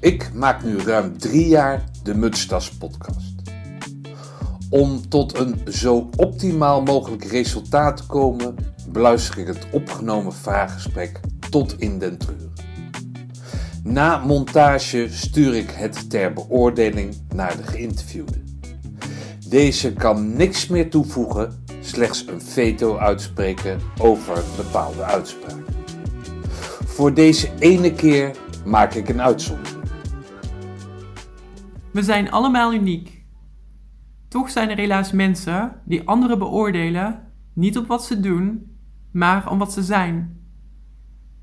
Ik maak nu ruim drie jaar de Mutstas podcast. Om tot een zo optimaal mogelijk resultaat te komen, beluister ik het opgenomen vraaggesprek tot in den treuren. Na montage stuur ik het ter beoordeling naar de geïnterviewde. Deze kan niks meer toevoegen, slechts een veto uitspreken over bepaalde uitspraken. Voor deze ene keer maak ik een uitzondering. We zijn allemaal uniek. Toch zijn er helaas mensen die anderen beoordelen niet op wat ze doen, maar om wat ze zijn.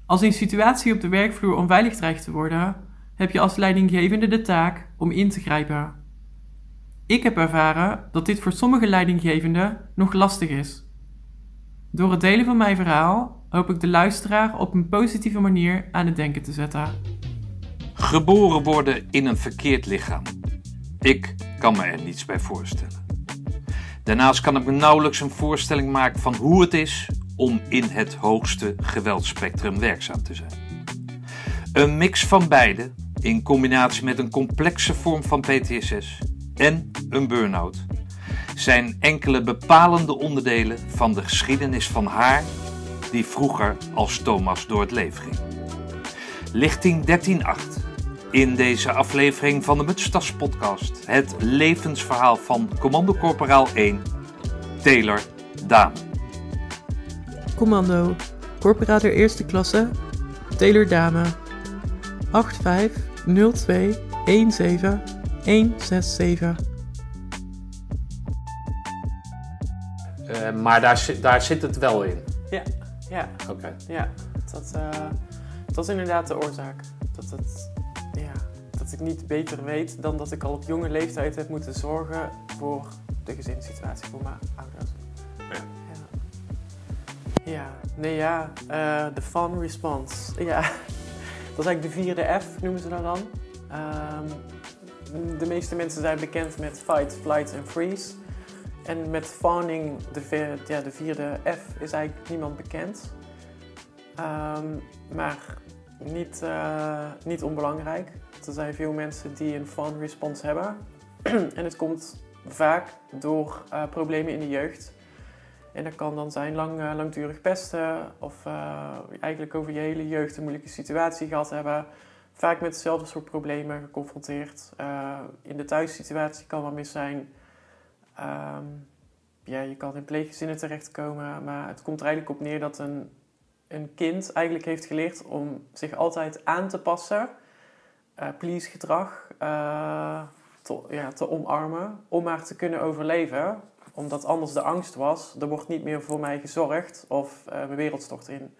Als een situatie op de werkvloer onveilig dreigt te worden, heb je als leidinggevende de taak om in te grijpen. Ik heb ervaren dat dit voor sommige leidinggevenden nog lastig is. Door het delen van mijn verhaal hoop ik de luisteraar op een positieve manier aan het denken te zetten. Geboren worden in een verkeerd lichaam. Ik kan me er niets bij voorstellen. Daarnaast kan ik me nauwelijks een voorstelling maken van hoe het is om in het hoogste geweldspectrum werkzaam te zijn. Een mix van beide, in combinatie met een complexe vorm van PTSS en een burn-out, zijn enkele bepalende onderdelen van de geschiedenis van haar die vroeger als Thomas door het leven ging. Lichting 13.8. In deze aflevering van de Mutstas podcast het levensverhaal van Commando Corporaal 1, Taylor Dame. Commando, corporator eerste klasse, Taylor Dame, 8502 17 167. Uh, maar daar, zit- daar zit het wel in. Ja, ja, Oké. ja. Dat, eh, dat is inderdaad de oorzaak. Dat, het, ja, dat ik niet beter weet dan dat ik al op jonge leeftijd heb moeten zorgen voor de gezinssituatie voor mijn ouders. Ja. Ja, ja. nee ja, eh, de fun response. Ja, dat is eigenlijk de vierde F, noemen ze dat dan. Ehm, de meeste mensen zijn bekend met fight, flight en freeze. En met fawning, de, vier- ja, de vierde F, is eigenlijk niemand bekend. Ehm, maar niet, eh, niet onbelangrijk. Er zijn veel mensen die een fawn response hebben. en het komt vaak door eh, problemen in de jeugd. En dat kan dan zijn lang, eh, langdurig pesten of eigenlijk over je hele jeugd een moeilijke situatie gehad hebben. Vaak met hetzelfde soort problemen geconfronteerd. In de thuissituatie kan wel mis zijn. Ehm, ja, je kan in pleeggezinnen terechtkomen, maar het komt er eigenlijk op neer dat een, een kind eigenlijk heeft geleerd om zich altijd aan te passen, eh please gedrag eh, te, ja, omarmen, om maar te kunnen overleven. Omdat anders de angst was, er wordt niet meer voor mij gezorgd of eh, mijn wereld stort in.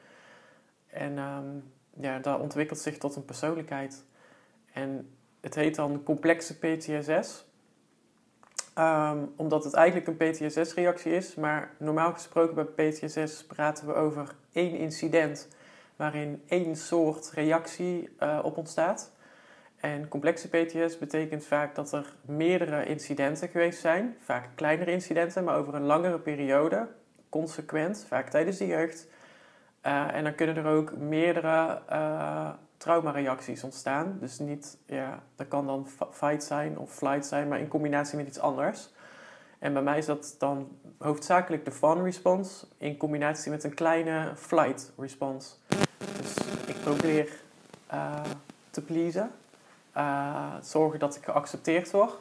En ehm, ja, dat ontwikkelt zich tot een persoonlijkheid. En het heet dan complexe PTSS. Ehm, omdat het eigenlijk een PTSS-reactie is, maar normaal gesproken bij PTSS praten we over één incident waarin één soort reactie eh, op ontstaat. En complexe PTSS betekent vaak dat er meerdere incidenten geweest zijn, vaak kleinere incidenten, maar over een langere periode, consequent, vaak tijdens de jeugd. Eh, en dan kunnen er ook meerdere eh traumareacties ontstaan. Dus niet, ja, dat kan dan fight zijn of flight zijn, maar in combinatie met iets anders. En bij mij is dat dan hoofdzakelijk de fun response in combinatie met een kleine flight response. Dus ik probeer eh, te pleasen, eh, zorgen dat ik geaccepteerd word,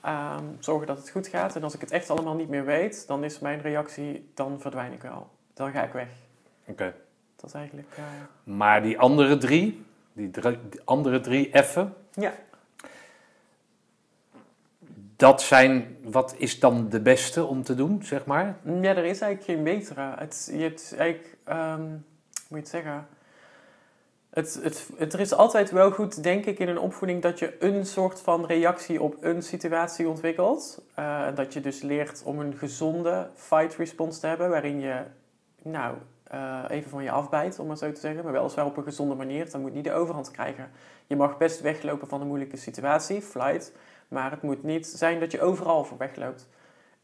ehm, zorgen dat het goed gaat. En als ik het echt allemaal niet meer weet, dan is mijn reactie, dan verdwijn ik wel. Dan ga ik weg. Oké. Dat is eigenlijk, eh, Maar die andere drie, die, drie- die andere drie F'en, ja. dat zijn, wat is dan de beste om te doen, zeg maar? Ja, er is eigenlijk geen betere. Het, je hebt eigenlijk, ehm, hoe moet je het zeggen? Het, het, het, er is altijd wel goed, denk ik, in een opvoeding dat je een soort van reactie op een situatie ontwikkelt. Eh, dat je dus leert om een gezonde fight response te hebben, waarin je, nou, eh, even van je afbijt, om maar zo te zeggen. Maar weliswaar op een gezonde manier. Dan moet niet de overhand krijgen. Je mag best weglopen van een moeilijke situatie, flight. Maar het moet niet zijn dat je overal voor wegloopt.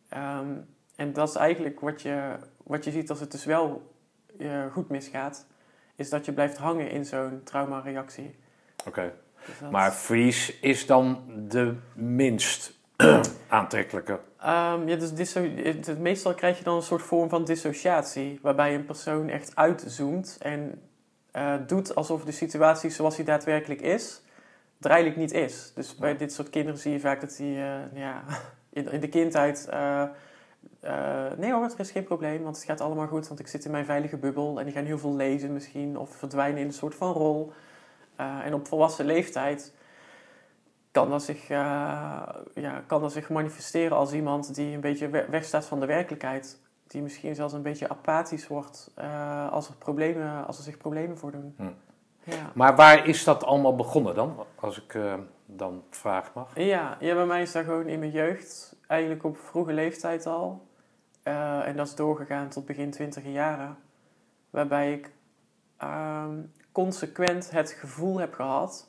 Ehm, en dat is eigenlijk wat je, wat je ziet als het dus wel eh, goed misgaat. Is dat je blijft hangen in zo'n traumareactie. Oké. Dus dat- Maar freeze is dan de minst aantrekkelijke. Ehm, ja, dus meestal krijg je dan een soort vorm van dissociatie, waarbij een persoon echt uitzoomt en eh, doet alsof de situatie zoals die daadwerkelijk is, er eigenlijk niet is. Dus bij dit soort kinderen zie je vaak dat die eh, ja, in, in de kindheid. eh, nee hoor, er is geen probleem, want het gaat allemaal goed, want ik zit in mijn veilige bubbel en die gaan heel veel lezen misschien, of verdwijnen in een soort van rol. En op volwassen leeftijd kan dat, zich, eh, ja, kan dat zich manifesteren als iemand die een beetje we- wegstaat van de werkelijkheid. Die misschien zelfs een beetje apathisch wordt eh, als, er problemen, als er zich problemen voordoen. Hm. Ja. Maar waar is dat allemaal begonnen dan? Als ik eh, dan vraag mag. Ja, ja, bij mij is dat gewoon in mijn jeugd, eigenlijk op vroege leeftijd al. En dat is doorgegaan tot begin twintige jaren. Waarbij ik ehm, consequent het gevoel heb gehad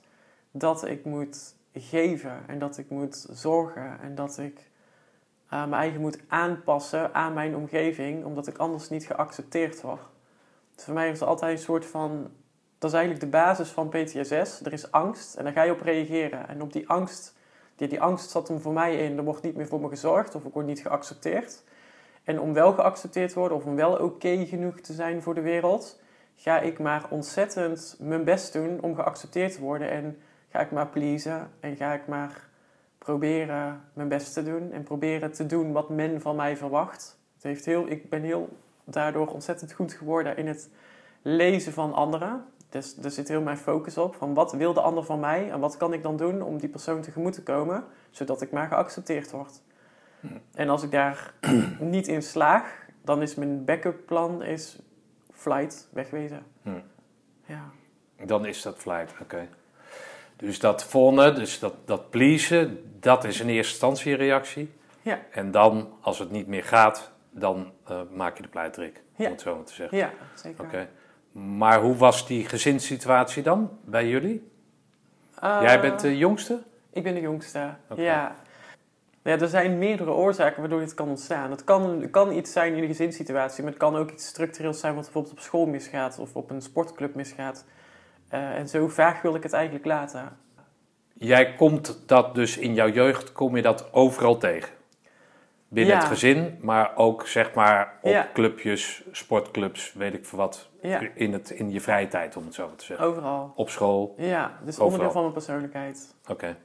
dat ik moet geven en dat ik moet zorgen en dat ik eh, mijn eigen moet aanpassen aan mijn omgeving, omdat ik anders niet geaccepteerd word. Dus voor mij is het altijd een soort van dat is eigenlijk de basis van PTSS. Er is angst en daar ga je op reageren. En op die angst, die, die angst zat hem voor mij in, er wordt niet meer voor me gezorgd of ik word niet geaccepteerd. En om wel geaccepteerd te worden of om wel oké genoeg te zijn voor de wereld, ga ik maar ontzettend mijn best doen om geaccepteerd te worden. En ga ik maar pleasen en ga ik maar proberen mijn best te doen en proberen te doen wat men van mij verwacht. Het heeft heel, ik ben heel daardoor ontzettend goed geworden in het lezen van anderen. Dus daar zit heel mijn focus op. Van wat wil de ander van mij en wat kan ik dan doen om die persoon tegemoet te komen, zodat ik maar geaccepteerd word. En als ik daar niet in slaag, dan is mijn backup plan is flight, wegwezen. Hm. Ja. Dan is dat flight, oké. Dus dat volgende, dus dat, dat pleasen, dat is in eerste instantie een reactie. Ja. En dan, als het niet meer gaat, dan eh, maak je de pleitrik, Ja. om het zo maar te zeggen. ja, zeker. Oké. Maar hoe was die gezinssituatie dan bij jullie? Eh, Jij bent de jongste? Ik ben de jongste, Oké. ja. Ja, er zijn meerdere oorzaken waardoor dit kan ontstaan. Het kan, het kan iets zijn in de gezinssituatie, maar het kan ook iets structureels zijn wat bijvoorbeeld op school misgaat of op een sportclub misgaat. Eh, en zo vaag wil ik het eigenlijk laten. Jij komt dat dus in jouw jeugd, kom je dat overal tegen? Binnen Ja. het gezin, maar ook zeg maar op Ja. clubjes, sportclubs, weet ik veel wat. Ja, In, het, in je vrije tijd, om het zo maar te zeggen. overal. Op school, Ja, dus Overal. onderdeel van mijn persoonlijkheid. oké.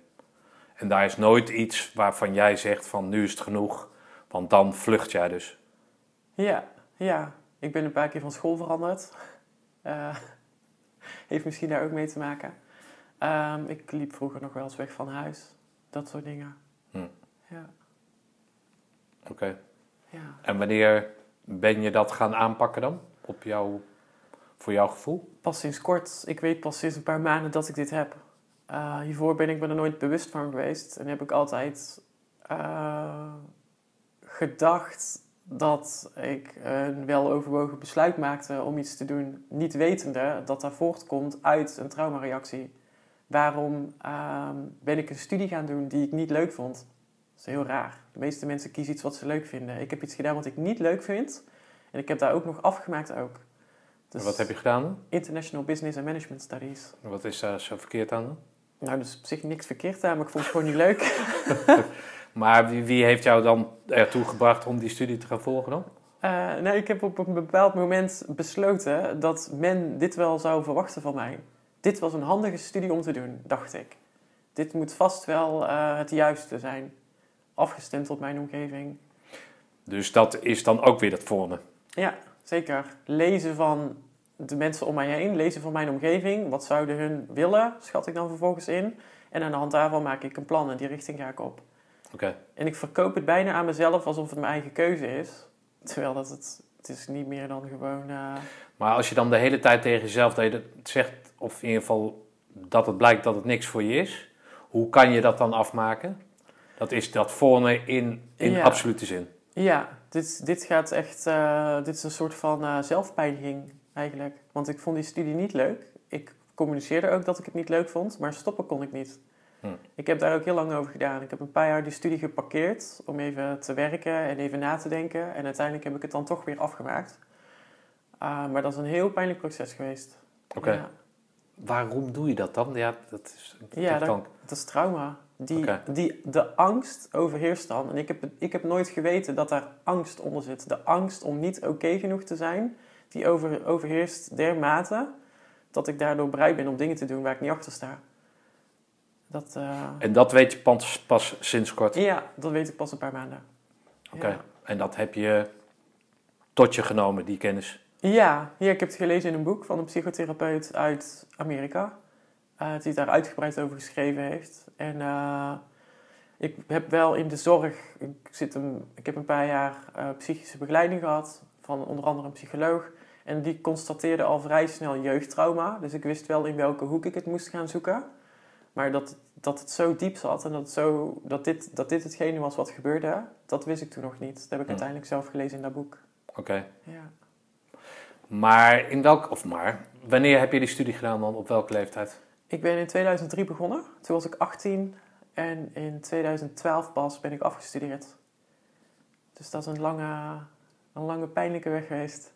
En daar is nooit iets waarvan jij zegt van nu is het genoeg, want dan vlucht jij dus. Ja, ja. Ik ben een paar keer van school veranderd. Eh, heeft misschien daar ook mee te maken. Ehm, ik liep vroeger nog wel eens weg van huis. Dat soort dingen. Hm. Ja, Oké. ja. En wanneer ben je dat gaan aanpakken dan? Op jouw, voor jouw gevoel? Pas sinds kort. Ik weet pas sinds een paar maanden dat ik dit heb. Eh, hiervoor ben ik me er nooit bewust van geweest. En heb ik altijd eh, gedacht dat ik een weloverwogen besluit maakte om iets te doen, niet wetende dat dat voortkomt uit een traumareactie. Waarom ehm, ben ik een studie gaan doen die ik niet leuk vond? Dat is heel raar. De meeste mensen kiezen iets wat ze leuk vinden. Ik heb iets gedaan wat ik niet leuk vind. En ik heb daar ook nog afgemaakt ook. Dus- En wat heb je gedaan? International Business and Management Studies. Wat is daar zo verkeerd aan? Nou, dus op zich niks verkeerd aan, maar ik vond het gewoon niet leuk. Maar wie, wie heeft jou dan ertoe gebracht om die studie te gaan volgen dan? Eh, nee, ik heb op een bepaald moment besloten dat men dit wel zou verwachten van mij. Dit was een handige studie om te doen, dacht ik. Dit moet vast wel eh, het juiste zijn. Afgestemd op mijn omgeving. Dus dat is dan ook weer dat volgende. Ja, zeker. Lezen van de mensen om mij heen, lezen van mijn omgeving. Wat zouden hun willen, schat ik dan vervolgens in. En aan de hand daarvan maak ik een plan en die richting ga ik op. En ik verkoop het bijna aan mezelf alsof het mijn eigen keuze is. Terwijl dat het, het is niet meer dan gewoon... eh, Maar als je dan de hele tijd tegen jezelf dat je dat zegt, of in ieder geval dat het blijkt dat het niks voor je is, hoe kan je dat dan afmaken? Dat is dat volgende in, in Ja. absolute zin. Ja, dit, dit gaat echt... eh, dit is een soort van zelfpijniging eigenlijk. Want ik vond die studie niet leuk. Ik communiceerde ook dat ik het niet leuk vond, maar stoppen kon ik niet. Hm. Ik heb daar ook heel lang over gedaan. Ik heb een paar jaar die studie geparkeerd om even te werken en even na te denken. En uiteindelijk heb ik het dan toch weer afgemaakt. Ah, maar dat is een heel pijnlijk proces geweest. Oké. Ja. waarom doe je dat dan? Ja, dat is, Ja, dat dat- Dat is trauma. Die, die, de angst overheerst dan. En ik heb, ik heb nooit geweten dat daar angst onder zit. De angst om niet oké genoeg te zijn, die over, overheerst dermate dat ik daardoor bereid ben om dingen te doen waar ik niet achter sta. Dat, eh, En dat weet je pas, pas sinds kort. ja, dat weet ik pas een paar maanden. Oké. Ja. En dat heb je tot je genomen, die kennis. Ja, ja, ik heb het gelezen in een boek van een psychotherapeut uit Amerika. eh, die daar uitgebreid over geschreven heeft. En eh, ik heb wel in de zorg, ik, zit een, ik heb een paar jaar psychische begeleiding gehad van onder andere een psycholoog. En die constateerde al vrij snel jeugdtrauma. Dus ik wist wel in welke hoek ik het moest gaan zoeken. Maar dat, dat het zo diep zat en dat, zo, dat, dit, dat dit hetgene was wat gebeurde, dat wist ik toen nog niet. Dat heb ik Hm. uiteindelijk zelf gelezen in dat boek. Oké. Ja. Maar in welk, of maar, wanneer heb je die studie gedaan dan? Op welke leeftijd? Ik ben in 2003 begonnen. Toen was ik 18 en in 2012 pas ben ik afgestudeerd. Dus dat is een lange, een lange pijnlijke weg geweest.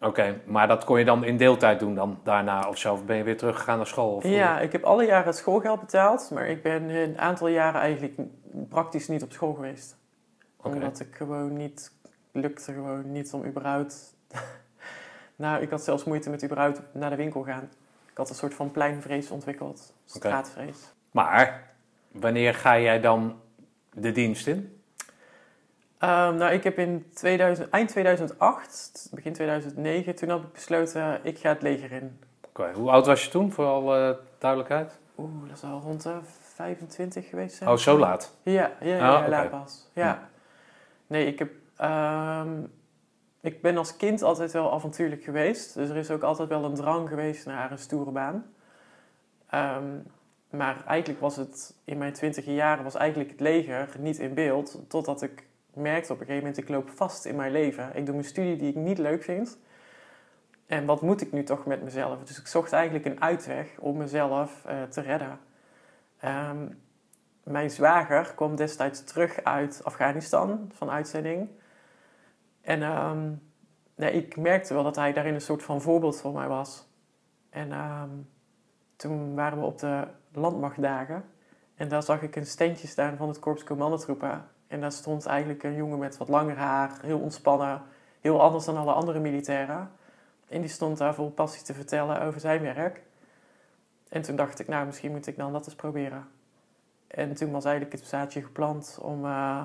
Oké, maar dat kon je dan in deeltijd doen dan daarna of zo? Of ben je weer teruggegaan naar school? Of Ja, ik heb alle jaren het schoolgeld betaald, maar ik ben een aantal jaren eigenlijk praktisch niet op school geweest. Omdat ik gewoon niet, lukte gewoon niet om überhaupt... nou, ik had zelfs moeite met überhaupt naar de winkel gaan. Ik had een soort van pleinvrees ontwikkeld, straatvrees. Maar, wanneer ga jij dan de dienst in? Ehm, nou, ik heb in 2000, eind 2008, begin 2009, toen had ik besloten, ik ga het leger in. Oké, Hoe oud was je toen, voor alle duidelijkheid? Oeh, dat zal rond de 25 geweest zijn. Oh, zo laat. Ja, ja, ja, Ah, laat pas. Ja. Nee, ik heb... ehm, ik ben als kind altijd wel avontuurlijk geweest. Dus er is ook altijd wel een drang geweest naar een stoere baan. Ehm, maar eigenlijk was het in mijn twintige jaren was eigenlijk het leger niet in beeld. Totdat ik merkte op een gegeven moment, ik loop vast in mijn leven. Ik doe mijn studie die ik niet leuk vind. En wat moet ik nu toch met mezelf? Dus ik zocht eigenlijk een uitweg om mezelf eh, te redden. Ehm, mijn zwager kwam destijds terug uit Afghanistan van uitzending. En ehm, ik merkte wel dat hij daarin een soort van voorbeeld voor mij was. En ehm, toen waren we op de landmachtdagen. En daar zag ik een steentje staan van het Korps Commandotroepen. En daar stond eigenlijk een jongen met wat langer haar, heel ontspannen, heel anders dan alle andere militairen. En die stond daar vol passie te vertellen over zijn werk. En toen dacht ik, nou, misschien moet ik dan dat eens proberen. En toen was eigenlijk het zaadje geplant om... eh,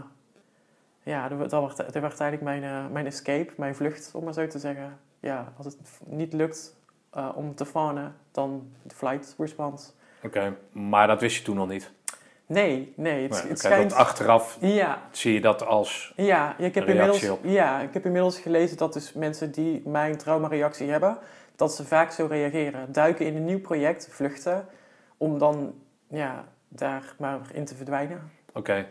ja, dat, werd, eigenlijk mijn, eh, mijn escape, mijn vlucht, om maar zo te zeggen. Ja, als het niet lukt eh, om te fawnen, dan de flight response. Oké, maar dat wist je toen nog niet. Nee, nee, het, Nee, het schijnt... dat achteraf Ja, zie je dat als... ja, ik heb inmiddels, op. ja, ik heb inmiddels gelezen dat dus mensen die mijn traumareactie hebben, dat ze vaak zo reageren. Duiken in een nieuw project, vluchten, om dan ja, daar maar in te verdwijnen. Oké.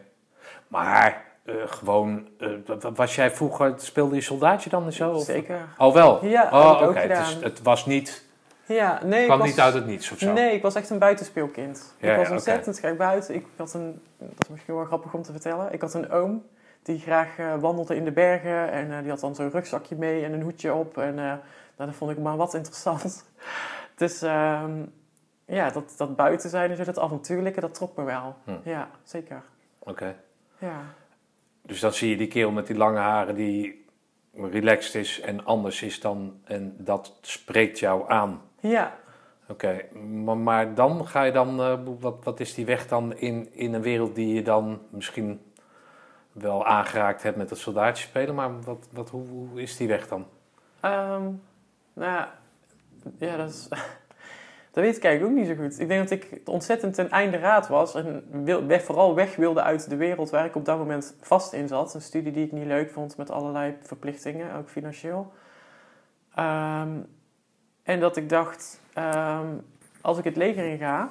Maar eh, gewoon, eh, wa- wa- was jij vroeger, speelde je soldaatje dan en zo? Of? Zeker. Oh wel? Ja, oh, oké. Het, het was niet, Ja, nee, ik kwam was- niet uit het niets of zo? Nee, ik was echt een buitenspeelkind. Ja, ik was ontzettend graag buiten. Ik had een, dat is misschien wel grappig om te vertellen. Ik had een oom die graag eh, wandelde in de bergen. En eh, die had dan zo'n rugzakje mee en een hoedje op. En eh, nou, dat vond ik maar wat interessant. dus ehm, ja, dat, dat buiten zijn en zo, dat avontuurlijke, dat trok me wel. Hm. Ja, zeker. Oké. Ja. Dus dan zie je die kerel met die lange haren die relaxed is en anders is dan... En dat spreekt jou aan. Ja, Oké, maar, maar dan ga je dan... eh, wat, wat is die weg dan in, in een wereld die je dan misschien wel aangeraakt hebt met het soldaatje spelen? Maar wat, wat, hoe, hoe is die weg dan? Ehm, nou ja, ja, dat is... Dat weet ik eigenlijk ook niet zo goed. Ik denk dat ik ontzettend ten einde raad was en wil, weg, vooral weg wilde uit de wereld waar ik op dat moment vast in zat. Een studie die ik niet leuk vond met allerlei verplichtingen, ook financieel. Ehm, en dat ik dacht, ehm, als ik het leger in ga,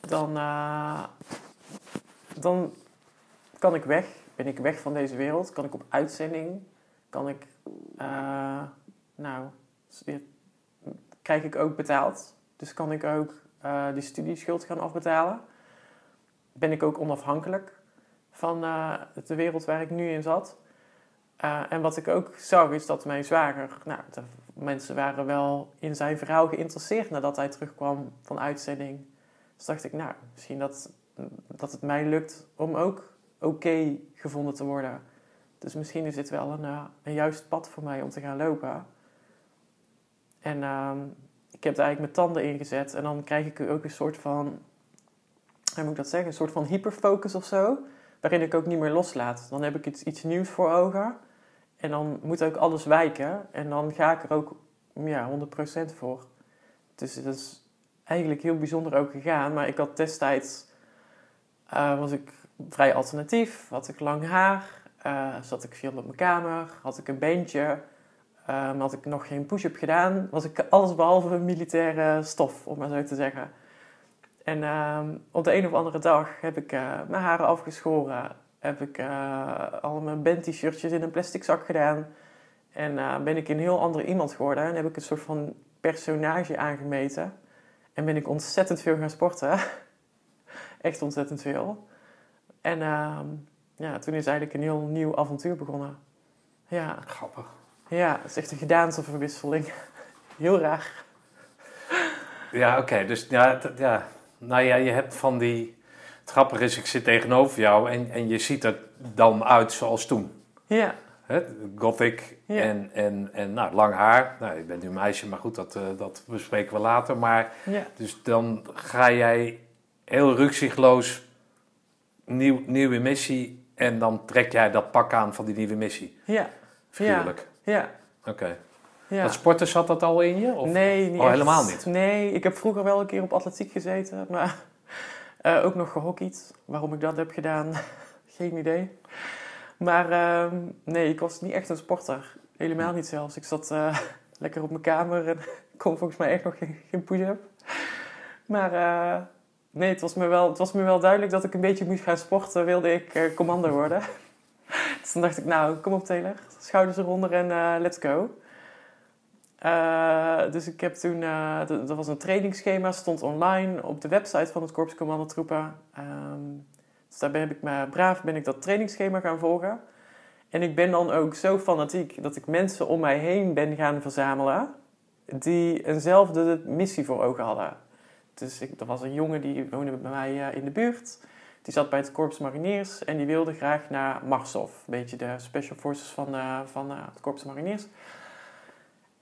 dan, eh, dan kan ik weg. Ben ik weg van deze wereld? Kan ik op uitzending? Kan ik, eh, nou, krijg ik ook betaald. Dus kan ik ook eh, die studieschuld gaan afbetalen. Ben ik ook onafhankelijk van de wereld waar ik nu in zat. En wat ik ook zag is dat mijn zwager, nou, mensen waren wel in zijn verhaal geïnteresseerd nadat hij terugkwam van uitzending. Dus dacht ik, nou, misschien dat, dat het mij lukt om ook oké gevonden te worden. Dus misschien is dit wel een, uh, een juist pad voor mij om te gaan lopen. En ehm, ik heb er eigenlijk mijn tanden ingezet. En dan krijg ik ook een soort van, hoe moet ik dat zeggen, een soort van hyperfocus of zo. Waarin ik ook niet meer loslaat. Dan heb ik iets, iets nieuws voor ogen. En dan moet ook alles wijken. En dan ga ik er ook ja, 100% voor. Dus dat is eigenlijk heel bijzonder ook gegaan. Maar ik had destijds, uh, was ik vrij alternatief. Had ik lang haar. Uh, zat ik veel op mijn kamer. Had ik een beentje. Um, had ik nog geen push-up gedaan. Was ik alles behalve militaire stof, om maar zo te zeggen. En um, op de een of andere dag heb ik mijn haren afgeschoren. Heb ik uh, al mijn band-t-shirtjes in een plastic zak gedaan. En uh, ben ik een heel ander iemand geworden. En heb ik een soort van personage aangemeten. En ben ik ontzettend veel gaan sporten. Echt ontzettend veel. En uh, ja, toen is eigenlijk een heel nieuw avontuur begonnen. Ja. Grappig. Ja, het is echt een gedaanteverwisseling. Heel raar. Ja, oké. Dus ja, ja, nou ja, je hebt van die... Het grappige is, ik zit tegenover jou en, en je ziet er dan uit zoals toen. Ja. Hè? Gothic Ja. en, en, en nou, lang haar. Nou, ik ben nu een meisje, maar goed, dat, eh, dat bespreken we later. Maar Ja. dus dan ga jij heel rukzichtloos nieuw, nieuwe missie en dan trek jij dat pak aan van die nieuwe missie. Ja. Figuurlijk. Ja. Oké. ja. Dat sporten zat dat al in je? Of? Nee, niet Oh, helemaal niet? Nee, ik heb vroeger wel een keer op atletiek gezeten, maar eh, ook nog gehockeyd. Waarom ik dat heb gedaan, geen idee. Maar ehm, nee, ik was niet echt een sporter. Helemaal niet zelfs. Ik zat eh, lekker op mijn kamer en kon volgens mij echt nog geen, geen push-up. Maar eh, nee, het was, me wel, het was me wel duidelijk dat ik een beetje moest gaan sporten, wilde ik commando worden. dus dan dacht ik, nou, kom op Taylor, schouders eronder en let's go. Eh, dus ik heb toen, d- dat was een trainingsschema, stond online op de website van het Korps Commandotroepen. Ehm dus daar ben ik maar braaf ben ik dat trainingsschema gaan volgen. En ik ben dan ook zo fanatiek dat ik mensen om mij heen ben gaan verzamelen die eenzelfde missie voor ogen hadden. Dus ik, er was een jongen die woonde bij mij eh, in de buurt. Die zat bij het Korps Mariniers en die wilde graag naar Marsov. Een beetje de special forces van, van het Korps Mariniers.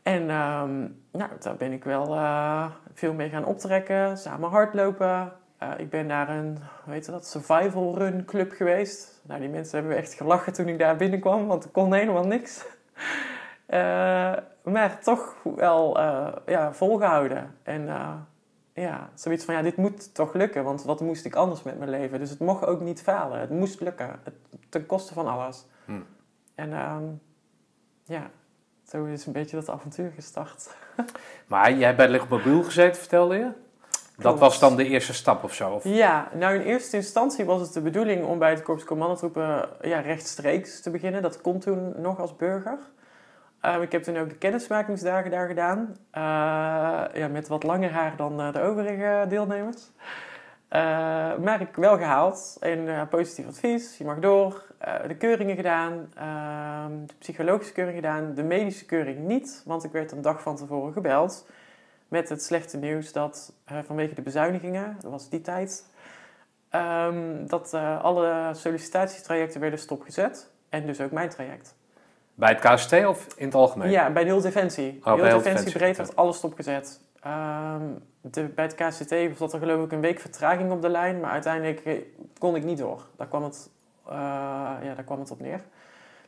En ehm, nou, daar ben ik wel eh, veel mee gaan optrekken, samen hardlopen. Eh, ik ben naar een, hoe heet dat, survival run club geweest. Nou, die mensen hebben echt gelachen toen ik daar binnenkwam, want ik kon helemaal niks. Eh, maar toch wel ja, volgehouden. En ja, zoiets van, ja, dit moet toch lukken, want wat moest ik anders met mijn leven? Dus het mocht ook niet falen, het moest lukken, het, ten koste van alles. Hmm. En ehm, ja, zo is een beetje dat avontuur gestart. Maar jij hebt bij Lichtmobiel gezeten, vertelde je? Dat was dan de eerste stap of zo? Of? Ja, nou in eerste instantie was het de bedoeling om bij het Korps Commandotroepen ja, rechtstreeks te beginnen. Dat kon toen nog als burger. Ehm, ik heb toen ook de kennismakingsdagen daar gedaan. Eh, ja, met wat langer haar dan eh, de overige deelnemers. Eh, maar ik wel gehaald. En eh, positief advies, je mag door. Eh, de keuringen gedaan. ehm, de psychologische keuring gedaan. De medische keuring niet. Want ik werd een dag van tevoren gebeld. Met het slechte nieuws dat eh, vanwege de bezuinigingen, dat was die tijd, ehm, dat eh, alle sollicitatietrajecten werden stopgezet. En dus ook mijn traject. Bij het KST of in het algemeen? Ja, bij de heel Defensie. Oh, heel Defensie Defensie, breed werd alles stopgezet. Ehm, de, bij het KCT zat er geloof ik een week vertraging op de lijn, maar uiteindelijk kon ik niet door. Daar kwam het, ja, daar kwam het op neer.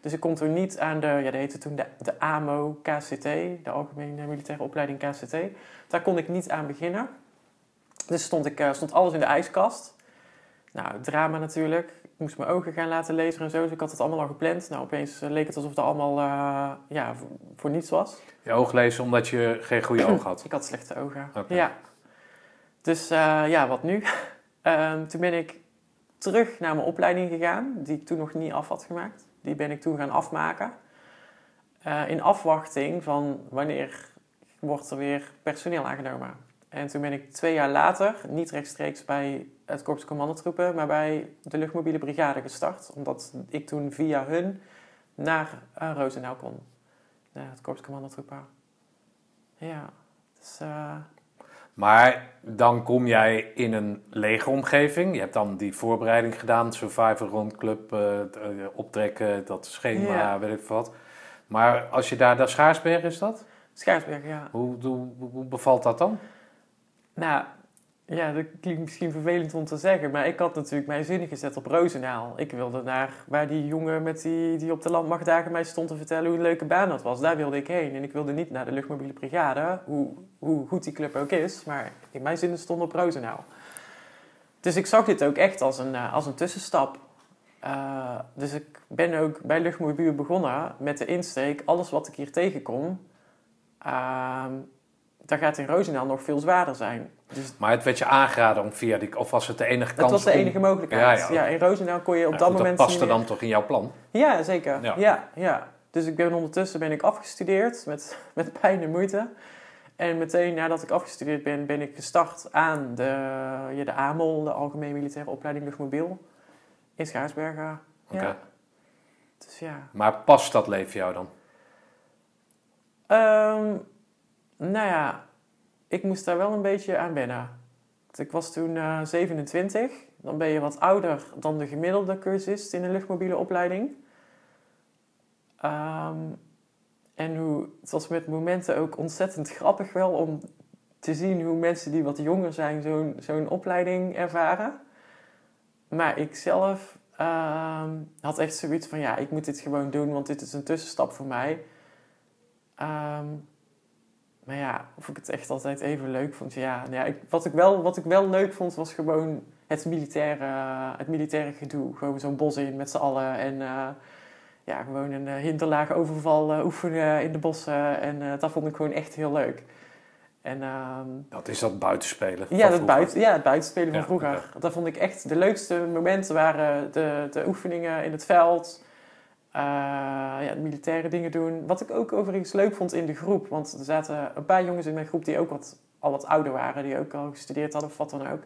Dus ik kon toen niet aan de, ja, dat heette toen de, de AMO KCT, de Algemene Militaire Opleiding KCT. Daar kon ik niet aan beginnen. Dus stond, ik, eh, stond alles in de ijskast. Nou, drama natuurlijk. Ik moest mijn ogen gaan laten lezen en zo, dus ik had het allemaal al gepland. Nou, opeens eh, leek het alsof het allemaal eh, ja, voor, voor niets was. Je oog lezen omdat je geen goede oog had. Ik had slechte ogen. Ja. Dus eh, ja, wat nu? Ehm, toen ben ik terug naar mijn opleiding gegaan, die ik toen nog niet af had gemaakt. Die ben ik toen gaan afmaken. Eh, in afwachting van wanneer wordt er weer personeel aangenomen. En toen ben ik twee jaar later, niet rechtstreeks bij het Korps Commandotroepen, maar bij de luchtmobiele brigade gestart. Omdat ik toen via hun naar uh, Roosendaal kon. Naar het Korps Commandotroepen. Ja, dus, eh, Maar dan kom jij in een lege omgeving. Je hebt dan die voorbereiding gedaan, Survivor Rond Club, eh, eh, optrekken, dat schema, Ja. weet ik wat. Maar als je daar, dat Schaarsberg is dat? Schaarsberg, ja. Hoe, hoe, hoe bevalt dat dan? Nou, ja, dat klinkt misschien vervelend om te zeggen, maar ik had natuurlijk mijn zinnen gezet op Roosendaal. Ik wilde naar waar die jongen met die, die op de landmachtdagen mij stond te vertellen hoe een leuke baan dat was. Daar wilde ik heen. En ik wilde niet naar de luchtmobiele brigade, hoe, hoe goed die club ook is, maar in mijn zinnen stonden op Roosendaal. Dus ik zag dit ook echt als een, eh, als een tussenstap. Eh, dus ik ben ook bij luchtmobiel begonnen met de insteek, alles wat ik hier tegenkom, ehm dat gaat in Roosendaal nog veel zwaarder zijn. Dus Maar het werd je aangeraden om via die... Of was het de enige kans dat was de om- enige mogelijkheid. Ja, Ja, ja. in Roosendaal kon je op Ja, dat goed, moment Dat paste meer- dan toch in jouw plan? Ja, zeker. Ja. Ja. Dus ik ben ondertussen ben ik afgestudeerd met, met pijn en moeite. En meteen nadat ik afgestudeerd ben, ben ik gestart aan de, ja, de AMOL, de Algemeen Militaire Opleiding Luchtmobiel, in Schaarsbergen. Oké. Dus ja. Maar past dat leven jou dan? Ehm, nou ja, ik moest daar wel een beetje aan wennen. Ik was toen eh 27. Dan ben je wat ouder dan de gemiddelde cursist in een luchtmobiele opleiding. Ehm, en hoe, het was met momenten ook ontzettend grappig wel om te zien hoe mensen die wat jonger zijn zo'n zo'n opleiding ervaren. Maar ik zelf ehm, had echt zoiets van ja, ik moet dit gewoon doen, want dit is een tussenstap voor mij. Ehm, maar ja, of ik het echt altijd even leuk vond. Ja, ja ik, wat, ik wel, wat ik wel leuk vond was gewoon het militaire, het militaire gedoe. Gewoon zo'n bos in met z'n allen. En eh, ja, gewoon een uh, hinderlaag overval eh, oefenen in de bossen. En eh, dat vond ik gewoon echt heel leuk. En, ehm, Dat is dat buitenspelen. ja, dat vroeger. buiten, ja, het buitenspelen van Ja, vroeger. Dat vond ik echt de leukste momenten waren de, de oefeningen in het veld. Eh, ja, militaire dingen doen. Wat ik ook overigens leuk vond in de groep. Want er zaten een paar jongens in mijn groep die ook wat, al wat ouder waren. Die ook al gestudeerd hadden of wat dan ook.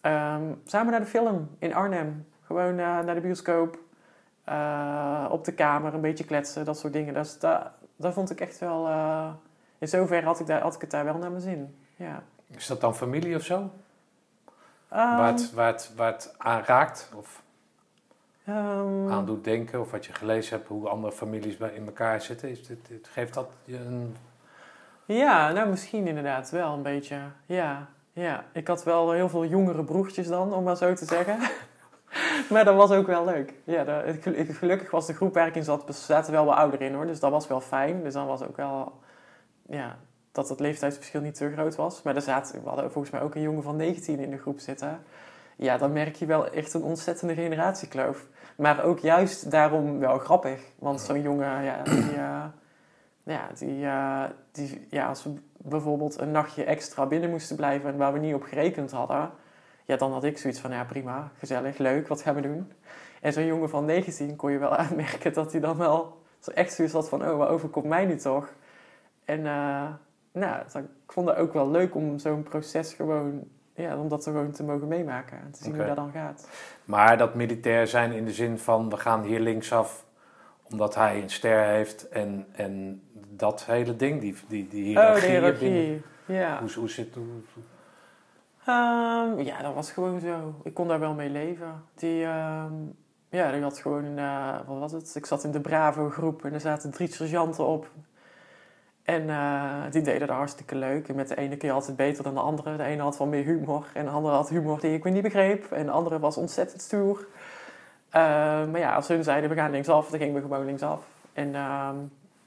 Ehm, samen naar de film in Arnhem. Gewoon eh, naar de bioscoop. eh, op de kamer een beetje kletsen. Dat soort dingen. Dus dat, dat vond ik echt wel... in zoverre had ik, daar, had ik het daar wel naar mijn zin. Ja. Is dat dan familie of zo? Waar, het, waar, het, waar het aan raakt? Of ehm, aan doet denken? Of wat je gelezen hebt, hoe andere families bij in elkaar zitten? Is dit, dit- geeft dat je een... Ja, nou misschien inderdaad wel een beetje. Ja, ja. Ik had wel heel veel jongere broertjes dan, om maar zo te zeggen. maar dat was ook wel leuk. Ja, gelukkig was de groep waar ik in zat, zaten wel wat ouder in hoor. Dus dat was wel fijn. Dus dan was ook wel, ja, dat het leeftijdsverschil niet te groot was. Maar er zaten, we hadden volgens mij ook een jongen van 19 in de groep zitten. Ja, dan merk je wel echt een ontzettende generatiekloof. Maar ook juist daarom wel grappig. Want zo'n jongen, ja, die, eh, ja, die, eh, die, ja, als we bijvoorbeeld een nachtje extra binnen moesten blijven en waar we niet op gerekend hadden, ja, dan had ik zoiets van, ja prima, gezellig, leuk, wat gaan we doen? En zo'n jongen van 19 kon je wel aanmerken dat hij dan wel zo echt zoiets had van, oh, wat overkomt mij nu toch? En eh, nou, ik vond het ook wel leuk om zo'n proces gewoon, ja, om dat gewoon te mogen meemaken en te zien hoe dat dan gaat. Maar dat militair zijn in de zin van, we gaan hier linksaf omdat hij een ster heeft en, en dat hele ding, die, die, die Oh, de hiërarchie. binnen- hiërarchie, ja. Hoe, hoe zit hoe, Ehm, ja, dat was gewoon zo. Ik kon daar wel mee leven. Die, ehm, ja, die had gewoon, eh, wat was het? Ik zat in de Bravo groep en er zaten drie sergeanten op. En eh, die deden dat hartstikke leuk. En met de ene keer altijd beter dan de andere. De ene had wel meer humor en de andere had humor die ik weer niet begreep. En de andere was ontzettend stoer. Ehm, maar ja, als hun zeiden we gaan linksaf, dan gingen we gewoon linksaf. En ehm,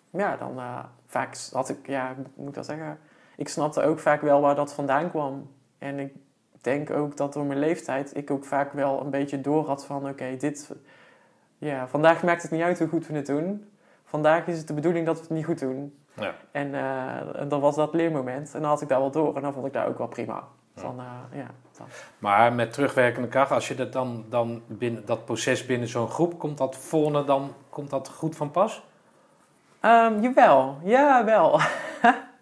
ja, dan eh, vaak had ik, ja, moet ik dat zeggen? Ik snapte ook vaak wel waar dat vandaan kwam. En ik denk ook dat door mijn leeftijd ik ook vaak wel een beetje door had van oké, dit. Ja, vandaag maakt het niet uit hoe goed we het doen. Vandaag is het de bedoeling dat we het niet goed doen. Ja. En, eh, en dan was dat leermoment. En dan had ik daar wel door. En dan vond ik daar ook wel prima. Van, eh, ja, dat. Maar met terugwerkende kracht, als je dat dan, dan binnen dat proces binnen zo'n groep, komt dat volgende dan komt dat goed van pas? Ehm, jawel, ja, wel.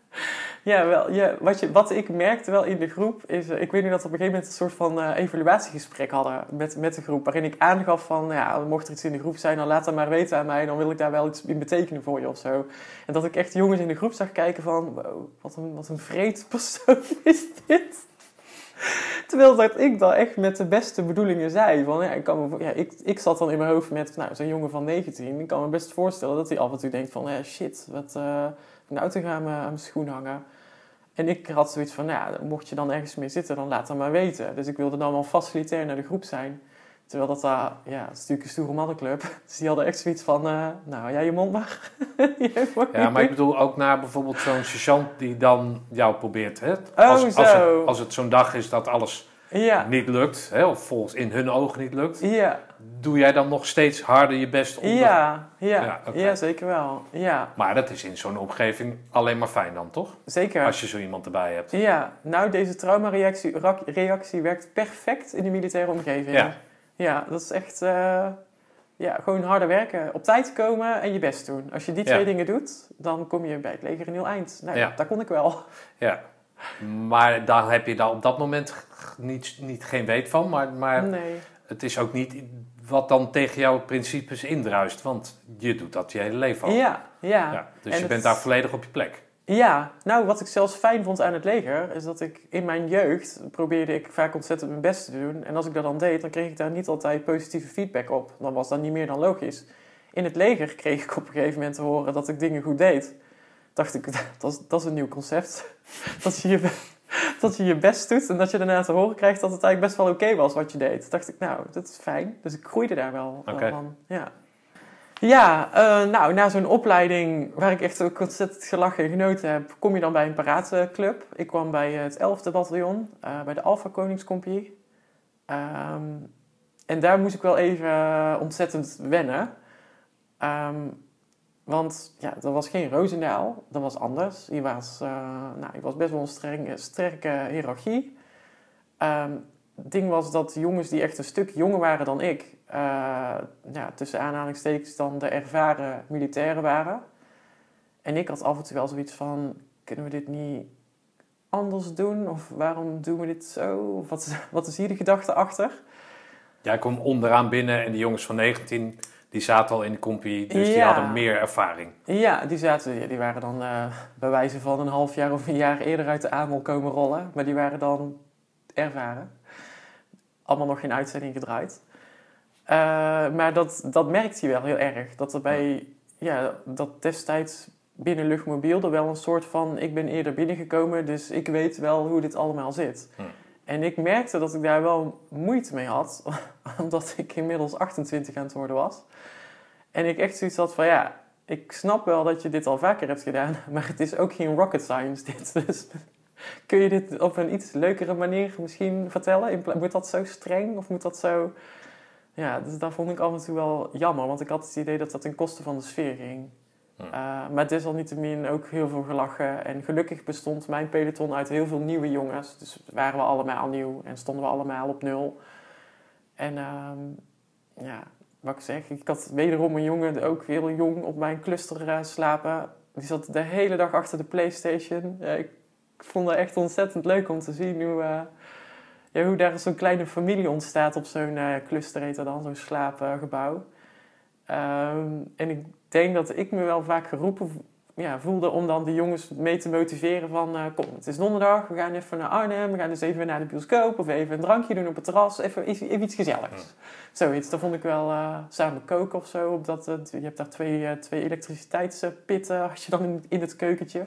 Ja, wel, ja wat, je, wat ik merkte wel in de groep is... eh, ik weet nu dat we op een gegeven moment een soort van eh, evaluatiegesprek hadden met, met de groep. Waarin ik aangaf van, nou ja, mocht er iets in de groep zijn, dan laat dat maar weten aan mij. Dan wil ik daar wel iets in betekenen voor je of zo. En dat ik echt jongens in de groep zag kijken van, wow, wat een, wat een vreed persoon is dit. Terwijl dat ik dan echt met de beste bedoelingen zei. Van, ja, ik, kan ja, ik, ik zat dan in mijn hoofd met nou, zo'n jongen van 19. Ik kan me best voorstellen dat hij af en toe denkt van... Ja, shit, wat, eh een auto gaan aan mijn schoen hangen. En ik had zoiets van, nou ja, mocht je dan ergens mee zitten, dan laat dat maar weten. Dus ik wilde dan wel facilitair naar de groep zijn. Terwijl dat daar, ja, het is natuurlijk een stoere mannenclub. Dus die hadden echt zoiets van, eh, nou, jij je mond mag Ja, maar ik bedoel ook naar bijvoorbeeld zo'n sergeant die dan jou probeert. Hè? Oh, Als, als zo. het, als het zo'n dag is dat alles Ja, niet lukt, hè, of volgens in hun ogen niet lukt, ja, doe jij dan nog steeds harder je best om. ja, ja, Ja, zeker wel. Ja, Maar dat is in zo'n omgeving alleen maar fijn dan, toch? zeker. Als je zo iemand erbij hebt. Ja, nou, deze traumareactie reactie werkt perfect in de militaire omgeving. Ja. Ja, dat is echt eh, ja, gewoon harder werken. Op tijd komen en je best doen. Als je die Ja. twee dingen doet, dan kom je bij het leger een heel eind. Nou, Ja. daar kon ik wel. Ja. Maar daar heb je dan op dat moment niet, niet geen weet van. Maar, maar Nee. het is ook niet wat dan tegen jouw principes indruist. Want je doet dat je hele leven al. Ja, ja. Ja, dus En je bent daar volledig op je plek. Ja, nou, wat ik zelfs fijn vond aan het leger, is dat ik in mijn jeugd probeerde ik vaak ontzettend mijn best te doen. En als ik dat dan deed, dan kreeg ik daar niet altijd positieve feedback op. Dan was dat niet meer dan logisch. In het leger kreeg ik op een gegeven moment te horen dat ik dingen goed deed. Dacht ik, dat is, dat is een nieuw concept. Dat je, je, dat je je best doet en dat je daarna te horen krijgt dat het eigenlijk best wel oké was wat je deed. Dacht ik, nou, dat is fijn. Dus ik groeide daar wel, van. Ja. Ja, eh, nou, na zo'n opleiding waar ik echt ook ontzettend gelachen en genoten heb, kom je dan bij een paraatclub. Ik kwam bij het 11e bataljon, eh, bij de Alpha Koningscompagnie. Ehm, en daar moest ik wel even eh, ontzettend wennen. Ehm, want ja, dat was geen Roosendaal, dat was anders. Hier was, eh, nou, ik was best wel een strenge, sterke hiërarchie. Ehm, het ding was dat jongens die echt een stuk jonger waren dan ik, eh, ja, tussen aanhalingstekens dan de ervaren militairen waren. En ik had af en toe wel zoiets van, kunnen we dit niet anders doen? Of waarom doen we dit zo? Of wat, wat is hier de gedachte achter? Jij kwam onderaan binnen en die jongens van 19, die zaten al in de compie. Dus die hadden meer ervaring. Ja, die, zaten, die waren dan eh, bij wijze van een half jaar of een jaar eerder uit de AMOL komen rollen. Maar die waren dan ervaren. Allemaal nog geen uitzending gedraaid. Eh, maar dat, dat merkte je wel heel erg. Dat er bij, ja, dat destijds binnen Luchtmobiel er wel een soort van... Ik ben eerder binnengekomen, dus ik weet wel hoe dit allemaal zit. Hm. En ik merkte dat ik daar wel moeite mee had. Omdat ik inmiddels 28 aan het worden was. En ik echt zoiets had van, ja, ik snap wel dat je dit al vaker hebt gedaan, maar het is ook geen rocket science dit. Dus kun je dit op een iets leukere manier misschien vertellen? Moet dat zo streng of moet dat zo... Ja, dus dat vond ik af en toe wel jammer, want ik had het idee dat dat ten koste van de sfeer ging. Uh, maar desalniettemin ook heel veel gelachen. En gelukkig bestond mijn peloton uit heel veel nieuwe jongens. Dus waren we allemaal nieuw en stonden we allemaal op nul. En ehm, ja, wat ik zeg, ik had wederom een jongen, ook heel jong, op mijn cluster eh, slapen. Die zat de hele dag achter de Playstation. Ja, ik vond het echt ontzettend leuk om te zien hoe, eh, ja, hoe daar zo'n kleine familie ontstaat op zo'n eh, cluster, heet dat dan, zo'n slaapgebouw. Ehm, en ik denk dat ik me wel vaak geroepen ja, voelde om dan de jongens mee te motiveren van... eh, kom, het is donderdag, we gaan even naar Arnhem, we gaan dus even naar de bioscoop... of even een drankje doen op het terras, even, iets- even iets gezelligs. Zoiets, dat vond ik wel eh, samen koken of zo. Omdat het, je hebt daar twee, eh, twee elektriciteitspitten als je dan in, in het keukentje.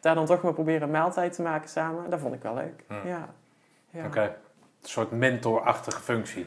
Daar dan toch maar proberen een maaltijd te maken samen. Dat vond ik wel leuk, Hmm. ja. ja. Oké. Een soort mentorachtige functie.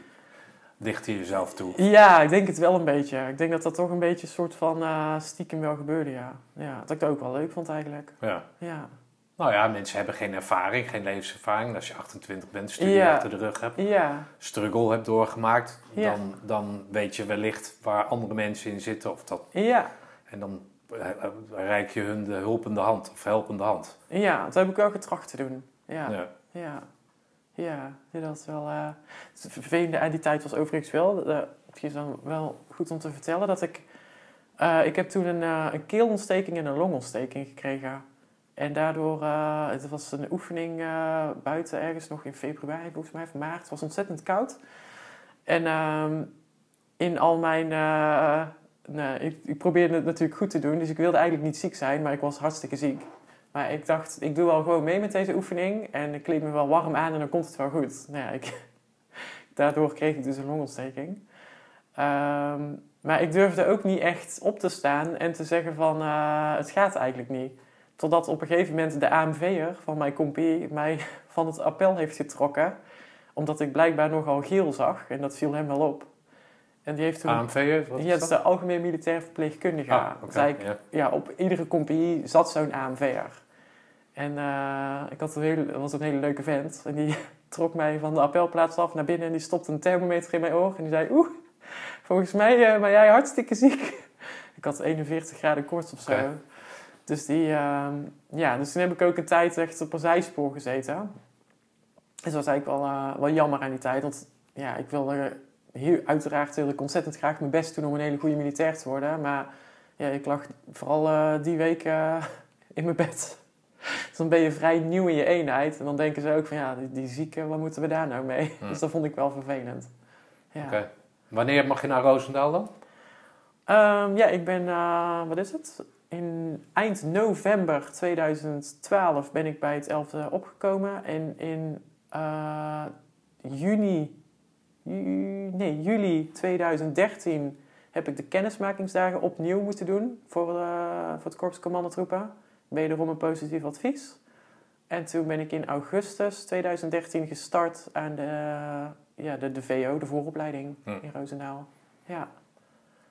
Dicht je jezelf toe. Ja, ik denk het wel een beetje. Ik denk dat dat toch een beetje een soort van eh, stiekem wel gebeurde, ja. ja. Dat ik het ook wel leuk vond eigenlijk. Ja. Ja, Nou ja, mensen hebben geen ervaring, geen levenservaring. Als je 28 bent, studie Ja. achter de rug hebt, ja, struggle hebt doorgemaakt, Ja. dan, dan weet je wellicht waar andere mensen in zitten. Of dat, ja. en dan eh, eh, reik je hun de hulpende hand of helpende hand. Ja, dat heb ik wel getracht te doen. Ja, Ja. Ja. Dat is wel... eh, het vervelende aan die tijd was overigens wel... Uh, het is dan wel goed om te vertellen dat ik... eh, ik heb toen een, eh, keelontsteking en een longontsteking gekregen. En daardoor, eh, het was een oefening eh, buiten ergens nog in februari, volgens mij, of maart. Het was ontzettend koud. En ehm, in al mijn... eh, ik probeerde het natuurlijk goed te doen, dus ik wilde eigenlijk niet ziek zijn, maar ik was hartstikke ziek. Maar ik dacht, ik doe wel gewoon mee met deze oefening en ik kleed me wel warm aan en dan komt het wel goed. Nou ja, ik, daardoor kreeg ik dus een longontsteking. Ehm, maar ik durfde ook niet echt op te staan en te zeggen van, eh, het gaat eigenlijk niet. Totdat op een gegeven moment de AMV'er van mijn compie mij van het appel heeft getrokken. Omdat ik blijkbaar nogal geel zag en dat viel hem wel op. En die heeft toen... AMV'er, wat ja, is dat is de algemeen militair verpleegkundige. Ah, ja. ja, op iedere compagnie zat zo'n AMV'er. En eh, ik had een hele, dat was een hele leuke vent. En die trok mij van de appelplaats af naar binnen en die stopte een thermometer in mijn oor. En die zei, oeh, volgens mij eh, ben jij hartstikke ziek. Ik had 41 graden koorts of zo. Dus, die, ehm, ja, dus toen heb ik ook een tijd echt op een zijspoor gezeten. Dus dat was eigenlijk wel, eh, wel jammer aan die tijd. Want ja, ik wilde heel, uiteraard wilde ik ontzettend graag mijn best doen om een hele goede militair te worden. Maar ja, ik lag vooral die week in mijn bed. Dus dan ben je vrij nieuw in je eenheid. En dan denken ze ook van ja, die, die zieke, wat moeten we daar nou mee? Dus dat vond ik wel vervelend. Ja, Oké. Wanneer mag je naar Roosendaal dan? Ehm, ja ik ben, eh, wat is het? In eind november 2012 ben ik bij het 11e opgekomen. En in eh, juni, ju- nee, juli 2013 heb ik de kennismakingsdagen opnieuw moeten doen voor, eh, voor het Korps Commandotroepen. Wederom een positief advies. En toen ben ik in augustus 2013 gestart aan de, ja, de, de VO, de vooropleiding Hm. in Roosendaal. Ja.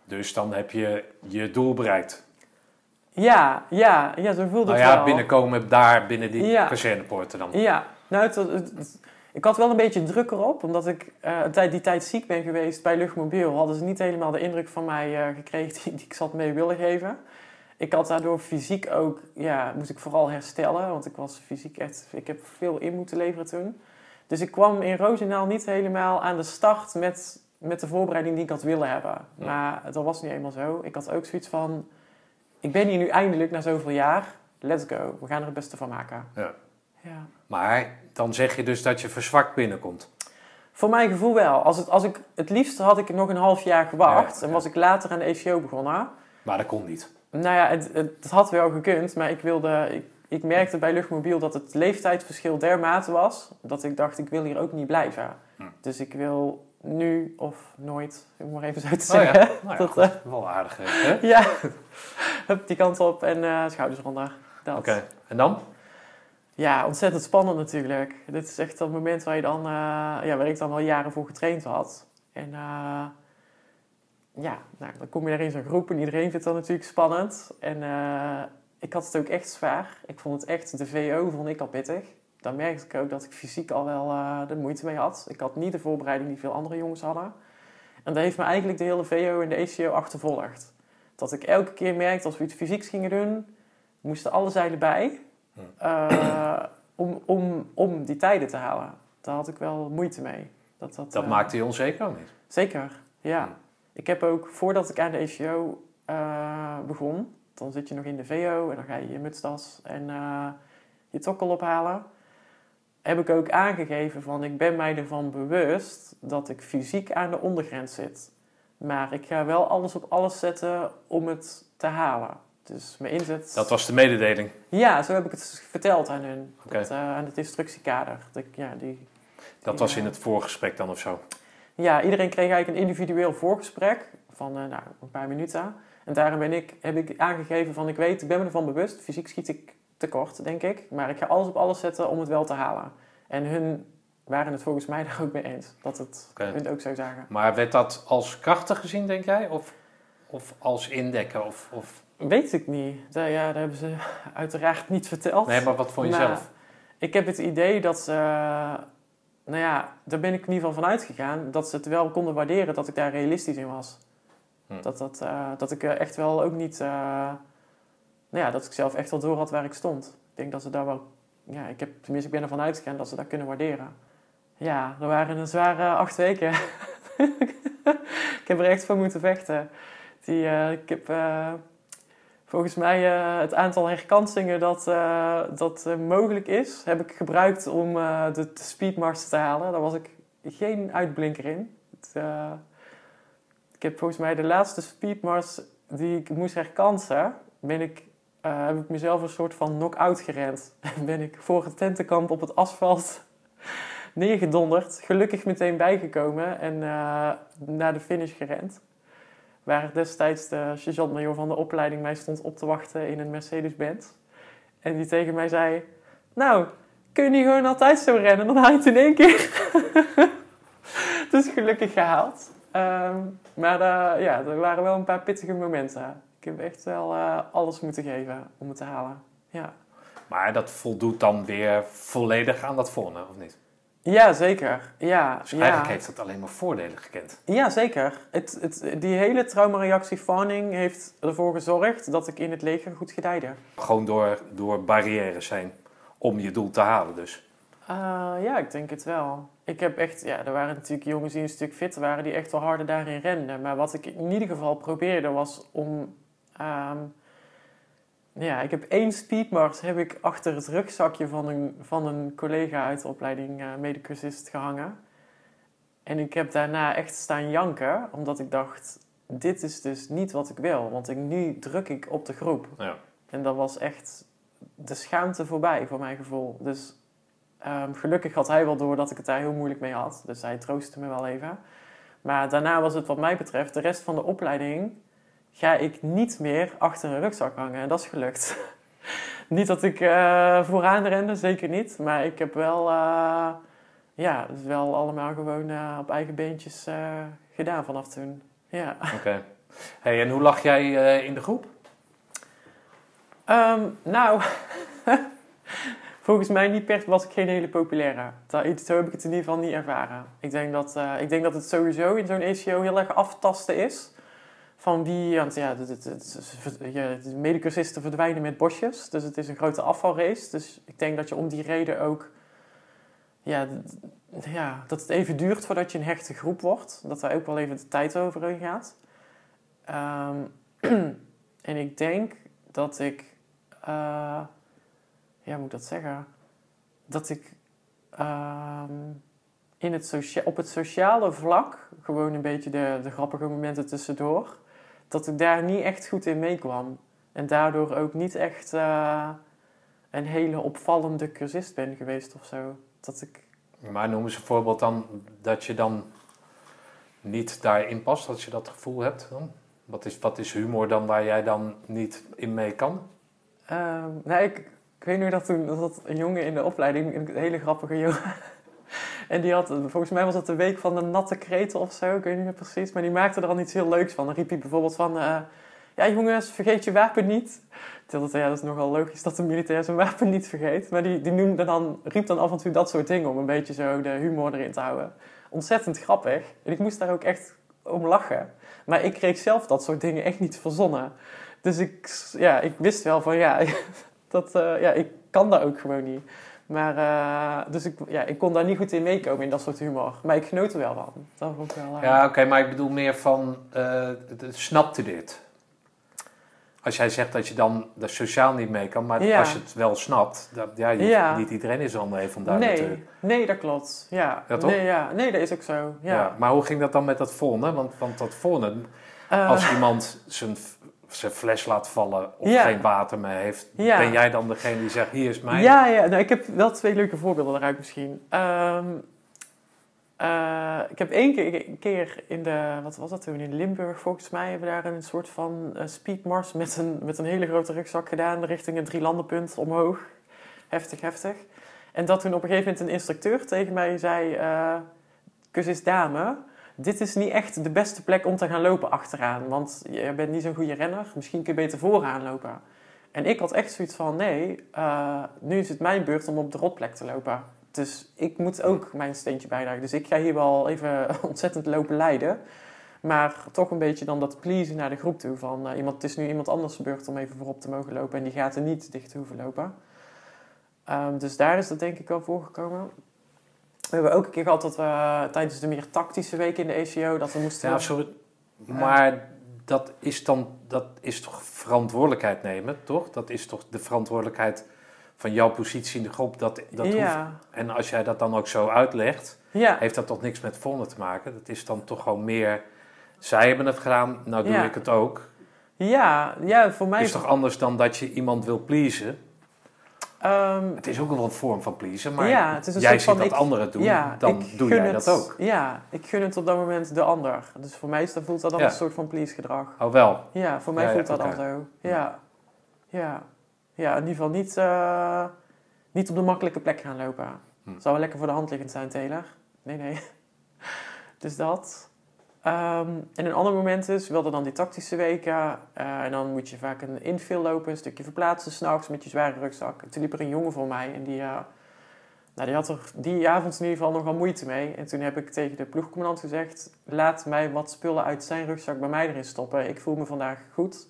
Dus dan heb je je doel bereikt. Ja, ja, ja, zo voelde Nou het ja, wel. binnenkomen daar binnen die Ja. kazernepoorten dan. Ja, nou, het, het- het- ik had wel een beetje druk erop, omdat ik eh, een tijd, die tijd ziek ben geweest bij Luchtmobiel. Hadden ze niet helemaal de indruk van mij eh, gekregen die, die ik zat mee willen geven. Ik had daardoor fysiek ook, ja, moest ik vooral herstellen, want ik was fysiek echt, ik heb veel in moeten leveren toen. Dus ik kwam in Roosendaal niet helemaal aan de start met, met de voorbereiding die ik had willen hebben. Ja. Maar dat was niet helemaal zo. Ik had ook zoiets van, ik ben hier nu eindelijk na zoveel jaar, let's go, we gaan er het beste van maken. Ja. Ja. Maar dan zeg je dus dat je verzwakt binnenkomt. Voor mijn gevoel wel. Als het, als ik, het liefst had ik nog een half jaar gewacht Ja, en was ik later aan de ECO begonnen. Maar dat kon niet. Nou ja, het, het, had wel gekund, maar ik, wilde, ik, ik merkte bij Luchtmobiel dat het leeftijdsverschil dermate was dat ik dacht, ik wil hier ook niet blijven. Hm. Dus ik wil nu of nooit, om maar even zo te Oh zeggen. ja, nou ja, Dat, goed. eh, wel aardig. Hè? ja, hup, die kant op en eh, schouders eronder. Dat. Oké, en dan? Ja, ontzettend spannend natuurlijk. Dit is echt dat moment waar, je dan, eh, ja, waar ik dan al jaren voor getraind had. En ja, nou, dan kom je daar in zo'n groep en iedereen vindt dat natuurlijk spannend. En eh, ik had het ook echt zwaar. Ik vond het echt, de VO vond ik al pittig. Dan merkte ik ook dat ik fysiek al wel eh, de moeite mee had. Ik had niet de voorbereiding die veel andere jongens hadden. En dat heeft me eigenlijk de hele VO en de ECO achtervolgd. Dat ik elke keer merkte als we iets fysieks gingen doen, moesten alle zeilen bij. Eh, om, om, om die tijden te halen. Daar had ik wel moeite mee. Dat, dat, Dat maakte je onzeker of niet? Zeker, ja. Ik heb ook, voordat ik aan de ECO eh, begon, dan zit je nog in de VO en dan ga je je mutstas en eh, je tokkel ophalen. Heb ik ook aangegeven van, ik ben mij ervan bewust dat ik fysiek aan de ondergrens zit. Maar ik ga wel alles op alles zetten om het te halen. Dus mijn inzet... Dat was de mededeling. Ja, zo heb ik het verteld aan hun. Dat, eh, aan het instructiekader. Dat, ja, die, Dat die, was in het voorgesprek dan of zo. Ja, iedereen kreeg eigenlijk een individueel voorgesprek van eh, nou, een paar minuten. En daarin ben ik, heb ik aangegeven van ik weet, ik ben me ervan bewust. Fysiek schiet ik tekort, denk ik. Maar ik ga alles op alles zetten om het wel te halen. En hun waren het volgens mij daar ook mee eens. Dat het hun het ook zo zagen. Maar werd dat als krachtig gezien, denk jij? Of, of als indekken? Of, of... Weet ik niet. Da- ja, dat hebben ze uiteraard niet verteld. Nee, maar wat vond je Maar zelf? Ik heb het idee dat ze... Nou ja, daar ben ik in ieder geval van uitgegaan. Dat ze het wel konden waarderen dat ik daar realistisch in was. Hm. Dat, dat, eh, dat ik echt wel ook niet... eh, nou ja, dat ik zelf echt wel door had waar ik stond. Ik denk dat ze daar wel... Ja, ik heb, tenminste, ik ben ervan uitgegaan dat ze dat kunnen waarderen. Ja, er waren een zware acht weken. ik heb er echt voor moeten vechten. Die, eh, ik heb... eh, volgens mij uh, het aantal herkansingen dat, uh, dat uh, mogelijk is, heb ik gebruikt om de, de speedmars te halen. Daar was ik geen uitblinker in. Het, ik heb volgens mij de laatste speedmars die ik moest herkansen, ben ik, heb ik mezelf een soort van knock-out gerend. ben ik voor het tentenkamp op het asfalt neergedonderd. Gelukkig meteen bijgekomen en naar de finish gerend. Waar destijds de sergeant-major van de opleiding mij stond op te wachten in een Mercedes-Benz. En die tegen mij zei: Nou, kun je niet gewoon altijd zo rennen? Dan haal je het in één keer. dus gelukkig gehaald. Um, maar uh, ja, er waren wel een paar pittige momenten. Ik heb echt wel uh, alles moeten geven om het te halen. Ja. Maar dat voldoet dan weer volledig aan dat volgende, of niet? Ja, zeker. Ja, dus eigenlijk ja. heeft het alleen maar voordelen gekend. Ja, zeker. Het, het, die hele traumareactie Fanning heeft ervoor gezorgd dat ik in het leger goed gedijde. Gewoon door, door barrières zijn om je doel te halen dus? Uh, ja, ik denk het wel. Ik heb echt, ja, er waren natuurlijk jongens die een stuk fitter waren, die echt wel harder daarin renden. Maar wat ik in ieder geval probeerde was om... Um, ja, ik heb één speedmars heb ik achter het rugzakje van een, van een collega uit de opleiding uh, gehangen. En ik heb daarna echt staan janken, omdat ik dacht, dit is dus niet wat ik wil. Want ik, nu druk ik op de groep. Ja. En dat was echt de schaamte voorbij, voor mijn gevoel. Dus um, gelukkig had hij wel door dat ik het daar heel moeilijk mee had. Dus hij troostte me wel even. Maar daarna was het wat mij betreft, de rest van de opleiding ga ik niet meer achter een rugzak hangen. En dat is gelukt. niet dat ik uh, vooraan rende, zeker niet. Maar ik heb wel, uh, ja, dus wel allemaal gewoon uh, op eigen beentjes gedaan vanaf toen. Ja. Oké. Okay. Hey, en hoe lag jij in de groep? Um, nou, volgens mij niet per was ik geen hele populaire. Zo heb ik het in ieder geval niet ervaren. Ik denk dat, ik denk dat het sowieso in zo'n ACO heel erg aftasten is van wie, want ja, de, de, de, verdwijnen met bosjes, dus het is een grote afvalrace. Dus ik denk dat je om die reden ook, ja, ja, dat het even duurt voordat je een hechte groep wordt. Dat daar ook wel even de tijd overheen gaat. Um, en ik denk dat ik, uh, ja, moet ik dat zeggen? Dat ik um, in het op het sociale vlak, gewoon een beetje de, de grappige momenten tussendoor, dat ik daar niet echt goed in meekwam. En daardoor ook niet echt uh, een hele opvallende cursist ben geweest of zo. Dat ik... Maar noem eens een voorbeeld dan dat je dan niet daarin past, dat je dat gevoel hebt dan? Wat is, wat is humor dan waar jij dan niet in mee kan? Uh, nou, ik, ik weet nu dat toen dat een jongen in de opleiding, een hele grappige jongen, en die had, volgens mij was het de week van de natte kreten of zo, ik weet niet meer precies. Maar die maakte er al iets heel leuks van. Dan riep hij bijvoorbeeld van, uh, ja jongens, vergeet je wapen niet. Terwijl ja, dat is nogal logisch dat een militair zijn wapen niet vergeet. Maar die, die noemde dan, riep dan af en toe dat soort dingen om een beetje zo de humor erin te houden. Ontzettend grappig. En ik moest daar ook echt om lachen. Maar ik kreeg zelf dat soort dingen echt niet verzonnen. Dus ik, ja, ik wist wel van ja, dat, uh, ja, ik kan dat ook gewoon niet. Maar, uh, dus ik, ja, ik kon daar niet goed in meekomen in dat soort humor. Maar ik genoot er wel van. Dat vond ik wel, uh... Ja, oké, okay, maar ik bedoel meer van, uh, snapte dit? Als jij zegt dat je dan er sociaal niet mee kan, maar ja. als je het wel snapt, dat, ja, je, ja, niet iedereen is dan even om daar nee, te... Nee, dat klopt. Ja. ja toch? Nee, ja. nee, dat is ook zo. Ja. ja. maar hoe ging dat dan met dat volgende? Want, want dat volgende, als iemand zijn zijn fles laat vallen of ja. geen water meer heeft, ja. ben jij dan degene die zegt: Hier is mijn. Ja, ja. Nou, ik heb wel twee leuke voorbeelden daaruit misschien. Um, uh, ik heb één keer, een keer in de, wat was dat toen, in Limburg volgens mij, hebben we daar een soort van uh, speedmars met een, met een hele grote rugzak gedaan richting een drielandenpunt omhoog. Heftig, heftig. En dat toen op een gegeven moment een instructeur tegen mij zei: uh, Kus is dame dit is niet echt de beste plek om te gaan lopen achteraan. Want je bent niet zo'n goede renner. Misschien kun je beter vooraan lopen. En ik had echt zoiets van, nee, uh, nu is het mijn beurt om op de rotplek te lopen. Dus ik moet ook mijn steentje bijdragen. Dus ik ga hier wel even ontzettend lopen leiden. Maar toch een beetje dan dat pleasen naar de groep toe. Van, uh, iemand, het is nu iemand anders beurt om even voorop te mogen lopen. En die gaat er niet dicht hoeven lopen. Um, dus daar is dat denk ik wel voorgekomen. We hebben ook een keer gehad dat we tijdens de meer tactische week in de ECO... dat we moesten... Ja, sorry. Maar dat is dan dat is toch verantwoordelijkheid nemen, toch? Dat is toch de verantwoordelijkheid van jouw positie in de groep. Dat, dat hoeft, ja. en als jij dat dan ook zo uitlegt, Ja. heeft dat toch niks met vonden te maken? Dat is dan toch gewoon meer, zij hebben het gedaan, nou doe Ja. ik het ook. Ja, ja, voor mij is toch anders dan dat je iemand wil pleasen? Ehm, Het is ook wel een vorm van pleasen, maar Ja, het is een jij ziet van dat ik- anderen doen, ja, dan doe jij het, dat ook. Ja, ik gun het op dat moment de ander. Dus voor mij is dat, voelt dat dan Ja. een soort van please gedrag. Oh wel, Ja, voor mij voelt dat oké. dan zo. Ja. Ja. Ja, in ieder geval niet, eh, niet op de makkelijke plek gaan lopen. Hm. Zou wel lekker voor de hand liggend zijn, Taylor. Nee, nee. Dus dat. Ehm, en een ander moment is, hadden dan die tactische weken. eh, en dan moet je vaak een infill lopen, een stukje verplaatsen s'nachts met je zware rugzak. En toen liep er een jongen voor mij en die, eh, nou, die had er die avond in ieder geval nogal moeite mee. En toen heb ik tegen de ploegcommandant gezegd, laat mij wat spullen uit zijn rugzak bij mij erin stoppen. Ik voel me vandaag goed.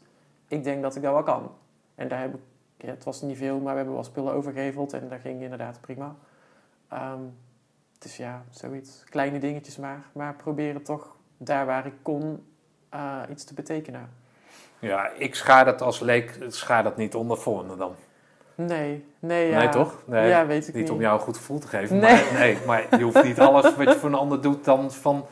Ik denk dat ik dat wel kan. En daar heb ik, het was niet veel, maar we hebben wel spullen overgeheveld en dat ging inderdaad prima. Ehm, dus ja, zoiets. Kleine dingetjes maar. Maar proberen toch daar waar ik kon eh, iets te betekenen. ja, ik schaar dat als leek, schaar dat niet onder vonden dan. Nee, nee, ja. Nee, toch? Nee, ja, weet ik Niet niet. om jou een goed gevoel te geven, Nee. maar, nee, maar je hoeft niet alles wat je voor een ander doet dan van,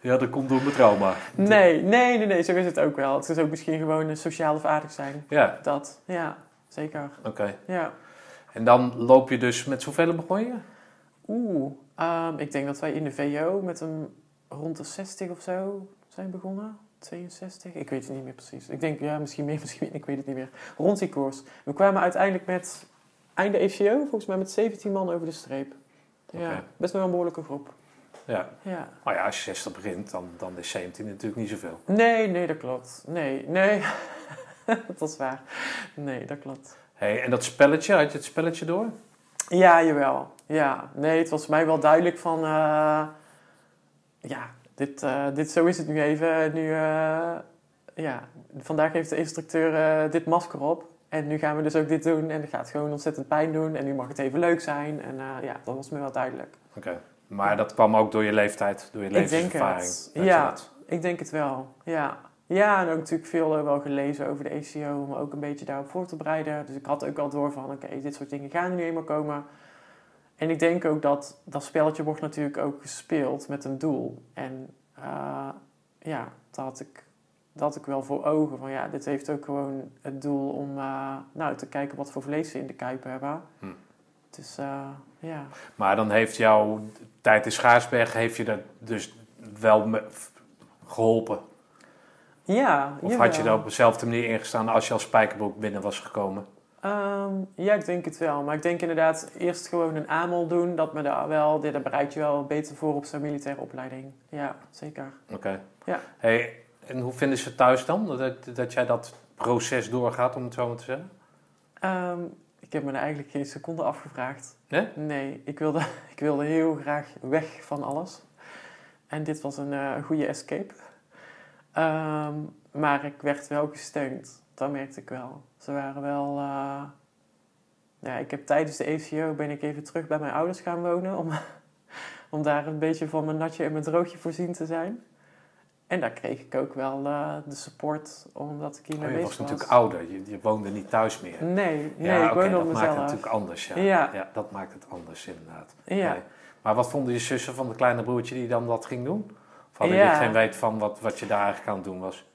ja, dat komt door mijn trauma. Nee, nee, nee, nee, zo is het ook wel. Het is ook misschien gewoon een sociaal of aardig zijn. Ja, Dat, ja, zeker. oké. Ja. En dan loop je dus met zoveel begon je? Oeh, ehm, ik denk dat wij in de VO met een rond de 60 of zo zijn begonnen. 62? Ik weet het niet meer precies. Ik denk, ja, misschien meer, misschien minder, ik weet het niet meer. Rond die koers. We kwamen uiteindelijk met, einde ECO, volgens mij met 17 man over de streep. Ja, best wel een behoorlijke groep. Ja. Ja. Maar ja, als je 60 begint, dan, dan is 17 natuurlijk niet zoveel. Nee, nee, dat klopt. Nee, nee. dat is waar. Nee, dat klopt. Hey, en dat spelletje, had je het spelletje door? Ja, jawel. Ja, nee, het was mij wel duidelijk van... eh, ja, dit, eh, dit, zo is het nu even. Nu, eh, ja, vandaag heeft de instructeur eh, dit masker op. En nu gaan we dus ook dit doen. En het gaat gewoon ontzettend pijn doen. En nu mag het even leuk zijn. En ja, dat was me wel duidelijk. Oké. Maar dat kwam ook door je leeftijd, door je Ik denk levenservaring. het. dat Ja. dat- Ik denk het wel, ja. Ja, en ook natuurlijk veel wel gelezen over de ACO, om ook een beetje daarop voor te bereiden. Dus ik had ook al door van, oké, dit soort dingen gaan er nu eenmaal komen. En ik denk ook dat dat spelletje wordt natuurlijk ook gespeeld met een doel. En eh, ja, dat had, ik, dat ik wel voor ogen. Van ja, dit heeft ook gewoon het doel om eh, nou, te kijken wat voor vlees ze in de kuip hebben. Hm. Dus eh, ja. Maar dan heeft jouw tijd in Schaarsberg heeft je dat dus wel geholpen. Ja, Of had je er op dezelfde manier ingestaan als je als spijkerbroek binnen was gekomen? Ehm, ja, ik denk het wel. Maar ik denk inderdaad eerst gewoon een AMOL doen. Dat me daar wel, daar bereid je wel beter voor op zo'n militaire opleiding. Ja, zeker. Oké. Ja. Hey, en hoe vinden ze thuis dan? Dat, dat jij dat proces doorgaat, om het zo maar te zeggen? Ehm, ik heb me er eigenlijk geen seconde afgevraagd. Nee? Nee, ik wilde, ik wilde heel graag weg van alles. En dit was een eh, goede escape. Ehm, maar ik werd wel gesteund. Dat merkte ik wel. Ze waren wel... eh, Ja, ik heb tijdens de ECO ben ik even terug bij mijn ouders gaan wonen. Om, om daar een beetje van mijn natje en mijn droogje voorzien te zijn. En daar kreeg ik ook wel eh, de support omdat ik hiermee Oh, je bezig was was. natuurlijk ouder, je, je woonde niet thuis meer. Nee, nee, ja, ik woonde dat op maakt het mezelf. natuurlijk anders. Ja. Ja. dat maakt het anders inderdaad. Ja. Nee. Maar wat vonden je zussen van de kleine broertje die dan dat ging doen? Of hadden Ja. jullie geen weet van wat, wat je daar eigenlijk aan het doen was?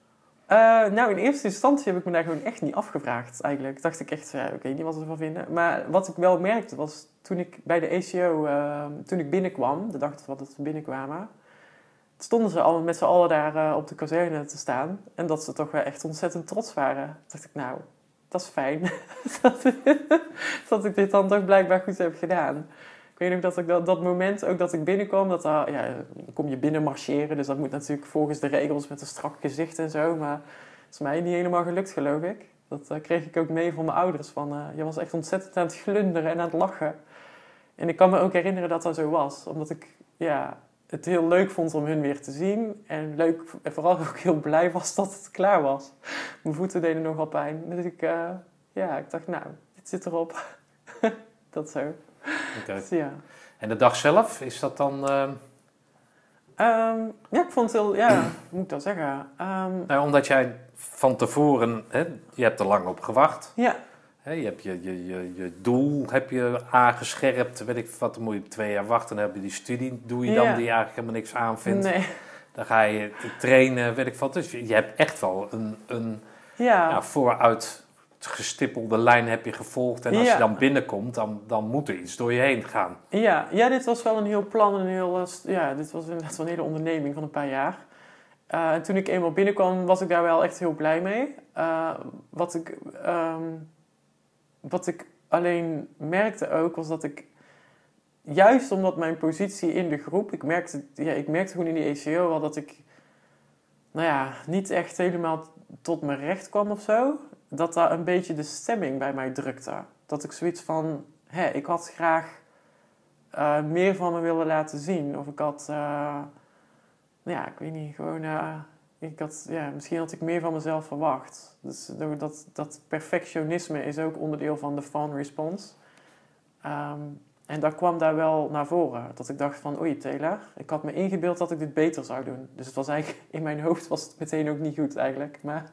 Eh, nou, in eerste instantie heb ik me daar gewoon echt niet afgevraagd, eigenlijk. Dacht ik echt, ja, oké, niet wat ze ervan vinden. Maar wat ik wel merkte was, toen ik bij de ACO, eh, toen ik binnenkwam, de dag dat we binnenkwamen, stonden ze al met z'n allen daar eh, op de kazerne te staan. En dat ze toch wel echt ontzettend trots waren. Dacht ik, nou, dat is fijn. dat, dat ik dit dan toch blijkbaar goed heb gedaan. Weet ook dat ik dat, dat moment, ook dat ik binnenkwam, dat ja, kom je binnen marcheren. Dus dat moet natuurlijk volgens de regels met een strak gezicht en zo. Maar het is mij niet helemaal gelukt, geloof ik. Dat eh, kreeg ik ook mee van mijn ouders. Van, eh, je was echt ontzettend aan het glunderen en aan het lachen. En ik kan me ook herinneren dat dat zo was. Omdat ik ja, het heel leuk vond om hun weer te zien. En, leuk, en vooral ook heel blij was dat het klaar was. Mijn voeten deden nogal pijn. Dus ik, eh, ja, ik dacht, nou, dit zit erop. dat zo. Dus ja. En de dag zelf, is dat dan... eh, Ehm, ja, ik vond het heel, ja, moet ik dat zeggen? Ehm, Nou, omdat jij van tevoren, hè, je hebt er lang op gewacht. ja, Hè, je hebt je, je, je, je doel heb je aangescherpt. Weet ik wat, dan moet je twee jaar wachten. Dan heb je die studie, doe je dan Ja. die je eigenlijk helemaal niks aanvindt. nee, Dan ga je trainen, weet ik wat. Dus je je hebt echt wel een, een ja, ja, vooruit gestippelde lijn heb je gevolgd. En als Ja. je dan binnenkomt, dan, dan moet er iets door je heen gaan. ja, ja, dit was wel een heel plan en een heel, eh, ja, dit was inderdaad wel een hele onderneming van een paar jaar. Eh, en toen ik eenmaal binnenkwam, was ik daar wel echt heel blij mee. Eh, wat, ik, ehm, wat ik alleen merkte ook, was dat ik... Juist omdat mijn positie in de groep... Ik merkte, ja, ik merkte gewoon in die ECO wel dat ik... Nou ja, niet echt helemaal tot mijn recht kwam of zo. Dat daar een beetje de stemming bij mij drukte. Dat ik zoiets van... Hé, ik had graag eh, meer van me willen laten zien. Of ik had... nou ja, ik weet niet, gewoon... eh, ik had, ja, misschien had ik meer van mezelf verwacht. Dus dat, dat perfectionisme is ook onderdeel van de fan response. Ehm, en dat kwam daar wel naar voren. Dat ik dacht van, oei Taylor, ik had me ingebeeld dat ik dit beter zou doen. Dus het was eigenlijk, in mijn hoofd was het meteen ook niet goed eigenlijk. Maar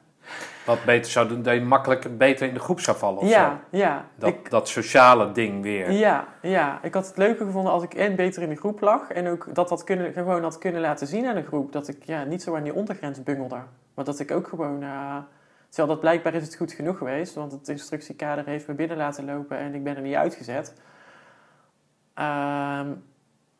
Wat beter zou doen, dat je makkelijk beter in de groep zou vallen of ja, zo. ja. Dat, ik, dat sociale ding weer. ja, ja, ik had het leuker gevonden als ik en beter in de groep lag. En ook dat dat kunnen, gewoon had kunnen laten zien aan de groep. Dat ik ja, niet zo aan die ondergrens bungelde. Maar dat ik ook gewoon... eh, terwijl dat blijkbaar is het goed genoeg geweest. Want het instructiekader heeft me binnen laten lopen en ik ben er niet uitgezet. Ehm,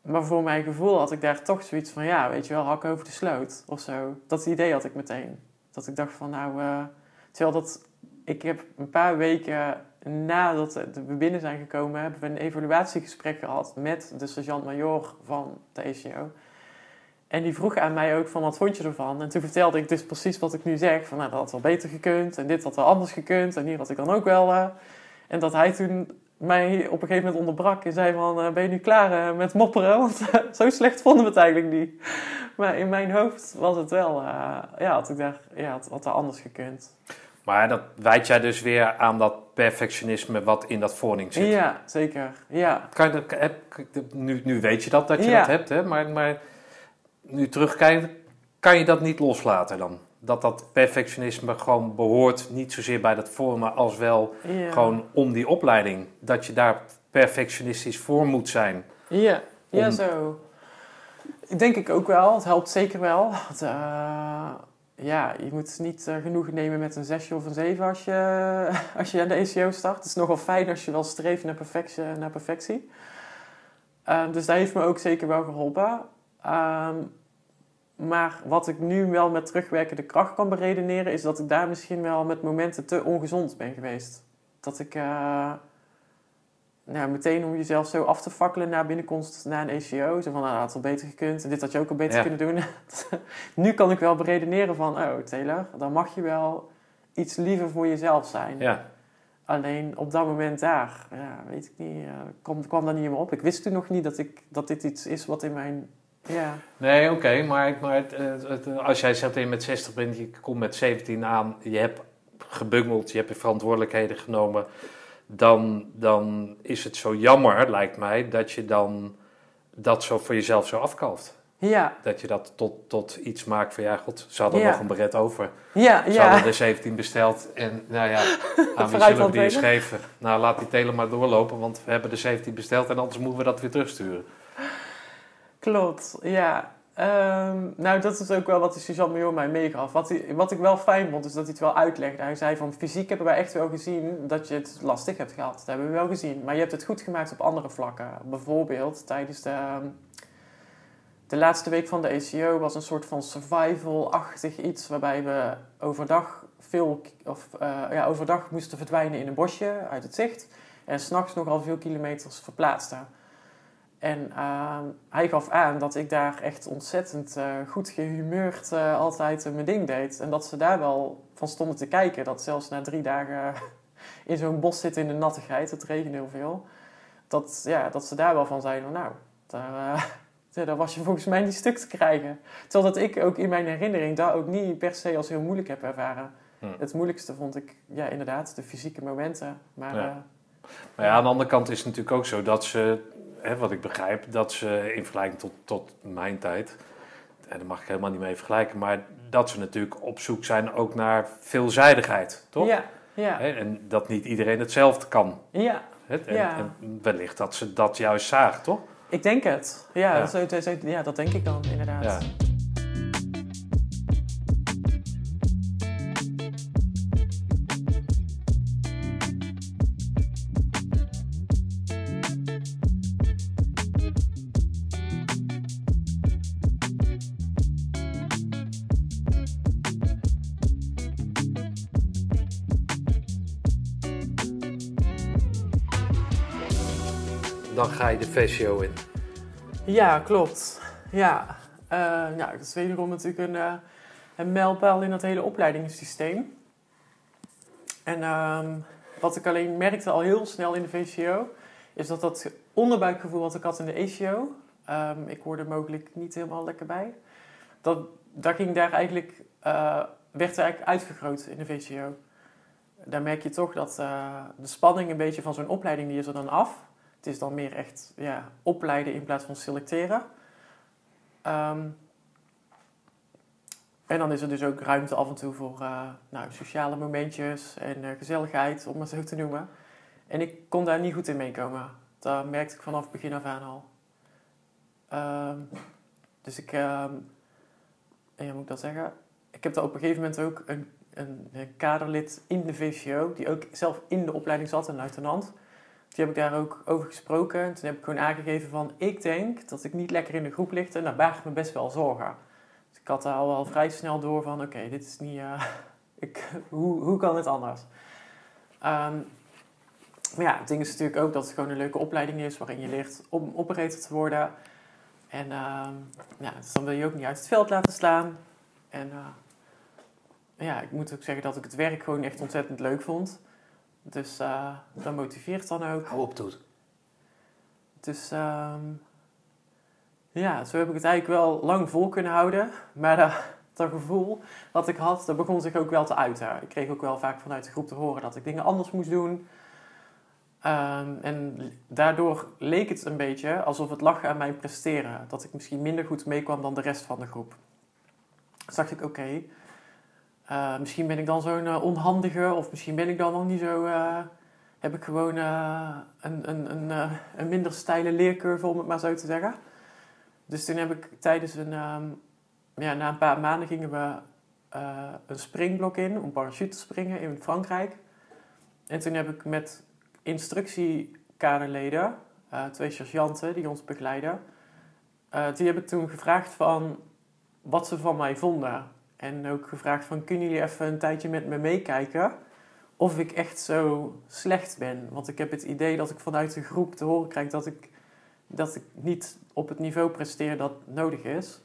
maar voor mijn gevoel had ik daar toch zoiets van... Ja, weet je wel, hak over de sloot of zo. Dat idee had ik meteen. Dat ik dacht van nou... eh, terwijl dat... Ik heb een paar weken nadat we binnen zijn gekomen... hebben we een evaluatiegesprek gehad met de sergeant-major van de ECO. En die vroeg aan mij ook van wat vond je ervan? En toen vertelde ik dus precies wat ik nu zeg. Van nou, dat had wel beter gekund en dit had wel anders gekund. En hier had ik dan ook wel... eh. En dat hij toen mij op een gegeven moment onderbrak en zei van... eh, ben je nu klaar met mopperen? Want zo slecht vonden we het eigenlijk niet. Maar in mijn hoofd was het wel... eh, ja, had ik daar, ja, had, had er anders gekund. Maar dat wijt jij dus weer aan dat perfectionisme wat in dat voorning zit. Ja, zeker. Ja. Kan je heb, nu, nu weet je dat, dat je Ja. dat hebt, hè? Maar, maar nu terugkijken, kan je dat niet loslaten dan? Dat dat perfectionisme gewoon behoort, niet zozeer bij dat vormen als wel ja. gewoon om die opleiding. Dat je daar perfectionistisch voor moet zijn. Ja, ja Om- zo. Denk ik ook wel. Het helpt zeker wel. Eh, ja, je moet niet eh, genoegen nemen met een zesje of een zeven als je, als je aan de ECO start. Het is nogal fijn als je wel streeft naar perfectie. Naar perfectie. Eh, dus dat heeft me ook zeker wel geholpen. Ehm, maar wat ik nu wel met terugwerkende kracht kan beredeneren... is dat ik daar misschien wel met momenten te ongezond ben geweest. Dat ik... nou, meteen om jezelf zo af te fakkelen na binnenkomst na een ECO. Zo van, nou, dat had wel beter gekund. En dit had je ook al beter Ja. kunnen doen. nu kan ik wel beredeneren van, oh Taylor, dan mag je wel iets liever voor jezelf zijn. Ja, Alleen op dat moment daar, ja, weet ik niet, eh, kwam, kwam dat niet meer op. Ik wist toen nog niet dat, ik, dat dit iets is wat in mijn... Ja, nee, oké, maar, maar het, het- het- als jij zegt dat je met 60 bent, je komt met 17 aan, je hebt gebungeld, je hebt je verantwoordelijkheden genomen, dan, dan is het zo jammer, lijkt mij, dat je dan dat zo voor jezelf zo afkalft. ja, Dat je dat tot, tot iets maakt van, ja god, ze hadden Ja. nog een beret over. ja, Ze ja. hadden er 17 besteld en nou ja, aan wie zullen we die eens geven? Nou, laat die tele maar doorlopen, want we hebben er 17 besteld en anders moeten we dat weer terugsturen. Klopt, ja. Ehm, nou, dat is ook wel wat de sergeant major mij meegaf. Wat, wat ik wel fijn vond, is dat hij het wel uitlegde. Hij zei van, fysiek hebben wij echt wel gezien dat je het lastig hebt gehad. Dat hebben we wel gezien. Maar je hebt het goed gemaakt op andere vlakken. Bijvoorbeeld tijdens de, ehm, de laatste week van de ACO was een soort van survival-achtig iets... waarbij we overdag, veel, of, eh, ja, overdag moesten verdwijnen in een bosje uit het zicht... en s'nachts nogal veel kilometers verplaatsten. En ehm, hij gaf aan dat ik daar echt ontzettend eh, goed gehumeurd eh, altijd eh, mijn ding deed. En dat ze daar wel van stonden te kijken. Dat zelfs na drie dagen in zo'n bos zitten in de nattigheid, het regende heel veel. Dat, ja, dat ze daar wel van zeiden, nou, daar, daar was je volgens mij niet stuk te krijgen. Terwijl dat ik ook in mijn herinnering daar ook niet per se als heel moeilijk heb ervaren. Hm. Het moeilijkste vond ik, ja inderdaad, de fysieke momenten. Maar Ja. Maar ja, aan de andere kant is het natuurlijk ook zo dat ze, hè, wat ik begrijp, dat ze in vergelijking tot, tot mijn tijd, en daar mag ik helemaal niet mee vergelijken, maar dat ze natuurlijk op zoek zijn ook naar veelzijdigheid, toch? Ja, ja, Hè, En dat niet iedereen hetzelfde kan. ja. Hè? En, Ja. en wellicht dat ze dat juist zagen, toch? Ik denk het. Ja, Ja. Zo, zo- zo- ja dat denk ik dan inderdaad. Ja. Dan ga je de VCO in. Ja, klopt. Ja, Eh ja dat is wederom natuurlijk een, een mijlpaal in dat hele opleidingssysteem. En ehm, wat ik alleen merkte al heel snel in de VCO, is dat dat onderbuikgevoel wat ik had in de ACO, ehm, ik hoorde mogelijk niet helemaal lekker bij, dat, dat ging daar eigenlijk, eh, werd eigenlijk in de VCO. Daar merk je toch dat de spanning een beetje van zo'n opleiding, die is er dan af. Het is dan meer echt ja, opleiden in plaats van selecteren. Ehm, en dan is er dus ook ruimte af en toe voor eh, nou, sociale momentjes en eh, gezelligheid, om maar zo te noemen. En ik kon daar niet goed in meekomen. Dat merkte ik vanaf het begin af aan al. Ehm, dus ik, ehm ja, moet ik dat zeggen? Ik heb daar op een gegeven moment ook een, een, een kaderlid in de VCO, die ook zelf in de opleiding zat, een luitenant. Die heb ik daar ook over gesproken. En toen heb ik gewoon aangegeven van... ik denk dat ik niet lekker in de groep ligt en daar baar ik me best wel zorgen. Dus ik had daar al wel vrij snel door van... oké, dit is niet... eh, ik, hoe, hoe kan het anders? Ehm, maar ja, het ding is natuurlijk ook dat het gewoon een leuke opleiding is... waarin je leert om operator te worden. En ehm, ja, dus dan wil je ook niet uit het veld laten slaan. En eh, ja, ik moet ook zeggen dat ik het werk gewoon echt ontzettend leuk vond... Dus eh, dat motiveert dan ook. Hou op, Toet. Dus ehm, ja, zo heb ik het eigenlijk wel lang vol kunnen houden. Maar dat, dat gevoel wat ik had, dat begon zich ook wel te uiten. Ik kreeg ook wel vaak vanuit de groep te horen dat ik dingen anders moest doen. Ehm, en daardoor leek het een beetje alsof het lag aan mijn presteren. Dat ik misschien minder goed meekwam dan de rest van de groep. Dus dacht ik, oké, eh, misschien ben ik dan zo'n eh, onhandige, of misschien ben ik dan nog niet zo. eh, heb ik gewoon een, een, een, een minder steile leercurve, om het maar zo te zeggen. Dus toen heb ik tijdens een. ehm, ja, na een paar maanden gingen we een springblok in om parachute te springen in Frankrijk. En toen heb ik met instructiekaderleden, twee sergeanten die ons begeleiden, die heb ik toen gevraagd van wat ze van mij vonden. En ook gevraagd van, kunnen jullie even een tijdje met me meekijken of ik echt zo slecht ben? Want ik heb het idee dat ik vanuit de groep te horen krijg dat ik, dat ik niet op het niveau presteer dat nodig is.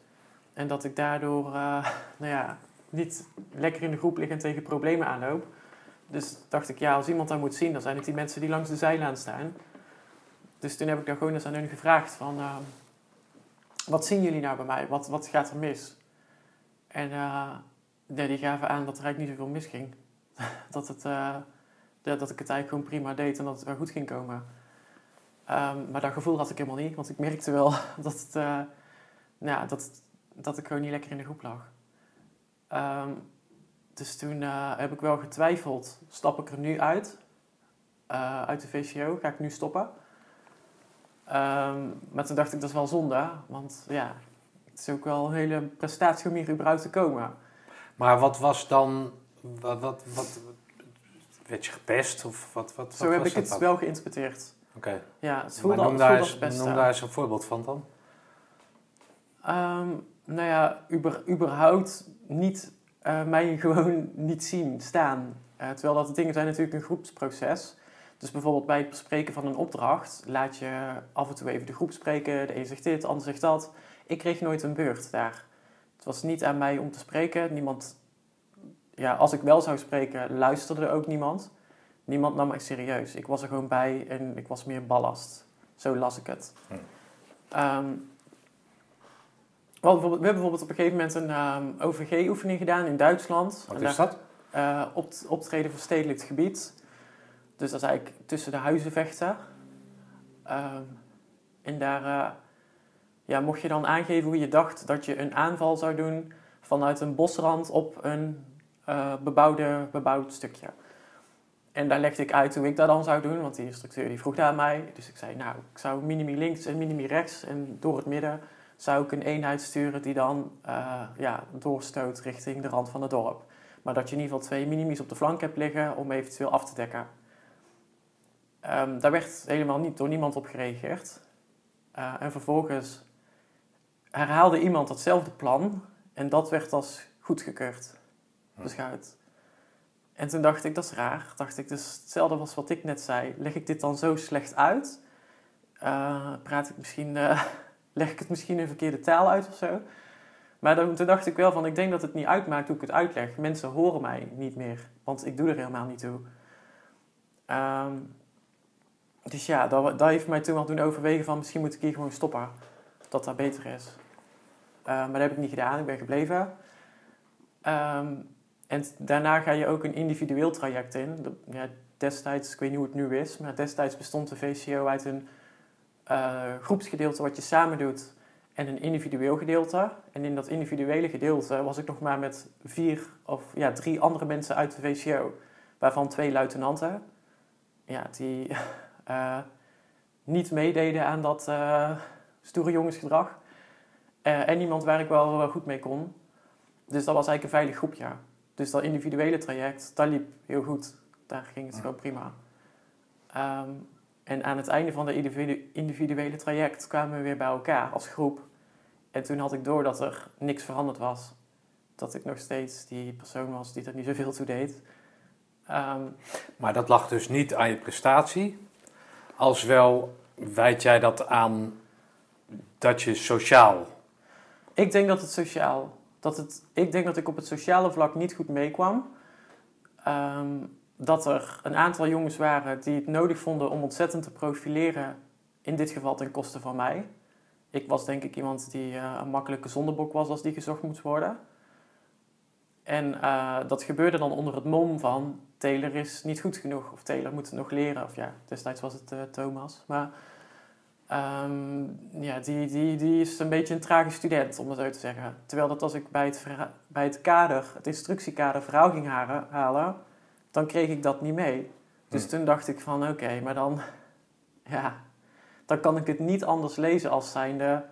En dat ik daardoor eh, nou ja, niet lekker in de groep lig en tegen problemen aanloop. Dus dacht ik, ja, als iemand dat moet zien, dan zijn het die mensen die langs de zijlaan staan. Dus toen heb ik daar gewoon eens aan hun gevraagd van... eh, wat zien jullie nou bij mij? Wat, wat gaat er mis? En eh, die gaven aan dat er eigenlijk niet zoveel misging. dat, het, eh, dat ik het eigenlijk gewoon prima deed en dat het wel goed ging komen. Ehm, maar dat gevoel had ik helemaal niet, want ik merkte wel dat, het, nou, dat, dat ik gewoon niet lekker in de groep lag. Ehm, dus toen heb ik wel getwijfeld, stap ik er nu uit, uit de VCO, ga ik nu stoppen? Ehm, maar toen dacht ik, dat is wel zonde, want ja, het is ook wel een hele prestatie om hier überhaupt te komen. Maar wat was dan... Wat, wat, wat, werd je gepest? Of wat, wat, Zo wat heb ik het dan? wel geïnterpreteerd. Oké. Ja, het Maar voelde, noem het daar, eens, noem daar eens een voorbeeld van dan. Ehm, nou ja, uber, überhaupt niet eh, mij gewoon niet zien staan. Eh, terwijl dat dingen zijn natuurlijk een groepsproces. Dus bijvoorbeeld bij het bespreken van een opdracht laat je af en toe even de groep spreken. De een zegt dit, de ander zegt dat. Ik kreeg nooit een beurt daar. Het was niet aan mij om te spreken. Niemand, ja, als ik wel zou spreken, luisterde ook niemand. Niemand nam mij serieus. Ik was er gewoon bij en ik was meer ballast. Zo las ik het. Hm. Ehm, we, hebben bijvoorbeeld op een gegeven moment een ehm, OVG-oefening gedaan in Duitsland. Wat En is daar- dat? eh, op, optreden voor stedelijk gebied. Dus dat is eigenlijk tussen de huizen vechten. Ehm, en daar, eh, ja, mocht je dan aangeven hoe je dacht dat je een aanval zou doen vanuit een bosrand op een uh, bebouwde, bebouwd stukje. En daar legde ik uit hoe ik dat dan zou doen, want die instructeur die vroeg daar aan mij. Dus ik zei, nou, ik zou minimi links en minimi rechts en door het midden zou ik een eenheid sturen die dan uh, ja, doorstoot richting de rand van het dorp. Maar dat je in ieder geval twee minimis op de flank hebt liggen om eventueel af te dekken. Um, daar werd helemaal niet door niemand op gereageerd. Uh, en vervolgens herhaalde iemand datzelfde plan en dat werd als goedgekeurd beschouwd. En toen dacht ik, dat is raar. Dacht ik, dus hetzelfde was wat ik net zei. Leg ik dit dan zo slecht uit? Uh, praat ik misschien, uh, leg ik het misschien in verkeerde taal uit of zo? Maar dan, toen dacht ik wel van, ik denk dat het niet uitmaakt hoe ik het uitleg. Mensen horen mij niet meer, want ik doe er helemaal niet toe. Um, dus ja, dat, dat heeft mij toen wel doen overwegen van, misschien moet ik hier gewoon stoppen. Dat dat beter is. Uh, maar dat heb ik niet gedaan, ik ben gebleven. Um, en daarna ga je ook een individueel traject in. Ja, destijds, ik weet niet hoe het nu is, maar destijds bestond de VCO uit een uh, groepsgedeelte wat je samen doet en een individueel gedeelte. En in dat individuele gedeelte was ik nog maar met vier of ja, drie andere mensen uit de VCO, waarvan twee luitenanten, ja, die uh, niet meededen aan dat stoere jongensgedrag. en iemand waar ik wel goed mee kon. Dus dat was eigenlijk een veilig groepje. Dus dat individuele traject, dat liep heel goed. Daar ging het gewoon prima. Um, en aan het einde van de individuele traject kwamen we weer bij elkaar als groep. En toen had ik door dat er niks veranderd was. Dat ik nog steeds die persoon was die er niet zoveel toe deed. Um, maar dat lag dus niet aan je prestatie. Als wel wijd jij dat aan dat je sociaal. Ik denk dat het sociaal dat het, ik denk dat ik op het sociale vlak niet goed meekwam. Um, dat er een aantal jongens waren die het nodig vonden om ontzettend te profileren, in dit geval ten koste van mij. Ik was denk ik iemand die uh, een makkelijke zondebok was als die gezocht moest worden. En uh, dat gebeurde dan onder het mom van Taylor is niet goed genoeg of Taylor moet het nog leren. Of ja, destijds was het uh, Thomas. Maar Um, ja, die, die, die is een beetje een tragisch student, om het zo te zeggen. Terwijl dat als ik bij het, bij het kader, het instructiekader verhaal ging halen, dan kreeg ik dat niet mee. Dus hm. toen dacht ik van, oké, maar dan, ja, dan kan ik het niet anders lezen als zijnde,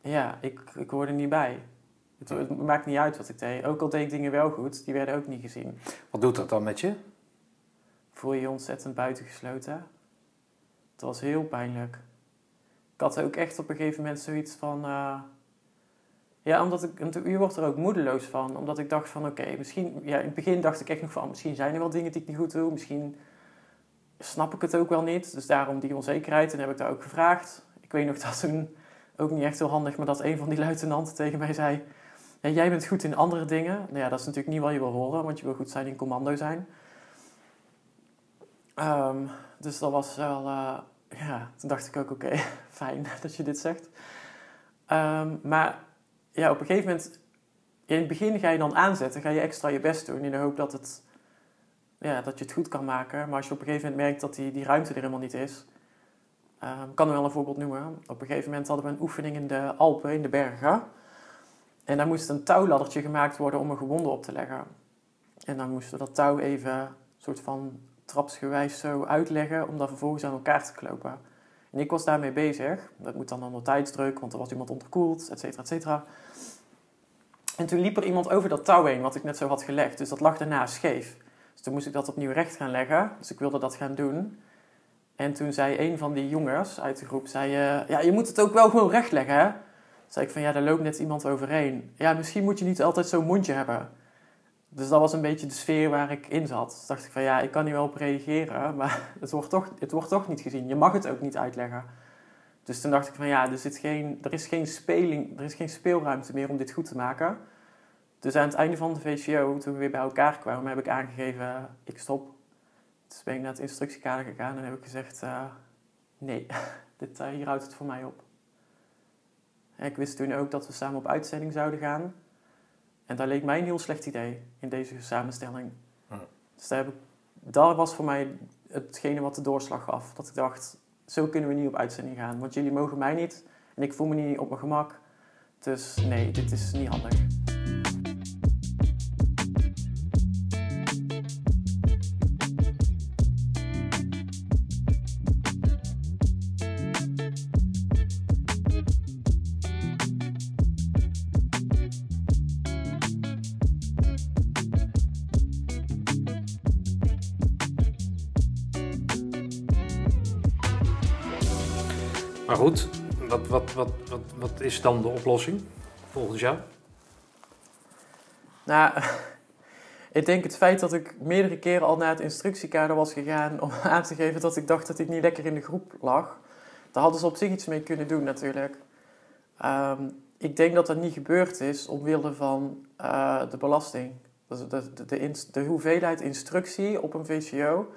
ja, ik, ik hoor er niet bij. Het, het, maakt niet uit wat ik deed. Ook al deed ik dingen wel goed, die werden ook niet gezien. Wat doet dat dan met je? Voel je je ontzettend buitengesloten. Het was heel pijnlijk ik had ook echt op een gegeven moment zoiets van. Uh, ja, omdat ik. Je wordt er ook moedeloos van. Omdat ik dacht van oké, misschien. Ja, in het begin dacht ik echt nog van. Misschien zijn er wel dingen die ik niet goed doe. Misschien snap ik het ook wel niet. Dus daarom die onzekerheid. En heb ik daar ook gevraagd. Ik weet nog dat toen ook niet echt heel handig. Maar dat een van die luitenanten tegen mij zei. Ja, jij bent goed in andere dingen. Nou ja, dat is natuurlijk niet wat je wil horen. Want je wil goed zijn in commando zijn. Um, dus dat was wel. Uh, ja, toen dacht ik ook, oké, fijn dat je dit zegt. Um, maar ja, op een gegeven moment, in het begin ga je dan aanzetten, ga je extra je best doen in de hoop dat, het, ja, dat je het goed kan maken. Maar als je op een gegeven moment merkt dat die, die ruimte er helemaal niet is, um, kan er wel een voorbeeld noemen. Op een gegeven moment hadden we een oefening in de Alpen, in de bergen. En daar moest een touwladdertje gemaakt worden om een gewonde op te leggen. En dan moesten we dat touw even soort van trapsgewijs zo uitleggen om dat vervolgens aan elkaar te klopen. En ik was daarmee bezig. Dat moet dan onder tijdsdruk, want er was iemand onderkoeld, et cetera, et cetera. En toen liep er iemand over dat touw heen wat ik net zo had gelegd. Dus dat lag daarna scheef. Dus toen moest ik dat opnieuw recht gaan leggen. Dus ik wilde dat gaan doen. En toen zei een van die jongens uit de groep, zei, uh, ja, je moet het ook wel gewoon recht leggen, hè? Zei ik van, ja, daar loopt net iemand overheen. Ja, misschien moet je niet altijd zo'n mondje hebben. Dus dat was een beetje de sfeer waar ik in zat. Dus dacht ik van ja, ik kan hier wel op reageren, maar het wordt toch, het wordt toch niet gezien. Je mag het ook niet uitleggen. Dus toen dacht ik van ja, er, zit geen, er, is geen speling, er is geen speelruimte meer om dit goed te maken. Dus aan het einde van de VCO, toen we weer bij elkaar kwamen, heb ik aangegeven, ik stop. Dus ben ik naar het instructiekader gegaan en heb ik gezegd, uh, nee, dit, uh, hier houdt het voor mij op. Ik wist toen ook dat we samen op uitzending zouden gaan. En dat leek mij een heel slecht idee in deze samenstelling. Dus daar heb ik, dat was voor mij hetgene wat de doorslag gaf. Dat ik dacht, zo kunnen we niet op uitzending gaan. Want jullie mogen mij niet, En ik voel me niet op mijn gemak. Dus nee, dit is niet handig. Goed, wat, wat, wat, wat, wat is dan de oplossing volgens jou? Nou, ik denk het feit dat ik meerdere keren al naar het instructiekader was gegaan om aan te geven dat ik dacht dat ik niet lekker in de groep lag. Daar hadden ze op zich iets mee kunnen doen natuurlijk. Ehm, ik denk dat dat niet gebeurd is omwille van eh, de belasting. De, de, de, de hoeveelheid instructie op een VCO,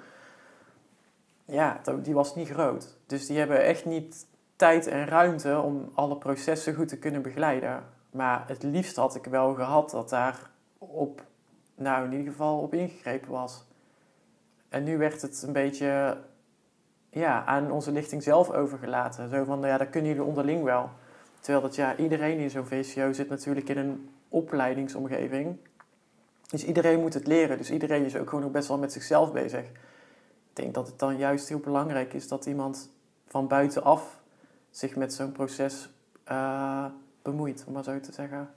ja, die was niet groot. Dus die hebben echt niet tijd en ruimte om alle processen goed te kunnen begeleiden. Maar het liefst had ik wel gehad dat daar op, nou in ieder geval op ingegrepen was. En nu werd het een beetje ja, aan onze lichting zelf overgelaten. Zo van, ja, dat kunnen jullie onderling wel. Terwijl dat, ja, iedereen in zo'n VCO zit natuurlijk in een opleidingsomgeving. Dus iedereen moet het leren. Dus iedereen is ook gewoon nog best wel met zichzelf bezig. Ik denk dat het dan juist heel belangrijk is dat iemand van buitenaf zich met zo'n proces eh, bemoeit, om maar zo te zeggen.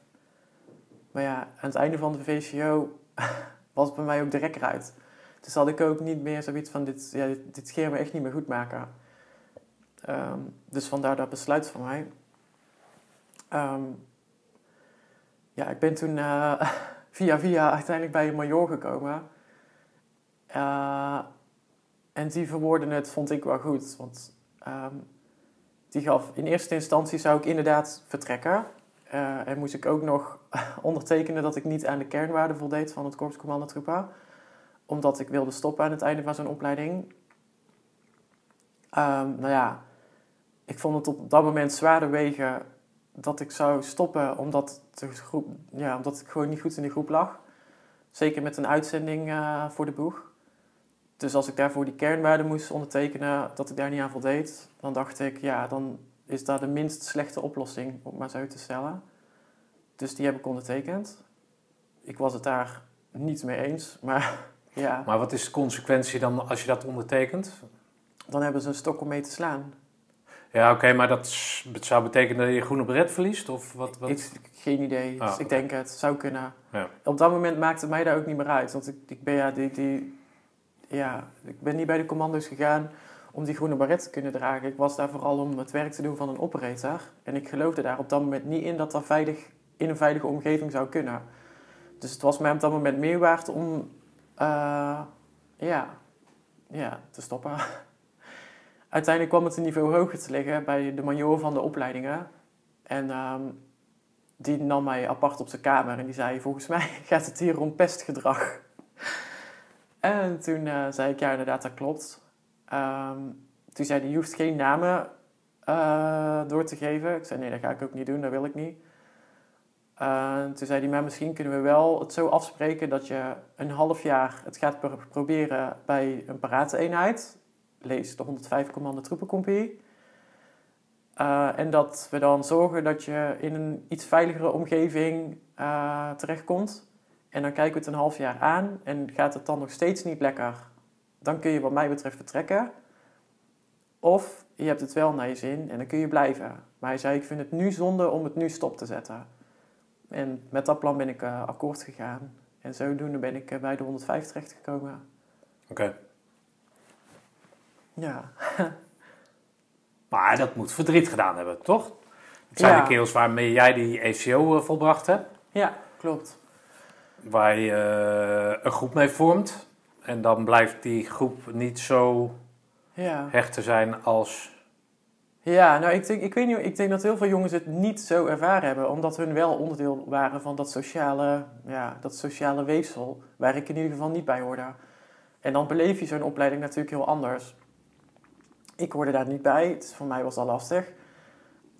Maar ja, aan het einde van de VCO was bij mij ook de rekker uit. Dus had ik ook niet meer zoiets van, dit, ja, dit, dit we echt niet meer goed maken. Ehm, dus vandaar dat besluit van mij. Ehm, ja, ik ben toen eh, via via uiteindelijk bij een major gekomen. Eh, en die verwoordde het, vond ik wel goed. Want ehm, die gaf, in eerste instantie zou ik inderdaad vertrekken. Eh, en moest ik ook nog ondertekenen dat ik niet aan de kernwaarden voldeed van het Korps Commandotroepen. Omdat ik wilde stoppen aan het einde van zo'n opleiding. Ehm, nou ja, ik vond het op dat moment zwaarder wegen dat ik zou stoppen omdat, de groep, ja, omdat ik gewoon niet goed in de groep lag. Zeker met een uitzending eh, voor de boeg. Dus als ik daarvoor die kernwaarden moest ondertekenen, dat ik daar niet aan voldeed, dan dacht ik, ja, dan is dat de minst slechte oplossing, om het maar zo te stellen. Dus die heb ik ondertekend. Ik was het daar niet mee eens, maar ja, Maar wat is de consequentie dan als je dat ondertekent? dan hebben ze een stok om mee te slaan. Ja, oké, maar dat zou betekenen dat je je groene beret verliest? Of wat? wat? Ik, geen idee, Ah, dus ik denk het zou kunnen. Ja. Op dat moment maakte het mij daar ook niet meer uit, want ik, ik ben ja, die, die, ja, ik ben niet bij de commando's gegaan om die groene baret te kunnen dragen. Ik was daar vooral om het werk te doen van een operator. En ik geloofde daar op dat moment niet in dat dat veilig, in een veilige omgeving zou kunnen. Dus het was mij op dat moment meer waard om eh, ja, ja, te stoppen. Uiteindelijk kwam het een niveau hoger te liggen bij de major van de opleidingen. En ehm, die nam mij apart op zijn kamer en die zei: Volgens mij gaat het hier om pestgedrag. En toen eh, zei ik: Ja, inderdaad, dat klopt. Ehm, toen zei hij: Je hoeft geen namen eh, door te geven. Ik zei: Nee, dat ga ik ook niet doen, dat wil ik niet. Toen zei hij: Maar misschien kunnen we wel het zo afspreken dat je een half jaar het gaat pro- proberen bij een paraateenheid. Lees de 105 Commando Troepencompagnie. Eh, en dat we dan zorgen dat je in een iets veiligere omgeving terechtkomt. En dan kijken we het een half jaar aan en gaat het dan nog steeds niet lekker. Dan kun je wat mij betreft vertrekken. Of je hebt het wel naar je zin en dan kun je blijven. Maar hij zei, ik vind het nu zonde om het nu stop te zetten. En met dat plan ben ik eh, akkoord gegaan. En zodoende ben ik eh, bij de 105 terechtgekomen. Oké. Ja, Maar dat moet verdriet gedaan hebben, toch? Het zijn Ja. de kerels waarmee jij die ECO eh, volbracht hebt. ja klopt. Waar je eh, een groep mee vormt. En dan blijft die groep niet zo Ja. hecht te zijn als... Ja, nou, ik denk, ik, weet niet, ik denk dat heel veel jongens het niet zo ervaren hebben, omdat hun wel onderdeel waren van dat sociale, ja, dat sociale weefsel, waar ik in ieder geval niet bij hoorde. En dan beleef je zo'n opleiding natuurlijk heel anders. Ik hoorde daar niet bij, dus voor mij was dat lastig.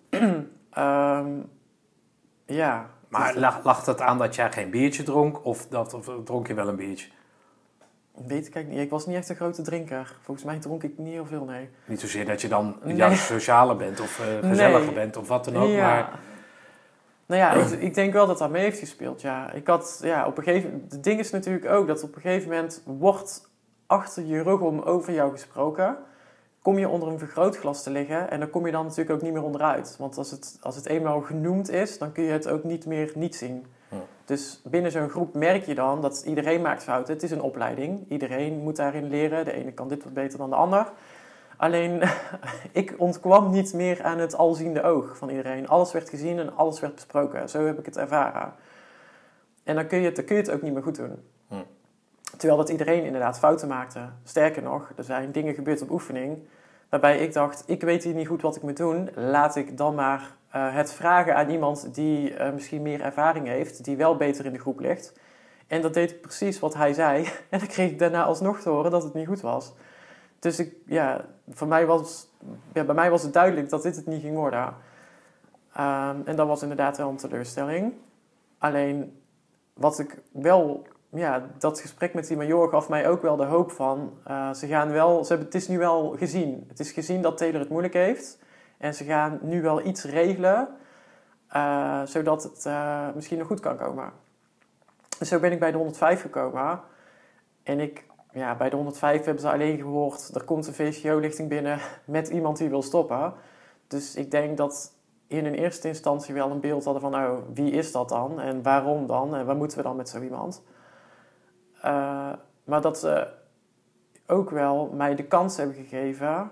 Ehm, ja. Maar lag, lag het aan dat jij geen biertje dronk? Of, dat, of dronk je wel een biertje? Weet ik niet. Ik was niet echt een grote drinker. Volgens mij dronk ik niet heel veel, nee. Niet zozeer dat je dan Nee. juist socialer bent of eh, gezelliger Nee. bent of wat dan ook. ja. Maar Nou ja, ik, ik denk wel dat dat mee heeft gespeeld, ja. Ik had, ja, op een gegeven Het ding is natuurlijk ook dat op een gegeven moment wordt achter je rug om over jou gesproken. Kom je onder een vergrootglas te liggen en dan kom je dan natuurlijk ook niet meer onderuit. Want als het, als het eenmaal genoemd is, dan kun je het ook niet meer niet zien. Ja. Dus binnen zo'n groep merk je dan dat iedereen maakt fouten. Het is een opleiding. Iedereen moet daarin leren. De ene kan dit wat beter dan de ander. Alleen, ik ontkwam niet meer aan het alziende oog van iedereen. Alles werd gezien en alles werd besproken. Zo heb ik het ervaren. En dan kun je het, dan kun je het ook niet meer goed doen. Hm. Terwijl dat iedereen inderdaad fouten maakte. Sterker nog, er zijn dingen gebeurd op oefening... waarbij ik dacht, ik weet hier niet goed wat ik moet doen. Laat ik dan maar eh, het vragen aan iemand die eh, misschien meer ervaring heeft... die wel beter in de groep ligt. En dat deed ik precies wat hij zei. En dan kreeg ik daarna alsnog te horen dat het niet goed was. Dus ik, ja, voor mij was, ja, bij mij was het duidelijk dat dit het niet ging worden. Ehm, en dat was inderdaad wel een teleurstelling. Alleen, wat ik wel, ja, dat gesprek met die major gaf mij ook wel de hoop van, eh, ze gaan wel, ze hebben, het is nu wel gezien. Het is gezien dat Taylor het moeilijk heeft. En ze gaan nu wel iets regelen, eh, zodat het eh, misschien nog goed kan komen. Dus zo ben ik bij de 105 gekomen. En ik, ja, bij de 105 hebben ze alleen gehoord, er komt een VCO-lichting binnen met iemand die wil stoppen. Dus ik denk dat in een eerste instantie wel een beeld hadden van, nou, wie is dat dan? En waarom dan? En wat moeten we dan met zo iemand? Eh, maar dat ze ook wel mij de kans hebben gegeven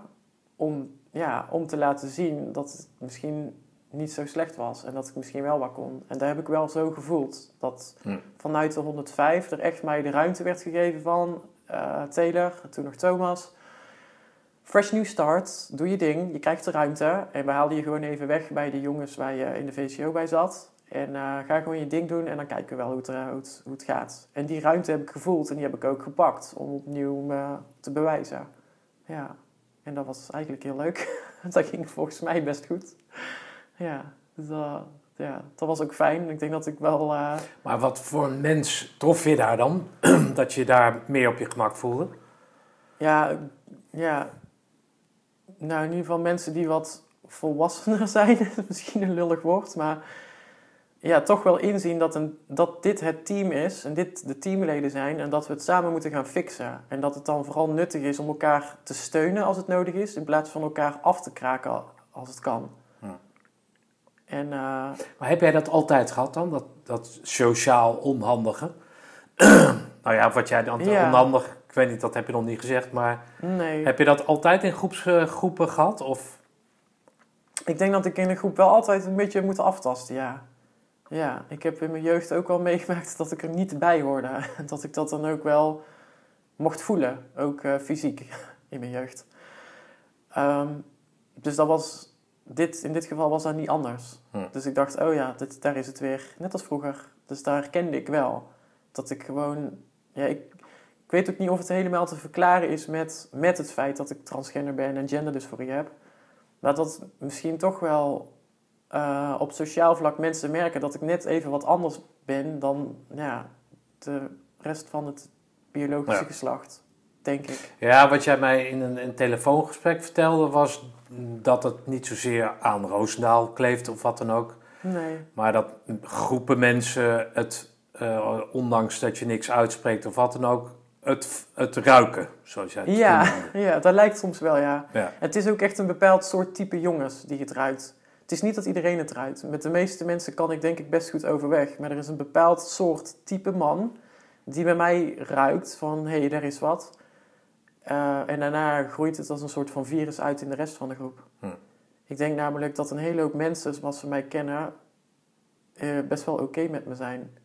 om, ja, om te laten zien dat het misschien niet zo slecht was. En dat ik misschien wel wat kon. En daar heb ik wel zo gevoeld. Dat Hm. vanuit de 105 er echt mij de ruimte werd gegeven van eh, Taylor, toen nog Thomas. Fresh new start, doe je ding, je krijgt de ruimte. En we haalden je gewoon even weg bij de jongens waar je in de VCO bij zat. En eh, ga gewoon je ding doen en dan kijken we wel hoe het, eh, hoe, het, hoe het gaat. En die ruimte heb ik gevoeld en die heb ik ook gepakt om opnieuw me te bewijzen. Ja, en dat was eigenlijk heel leuk. dat ging volgens mij best goed. Ja, dus dat, ja, dat was ook fijn. Ik denk dat ik wel... eh, Maar wat voor een mens trof je daar dan? dat je daar meer op je gemak voelde? Ja, ja. Nou, in ieder geval mensen die wat volwassener zijn, is misschien een lullig woord, maar ja, toch wel inzien dat, een, dat dit het team is en dit de teamleden zijn en dat we het samen moeten gaan fixen. En dat het dan vooral nuttig is om elkaar te steunen als het nodig is, in plaats van elkaar af te kraken als het kan. Ja. En eh, Maar heb jij dat altijd gehad dan? Dat, dat sociaal onhandige? nou ja, wat jij dan Ja. onhandig, ik weet niet, dat heb je nog niet gezegd, maar nee. heb je dat altijd in groepsgroepen gehad? Of Ik denk dat ik in de groep wel altijd een beetje moet aftasten, ja. Ja, ik heb in mijn jeugd ook wel meegemaakt dat ik er niet bij hoorde. En dat ik dat dan ook wel mocht voelen, ook eh, fysiek in mijn jeugd. Ehm, dus dat was, dit, in dit geval was dat niet anders. Hm. Dus ik dacht, oh ja, dit, daar is het weer, net als vroeger. Dus daar herkende ik wel. Dat ik gewoon, ja, ik, ik weet ook niet of het helemaal te verklaren is met, met het feit dat ik transgender ben en genderdysforie heb. Maar dat misschien toch wel eh, op sociaal vlak mensen merken dat ik net even wat anders ben dan ja, de rest van het biologische Ja. geslacht, denk ik. Ja, wat jij mij in een, een telefoongesprek vertelde was dat het niet zozeer aan Roosendaal kleeft of wat dan ook. Nee. Maar dat groepen mensen het, eh, ondanks dat je niks uitspreekt of wat dan ook, het, het ruiken, zoals jij het Ja, ja, dat lijkt soms wel, ja. ja. Het is ook echt een bepaald soort type jongens die het ruikt. Het is niet dat iedereen het ruikt. Met de meeste mensen kan ik denk ik best goed overweg. Maar er is een bepaald soort type man die bij mij ruikt van hé, hey, daar is wat. Eh, en daarna groeit het als een soort van virus uit in de rest van de groep. Hm. Ik denk namelijk dat een hele hoop mensen, zoals ze mij kennen, eh, best wel oké met me zijn.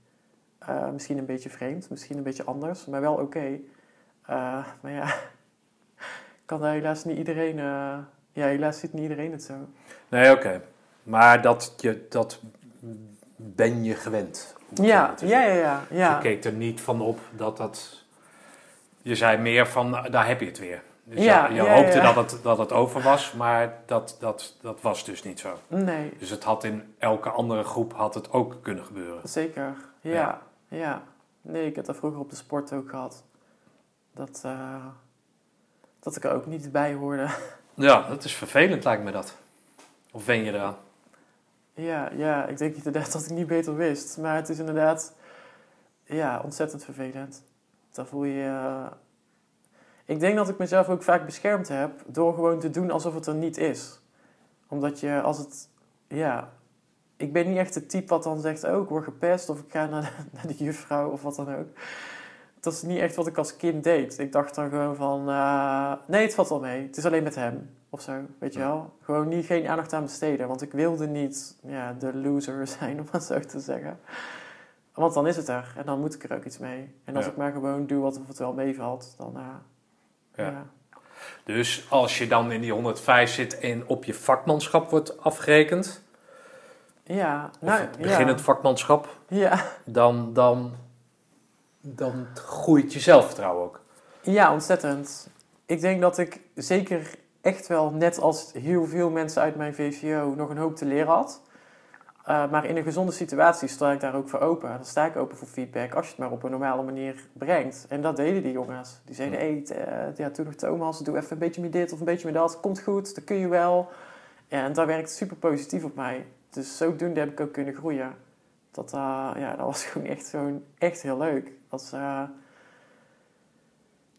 Eh, misschien een beetje vreemd, misschien een beetje anders, maar wel oké. Maar ja, kan daar helaas niet iedereen. ja, helaas ziet niet iedereen het zo. Nee, oké. Maar dat, je, dat ben je gewend. Ja, ja, ja, ja. Je ja. keek er niet van op dat dat... Je zei meer van, nou, daar heb je het weer. Dus Ja, je, je ja, hoopte ja. Dat, het, dat het over was, maar dat, dat, dat was dus niet zo. Nee, Dus het had in elke andere groep had het ook kunnen gebeuren. zeker. Ja, ja. Nee, ik heb dat vroeger op de sport ook gehad. Dat, eh, dat ik er ook niet bij hoorde. Ja, dat is vervelend lijkt me dat. Of wen je eraan? Ja, ja, ik denk inderdaad dat ik niet beter wist. Maar het is inderdaad ja, ontzettend vervelend. Dan voel je... eh, ik denk dat ik mezelf ook vaak beschermd heb door gewoon te doen alsof het er niet is. Omdat je als het... Ja, ik ben niet echt het type wat dan zegt... Oh, ik word gepest of ik ga naar de, naar de juffrouw of wat dan ook. Dat is niet echt wat ik als kind deed. Ik dacht dan gewoon van... eh, nee, het valt wel mee. Het is alleen met hem. Of zo, weet je wel. Gewoon niet, geen aandacht aan besteden. Want ik wilde niet ja, de loser zijn, om het zo te zeggen. Want dan is het er. En dan moet ik er ook iets mee. En als Ja. ik maar gewoon doe wat het wel meevalt, dan... eh, Ja. ja. Dus als je dan in die 105 zit en op je vakmanschap wordt afgerekend, Ja, of nou, beginnend vakmanschap, Ja. dan, dan, dan groeit je zelfvertrouwen ook. ja, ontzettend. Ik denk dat ik zeker echt wel, net als heel veel mensen uit mijn VCO, nog een hoop te leren had. Eh, maar in een gezonde situatie sta ik daar ook voor open. Dan sta ik open voor feedback als je het maar op een normale manier brengt. En dat deden die jongens. Die zeiden, hey, eh, ja, toen nog Thomas, doe even een beetje meer dit of een beetje meer dat. Komt goed, dat kun je wel. En dat werkt super positief op mij. Dus zodoende heb ik ook kunnen groeien. Dat, eh, ja, dat was gewoon echt, gewoon echt heel leuk. Als, eh,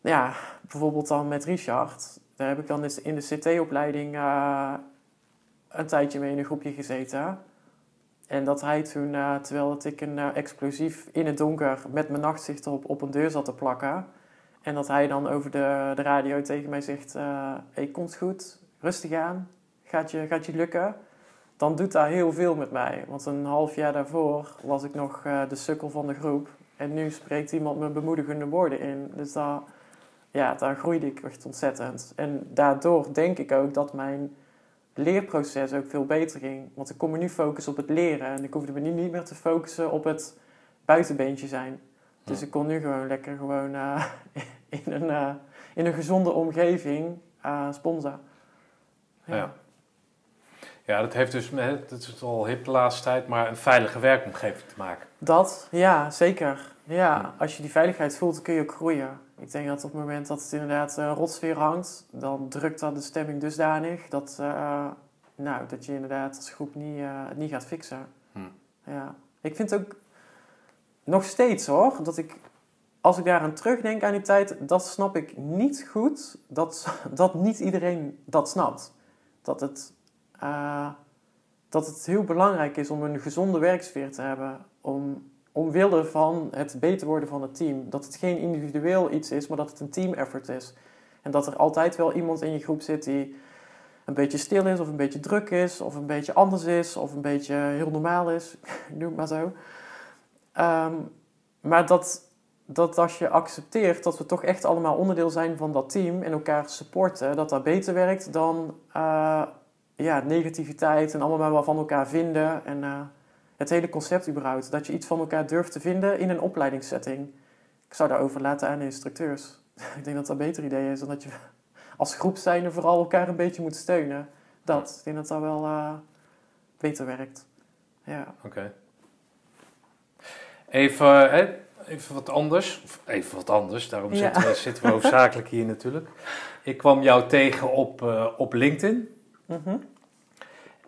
ja, bijvoorbeeld dan met Richard. Daar heb ik dan eens in de CT-opleiding eh, een tijdje mee in een groepje gezeten. En dat hij toen, terwijl dat ik een explosief in het donker met mijn nachtzicht op, op een deur zat te plakken. En dat hij dan over de, de radio tegen mij zegt: hey, komt goed, rustig aan, gaat je, gaat je lukken. Dan doet dat heel veel met mij. Want een half jaar daarvoor was ik nog eh, de sukkel van de groep. En nu spreekt iemand me bemoedigende woorden in. Dus daar, ja, daar groeide ik echt ontzettend. En daardoor denk ik ook dat mijn leerproces ook veel beter ging. Want ik kon me nu focussen op het leren. En ik hoefde me nu niet meer te focussen op het buitenbeentje zijn. Dus Ja. ik kon nu gewoon lekker gewoon, eh, in, een, eh, in een gezonde omgeving sponsen. Ja. Ja, dat heeft dus dat is al hip de laatste tijd, maar een veilige werkomgeving te maken. Dat, ja, zeker. Ja, Ja. als je die veiligheid voelt, kun je ook groeien. Ik denk dat op het moment dat het inderdaad uh, rotsfeer hangt, dan drukt dat de stemming dusdanig dat, eh, nou, dat je inderdaad als groep niet, eh, het niet gaat fixen. Hm. Ja. Ik vind ook nog steeds hoor, dat ik, als ik daaraan terugdenk aan die tijd, dat snap ik niet goed, dat, dat niet iedereen dat snapt. Dat het, eh, dat het heel belangrijk is om een gezonde werksfeer te hebben, om, omwille van het beter worden van het team. Dat het geen individueel iets is, maar dat het een team effort is. En dat er altijd wel iemand in je groep zit die een beetje stil is, of een beetje druk is, of een beetje anders is, of een beetje heel normaal is. Noem maar zo. Ehm, maar dat, dat als je accepteert dat we toch echt allemaal onderdeel zijn van dat team en elkaar supporten, dat dat beter werkt dan eh, ja, negativiteit en allemaal maar wat van elkaar vinden. En eh, het hele concept überhaupt. Dat je iets van elkaar durft te vinden in een opleidingssetting. Ik zou dat overlaten aan de instructeurs. Ik denk dat dat een beter idee is dan dat je als groep zijnde vooral elkaar een beetje moet steunen. Dat. Ik denk dat dat wel eh, beter werkt. Ja. Oké. Even, hè, even wat anders. Even wat anders, daarom Ja. zitten, we, zitten we hoofdzakelijk hier natuurlijk. Ik kwam jou tegen op, eh, op LinkedIn. Mhm.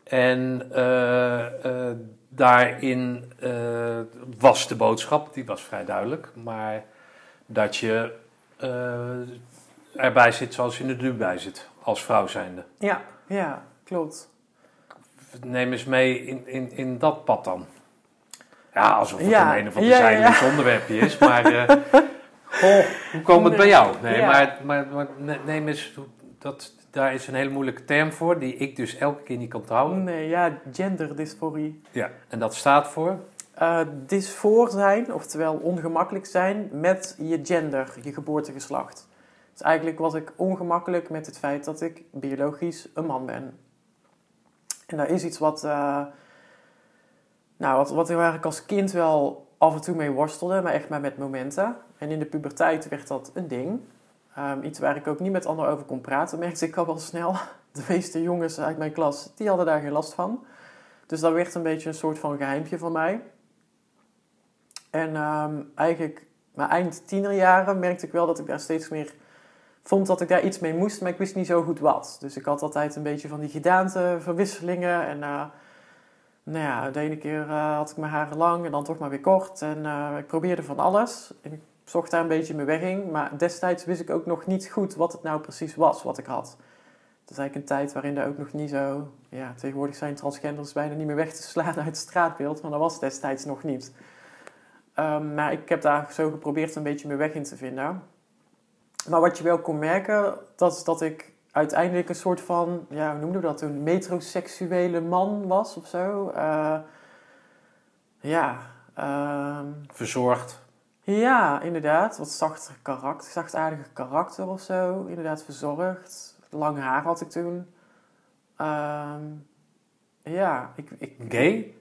En eh, eh, daarin eh, was de boodschap, die was vrij duidelijk, maar dat je erbij zit zoals je er nu bij zit, als vrouw zijnde. ja, ja, klopt. Neem eens mee in, in, in dat pad dan. Ja, alsof het Ja, een een of ander ja, ja, onderwerpje is, maar goh, hoe kwam het bij jou? Nee, maar, maar, maar ne- neem eens, dat, daar is een hele moeilijke term voor, die ik dus elke keer niet kan onthouden. Nee, ja, genderdysforie. Ja, en dat staat voor? Dysfoor zijn, oftewel ongemakkelijk zijn met je gender, je geboortegeslacht. Dus eigenlijk was ik ongemakkelijk met het feit dat ik biologisch een man ben. En dat is iets wat, eh, nou, wat, wat ik eigenlijk als kind wel af en toe mee worstelde, maar echt maar met momenten. En in de puberteit werd dat een ding. Ehm, iets waar ik ook niet met anderen over kon praten, merkte ik al wel snel. De meeste jongens uit mijn klas, die hadden daar geen last van. Dus dat werd een beetje een soort van geheimpje van mij. En ehm, eigenlijk mijn eind tienerjaren merkte ik wel dat ik daar steeds meer vond dat ik daar iets mee moest, maar ik wist niet zo goed wat. Dus ik had altijd een beetje van die gedaanteverwisselingen. En uh, nou ja, de ene keer uh, had ik mijn haren lang en dan toch maar weer kort. En uh, ik probeerde van alles. Zocht daar een beetje mijn weg in. Maar destijds wist ik ook nog niet goed wat het nou precies was wat ik had. Het is eigenlijk een tijd waarin er ook nog niet zo... Ja, tegenwoordig zijn transgenders bijna niet meer weg te slaan uit het straatbeeld. Maar dat was destijds nog niet. Um, maar ik heb daar zo geprobeerd een beetje mijn weg in te vinden. Maar wat je wel kon merken, dat is dat ik uiteindelijk een soort van, ja, hoe noemden we dat toen? Metroseksuele man was of zo. Uh, ja. Uh, Verzorgd. Ja, inderdaad. Wat zachter karakter, zachtaardige karakter of zo. Inderdaad, verzorgd. Lang haar had ik toen. Uh, ja, ik, ik... Gay?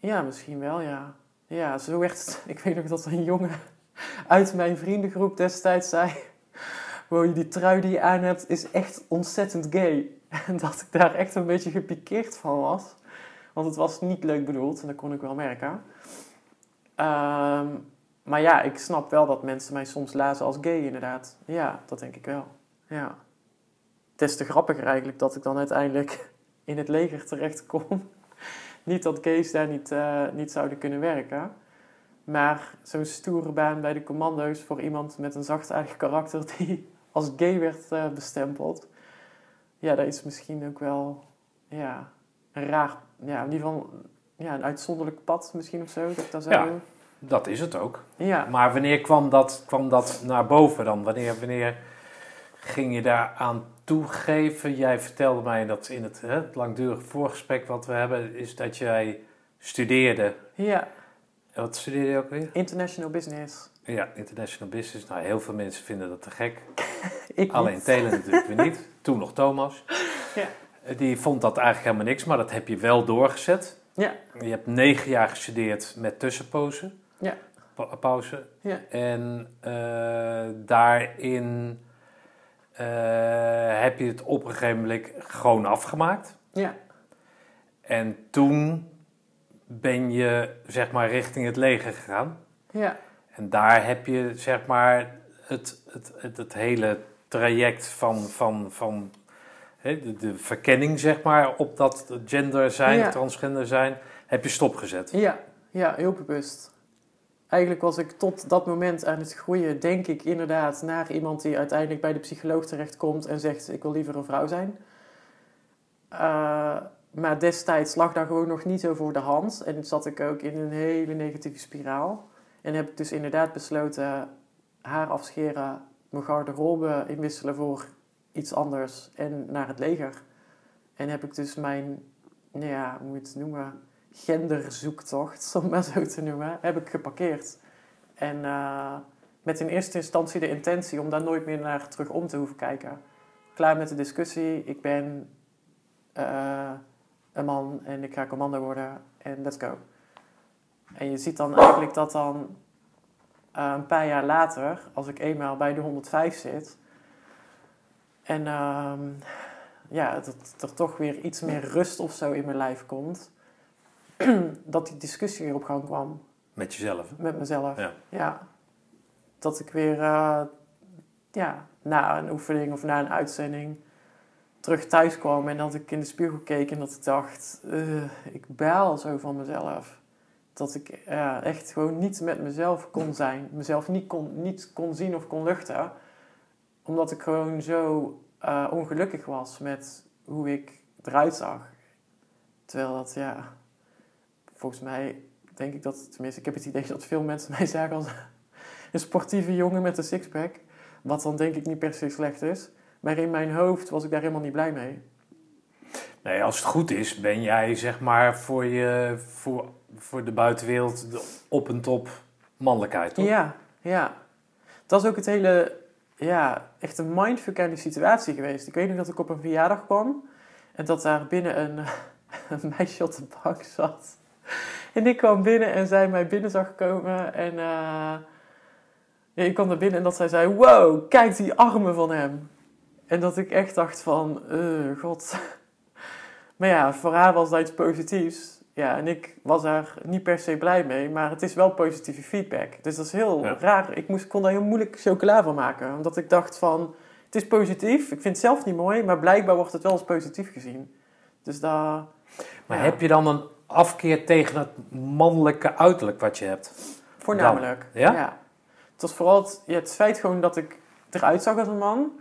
Ja, misschien wel, ja. Ja, zo werd Ik weet nog dat een jongen uit mijn vriendengroep destijds zei wow, die trui die je aan hebt is echt ontzettend gay. En dat ik daar echt een beetje gepikeerd van was. Want het was niet leuk bedoeld en dat kon ik wel merken. Um, maar ja, ik snap wel dat mensen mij soms lazen als gay inderdaad. Ja, dat denk ik wel. Ja. Het is te grappiger eigenlijk dat ik dan uiteindelijk in het leger terecht kom. niet dat gays daar niet, uh, niet zouden kunnen werken. Maar zo'n stoere baan bij de commando's voor iemand met een zachtaardig karakter die als gay werd uh, bestempeld. Ja, dat is misschien ook wel ja, een raar, ja, in ieder geval ja, een uitzonderlijk pad misschien of zo. Dat, dat, zo... ja, dat is het ook. Ja. Maar wanneer kwam dat, kwam dat naar boven dan? Wanneer, wanneer ging je daar aan toegeven? Jij vertelde mij dat in het, hè, het langdurige voorgesprek wat we hebben, is dat jij studeerde. Ja. Wat studeerde je ook weer? International Business. Ja, international business. Nou, heel veel mensen vinden dat te gek. Ik Alleen. Telen natuurlijk weer niet. Toen nog Thomas. Ja. Die vond dat eigenlijk helemaal niks, maar dat heb je wel doorgezet. Ja. Je hebt negen jaar gestudeerd met tussenpozen. Ja. Pa pauze. Ja. En uh, daarin uh, heb je het op een gegeven moment gewoon afgemaakt. Ja. En toen ben je zeg maar richting het leger gegaan. Ja. En daar heb je zeg maar het, het, het, het hele traject van, van, van de, de, verkenning zeg maar op dat gender zijn, Ja. transgender zijn, heb je stopgezet. Ja, ja, heel bewust. Eigenlijk was ik tot dat moment aan het groeien, denk ik inderdaad, naar iemand die uiteindelijk bij de psycholoog terechtkomt en zegt: Ik wil liever een vrouw zijn. Uh, maar destijds lag daar gewoon nog niet zo voor de hand en zat ik ook in een hele negatieve spiraal. En heb ik dus inderdaad besloten haar afscheren, mijn garderobe inwisselen voor iets anders en naar het leger. En heb ik dus mijn, nou ja, hoe moet je het noemen, genderzoektocht, om het zo te noemen, heb ik geparkeerd. En uh, met in eerste instantie de intentie om daar nooit meer naar terug om te hoeven kijken. Klaar met de discussie, ik ben uh, een man en ik ga commando worden en let's go. En je ziet dan eigenlijk dat dan uh, een paar jaar later, als ik eenmaal bij de 105 zit, en uh, ja, dat er toch weer iets meer rust of zo in mijn lijf komt, dat die discussie weer op gang kwam. Met jezelf? Met mezelf, ja. ja. Dat ik weer, uh, ja, na een oefening of na een uitzending terug thuis kwam en dat ik in de spiegel keek en dat ik dacht, uh, ik baal zo van mezelf dat ik ja, echt gewoon niet met mezelf kon zijn. Mezelf niet kon, niet kon zien of kon luchten. Omdat ik gewoon zo ongelukkig was met hoe ik eruit zag. Terwijl dat, ja, volgens mij denk ik dat, tenminste, ik heb het idee dat veel mensen mij zagen als een sportieve jongen met een sixpack. Wat dan denk ik niet per se slecht is. Maar in mijn hoofd was ik daar helemaal niet blij mee. Nee, als het goed is, ben jij zeg maar voor, je, voor, voor de buitenwereld de op en top mannelijkheid, toch? Ja, ja. Dat is ook het hele, ja, echt een mindfuck aan die situatie geweest. Ik weet nog dat ik op een verjaardag kwam en dat daar binnen een, een meisje op de bank zat. En ik kwam binnen en zij mij binnen zag komen en uh, ja, ik kwam naar binnen en dat zij zei, wow, kijk die armen van hem. En dat ik echt dacht van, uh, god... Maar ja, voor haar was dat iets positiefs. Ja, en ik was daar niet per se blij mee, maar het is wel positieve feedback. Dus dat is heel Ja. raar. Ik moest, kon daar heel moeilijk chocola van maken. Omdat ik dacht van, het is positief. Ik vind het zelf niet mooi, maar blijkbaar wordt het wel als positief gezien. Dus daar... Maar Ja. heb je dan een afkeer tegen het mannelijke uiterlijk wat je hebt? Voornamelijk. Dan, ja? Het was vooral het, ja, het feit gewoon dat ik eruit zag als een man.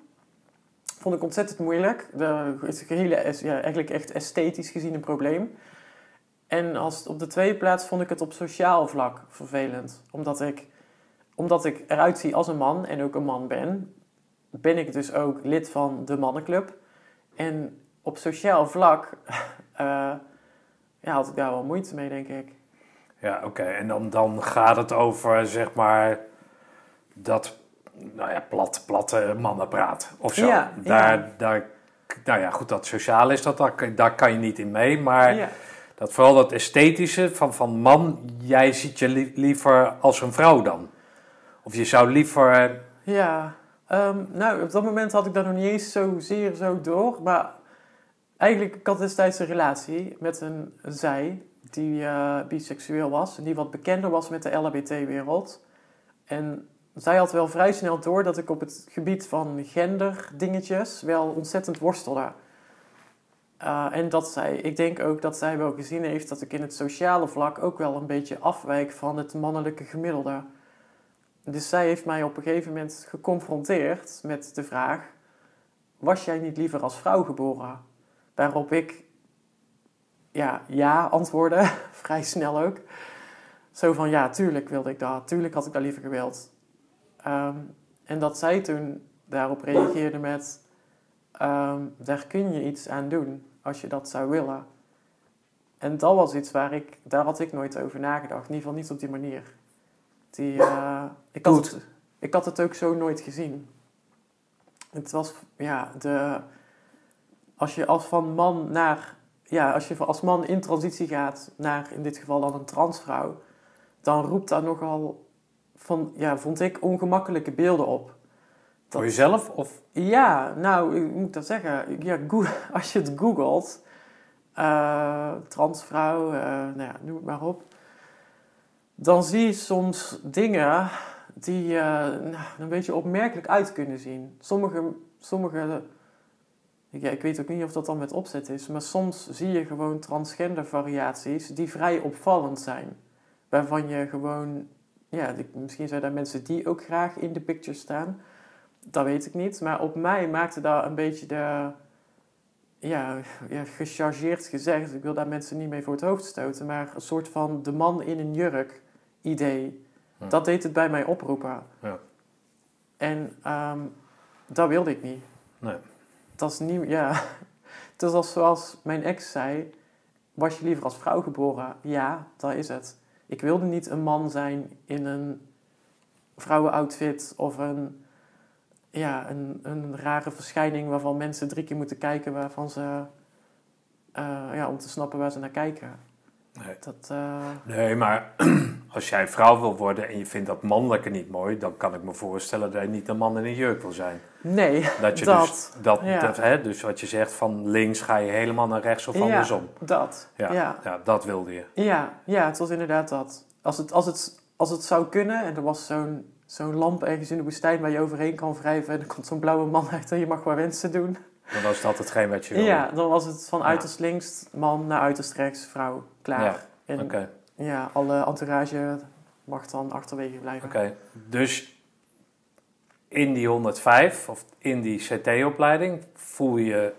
Vond ik ontzettend moeilijk. De, het is hele, ja, eigenlijk echt esthetisch gezien een probleem. En als, op de tweede plaats vond ik het op sociaal vlak vervelend. Omdat ik, omdat ik eruit zie als een man en ook een man ben, ben ik dus ook lid van de mannenclub. En op sociaal vlak eh, ja, had ik daar wel moeite mee, denk ik. Ja, oké. En dan, dan gaat het over, zeg maar, dat, nou ja, plat, platte mannenpraat of zo. Ja, daar, ja. daar, nou ja, goed, dat sociaal is dat, daar, daar kan je niet in mee. Maar Ja. dat vooral dat esthetische van, van man, jij ziet je li- liever als een vrouw dan. Of je zou liever, Ja, ehm, nou, op dat moment had ik dat nog niet eens zozeer zo door. Maar eigenlijk, ik had destijds een relatie met een zij die eh, biseksueel was. En die wat bekender was met de LHBT-wereld. En zij had wel vrij snel door dat ik op het gebied van genderdingetjes wel ontzettend worstelde. Eh, en dat zij, ik denk ook dat zij wel gezien heeft dat ik in het sociale vlak ook wel een beetje afwijk van het mannelijke gemiddelde. Dus zij heeft mij op een gegeven moment geconfronteerd met de vraag: Was jij niet liever als vrouw geboren? Waarop ik ja, ja antwoordde, vrij snel ook. Zo van ja, tuurlijk wilde ik dat, tuurlijk had ik dat liever gewild. Ehm, en dat zij toen daarop reageerde met: ehm, Daar kun je iets aan doen als je dat zou willen. En dat was iets waar ik, daar had ik nooit over nagedacht, in ieder geval niet op die manier. Die, eh, ik, had het, ik had het ook zo nooit gezien. Het was, ja, de, als je als van man naar, ja, als je als man in transitie gaat naar, in dit geval dan een transvrouw, dan roept dat nogal, van, ja, vond ik, ongemakkelijke beelden op. voor jezelf of... Ja, nou, hoe moet ik dat zeggen? Ja, als je het googelt, eh, transvrouw, eh, nou ja, noem het maar op. Dan zie je soms dingen die eh, nou, een beetje opmerkelijk uit kunnen zien. Sommige, sommige ja, ik weet ook niet of dat dan met opzet is, maar soms zie je gewoon transgender variaties die vrij opvallend zijn. Waarvan je gewoon, ja, misschien zijn er mensen die ook graag in de picture staan. Dat weet ik niet. Maar op mij maakte dat een beetje de. Ja, ja, gechargeerd gezegd. Ik wil daar mensen niet mee voor het hoofd stoten. Maar een soort van de man in een jurk idee. Dat deed het bij mij oproepen. Ja. En ehm, dat wilde ik niet. Nee. Dat is niet. Ja. Het is als zoals mijn ex zei. Was je liever als vrouw geboren? Ja, dat is het. Ik wilde niet een man zijn in een vrouwenoutfit of een, ja, een, een rare verschijning waarvan mensen drie keer moeten kijken waarvan ze, eh, ja, om te snappen waar ze naar kijken. Nee. Dat, eh, Nee, maar als jij vrouw wil worden en je vindt dat mannelijke niet mooi, dan kan ik me voorstellen dat je niet een man in een jurk wil zijn. nee, Dat je dat. dus, dat, ja. dat, hè, dus wat je zegt van links ga je helemaal naar rechts of Ja. andersom. dat. Ja, ja. ja. dat wilde je. Ja, ja, het was inderdaad dat. Als het, als het, als het zou kunnen en er was zo'n zo'n lamp ergens in de woestijn waar je overheen kan wrijven en er komt zo'n blauwe man uit en je mag wat wensen doen. Dan was dat hetgeen wat je wilde. Ja, dan was het van uiterst links man naar uiterst rechts vrouw. Klaar. Ja, En ja, alle entourage mag dan achterwege blijven. oké. Dus in die 105 of in die CT-opleiding voel je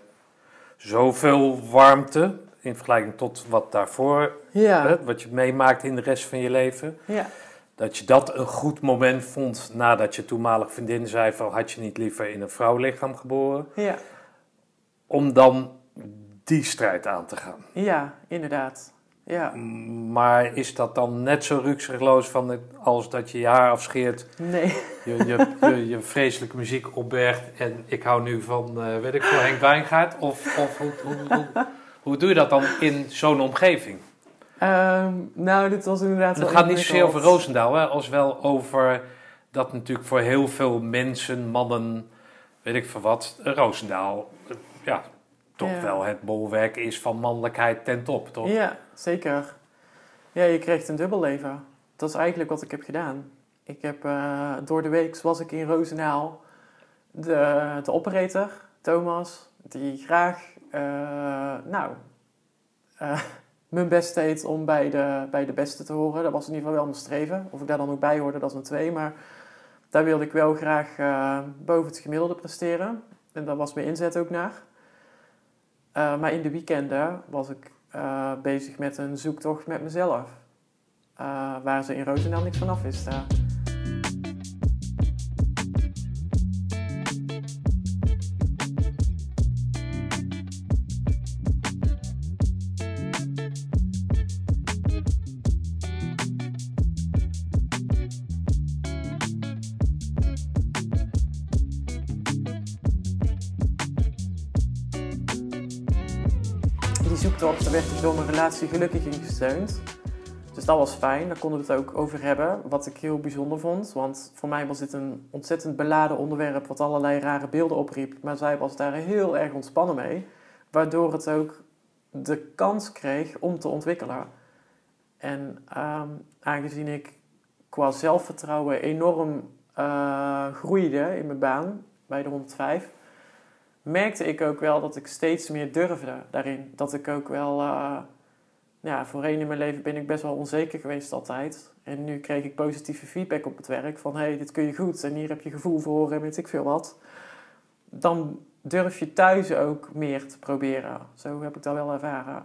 zoveel warmte in vergelijking tot wat daarvoor, Ja, hè, wat je meemaakt in de rest van je leven. ja, Dat je dat een goed moment vond nadat je toenmalig vriendin zei van had je niet liever in een vrouwlichaam geboren. ja, Om dan die strijd aan te gaan. ja, inderdaad. Ja, Maar is dat dan net zo rukzichtloos van het, als dat je je haar afscheert, nee. je, je, je, je vreselijke muziek opbergt en ik hou nu van, eh, weet ik veel, Henk Wijngaard? Of, of hoe, hoe, hoe, hoe doe je dat dan in zo'n omgeving? Ehm, nou, dit was inderdaad het gaat niet zozeer over. Roosendaal, hè, als wel over dat natuurlijk voor heel veel mensen, mannen, weet ik veel wat, Roosendaal, ja, toch Ja. wel het bolwerk is van mannelijkheid ten top, toch? Ja, zeker. Ja, je krijgt een dubbel leven. Dat is eigenlijk wat ik heb gedaan. Ik heb eh, door de week was ik in Roosendaal de, de operator, Thomas, die graag, eh, nou, eh, mijn best deed om bij de, bij de beste te horen. Dat was in ieder geval wel mijn streven. Of ik daar dan ook bij hoorde, dat is een twee. Maar daar wilde ik wel graag boven het gemiddelde presteren. En daar was mijn inzet ook naar. Eh, maar in de weekenden was ik eh, bezig met een zoektocht met mezelf. Eh, waar ze in Roosendaal niks vanaf wisten. Werd ik door mijn relatie gelukkig in gesteund. Dus dat was fijn, daar konden we het ook over hebben. Wat ik heel bijzonder vond, want voor mij was dit een ontzettend beladen onderwerp... wat allerlei rare beelden opriep. Maar zij was daar heel erg ontspannen mee. Waardoor het ook de kans kreeg om te ontwikkelen. En ehm, aangezien ik qua zelfvertrouwen enorm eh, groeide in mijn baan bij de 105 merkte ik ook wel dat ik steeds meer durfde daarin. Dat ik ook wel, eh, ja, voorheen in mijn leven ben ik best wel onzeker geweest altijd. En nu kreeg ik positieve feedback op het werk van, hey, dit kun je goed en hier heb je gevoel voor en weet ik veel wat. Dan durf je thuis ook meer te proberen. Zo heb ik dat wel ervaren.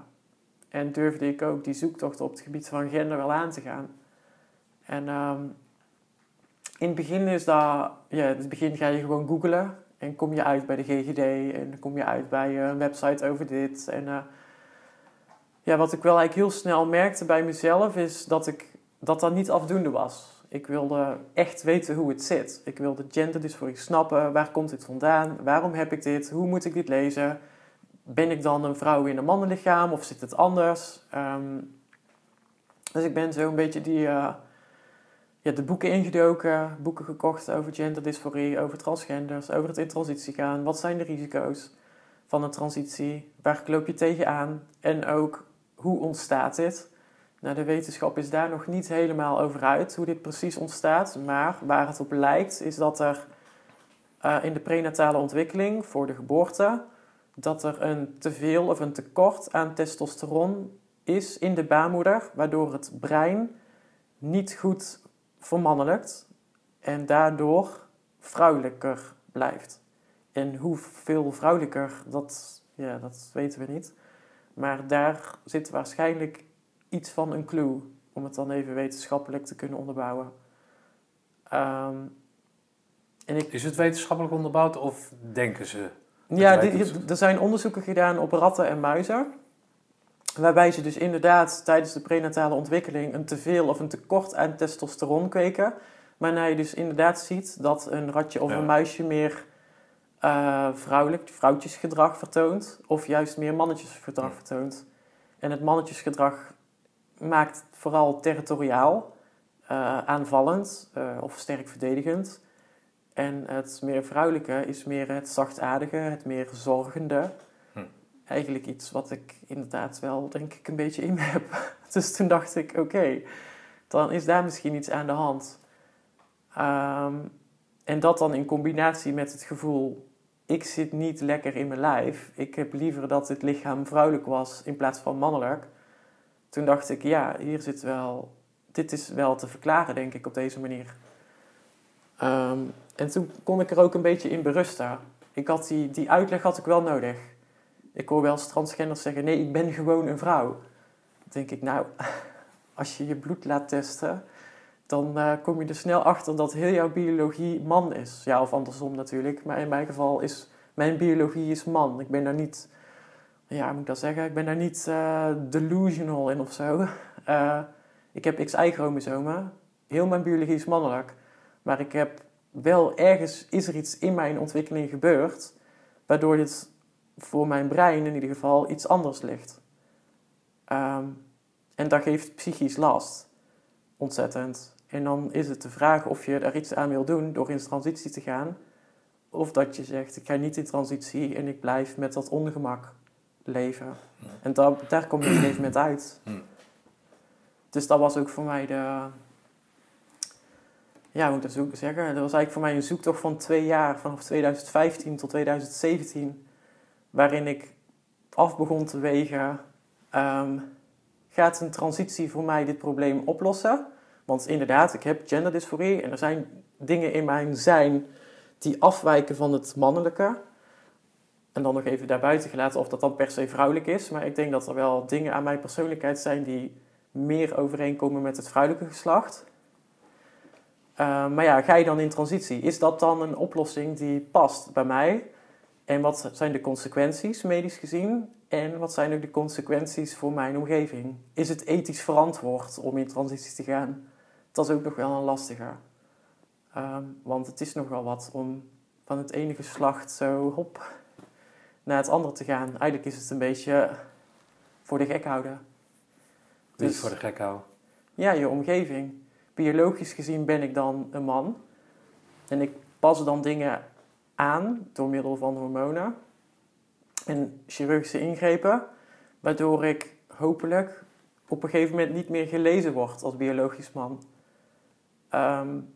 En durfde ik ook die zoektocht op het gebied van gender wel aan te gaan. En ehm, in begin is dat, ja, in het begin ga je gewoon googlen. En kom je uit bij de GGD en kom je uit bij eh, een website over dit. En eh, ja, wat ik wel eigenlijk heel snel merkte bij mezelf is dat ik, dat, dat niet afdoende was. Ik wilde echt weten hoe het zit. Ik wilde genderdysforie snappen. Waar komt dit vandaan? Waarom heb ik dit? Hoe moet ik dit lezen? Ben ik dan een vrouw in een mannenlichaam of zit het anders? Ehm, dus ik ben zo een beetje die... eh, ja, de boeken ingedoken, boeken gekocht over genderdysforie, over transgenders, over het in transitie gaan. Wat zijn de risico's van een transitie? Waar loop je tegenaan? En ook, hoe ontstaat dit? Nou, de wetenschap is daar nog niet helemaal over uit, hoe dit precies ontstaat. Maar waar het op lijkt, is dat er eh, in de prenatale ontwikkeling voor de geboorte... dat er een teveel of een tekort aan testosteron is in de baarmoeder... waardoor het brein niet goed vermannelijkt en daardoor vrouwelijker blijft. En hoeveel vrouwelijker, dat, ja, dat weten we niet. Maar daar zit waarschijnlijk iets van een clue, om het dan even wetenschappelijk te kunnen onderbouwen. Ehm, en ik, Is het wetenschappelijk onderbouwd of denken ze? ja, er zijn onderzoeken gedaan op ratten en muizen. Waarbij ze dus inderdaad tijdens de prenatale ontwikkeling een teveel of een tekort aan testosteron kweken. Waarna je dus inderdaad ziet dat een ratje of Ja. een muisje meer eh, vrouwelijk, vrouwtjesgedrag vertoont. Of juist meer mannetjesgedrag Ja. vertoont. En het mannetjesgedrag maakt vooral territoriaal, eh, aanvallend eh, of sterk verdedigend. En het meer vrouwelijke is meer het zachtaardige, het meer zorgende. Eigenlijk iets wat ik inderdaad wel, denk ik, een beetje in heb. Dus toen dacht ik, oké, dan is daar misschien iets aan de hand. Ehm, en dat dan in combinatie met het gevoel, ik zit niet lekker in mijn lijf. Ik heb liever dat het lichaam vrouwelijk was in plaats van mannelijk. Toen dacht ik, ja, hier zit wel, dit is wel te verklaren, denk ik, op deze manier. Ehm, en toen kon ik er ook een beetje in berusten. Ik had die, die uitleg had ik wel nodig. Ik hoor wel eens transgenders zeggen, nee, ik ben gewoon een vrouw. Dan denk ik, nou, als je je bloed laat testen, dan eh, kom je er snel achter dat heel jouw biologie man is. Ja, of andersom natuurlijk. Maar in mijn geval is mijn biologie is man. Ik ben daar niet, ja, moet ik dat zeggen? Ik ben daar niet eh, delusional in of zo. Eh, ik heb XY-chromosomen. Heel mijn biologie is mannelijk. Maar ik heb wel ergens, is er iets in mijn ontwikkeling gebeurd, waardoor dit voor mijn brein in ieder geval iets anders ligt. Ehm, en dat geeft psychisch last. Ontzettend. En dan is het de vraag of je daar iets aan wil doen door in transitie te gaan. Of dat je zegt, ik ga niet in transitie en ik blijf met dat ongemak leven. En daar, daar kom je op een gegeven moment uit. Dus dat was ook voor mij de... Ja, hoe moet ik dat zo zeggen? Dat was eigenlijk voor mij een zoektocht van twee jaar, vanaf 2015 tot 2017, waarin ik af begon te wegen, ehm, gaat een transitie voor mij dit probleem oplossen? Want inderdaad, ik heb genderdysforie en er zijn dingen in mijn zijn die afwijken van het mannelijke. En dan nog even daarbuiten gelaten of dat dan per se vrouwelijk is. Maar ik denk dat er wel dingen aan mijn persoonlijkheid zijn die meer overeenkomen met het vrouwelijke geslacht. Uh, maar ja, ga je dan in transitie? Is dat dan een oplossing die past bij mij? En wat zijn de consequenties, medisch gezien? En wat zijn ook de consequenties voor mijn omgeving? Is het ethisch verantwoord om in transitie te gaan? Dat is ook nog wel een lastige. Um, want het is nog wel wat om van het ene geslacht zo hop naar het andere te gaan. Eigenlijk is het een beetje voor de gek houden. Dus, voor de gek houden? Ja, je omgeving. Biologisch gezien ben ik dan een man. En ik pas dan dingen aan door middel van hormonen en chirurgische ingrepen, waardoor ik hopelijk op een gegeven moment niet meer gelezen word als biologisch man. Um,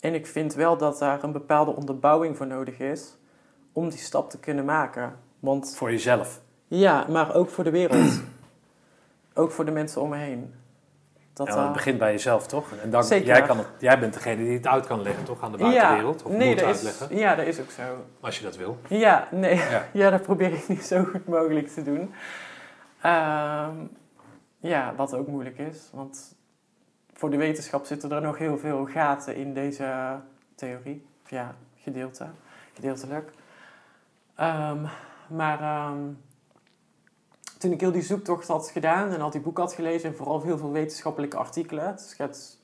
en ik vind wel dat daar een bepaalde onderbouwing voor nodig is om die stap te kunnen maken. Want, voor jezelf? Ja, maar ook voor de wereld. ook voor de mensen om me heen. Dat, ja, het uh, begint bij jezelf, toch? En dan, jij, kan het, jij bent degene die het uit kan leggen, toch? Aan de buitenwereld? Of nee, moet uitleggen? Is, ja, dat is ook zo. Als je dat wil. Ja, nee. Ja, ja dat probeer ik niet zo goed mogelijk te doen. Uh, ja, wat ook moeilijk is. Want voor de wetenschap zitten er nog heel veel gaten in deze theorie. Of ja, gedeelte, gedeeltelijk. Um, maar um, toen ik heel die zoektocht had gedaan en al die boeken had gelezen en vooral heel veel wetenschappelijke artikelen. Dus het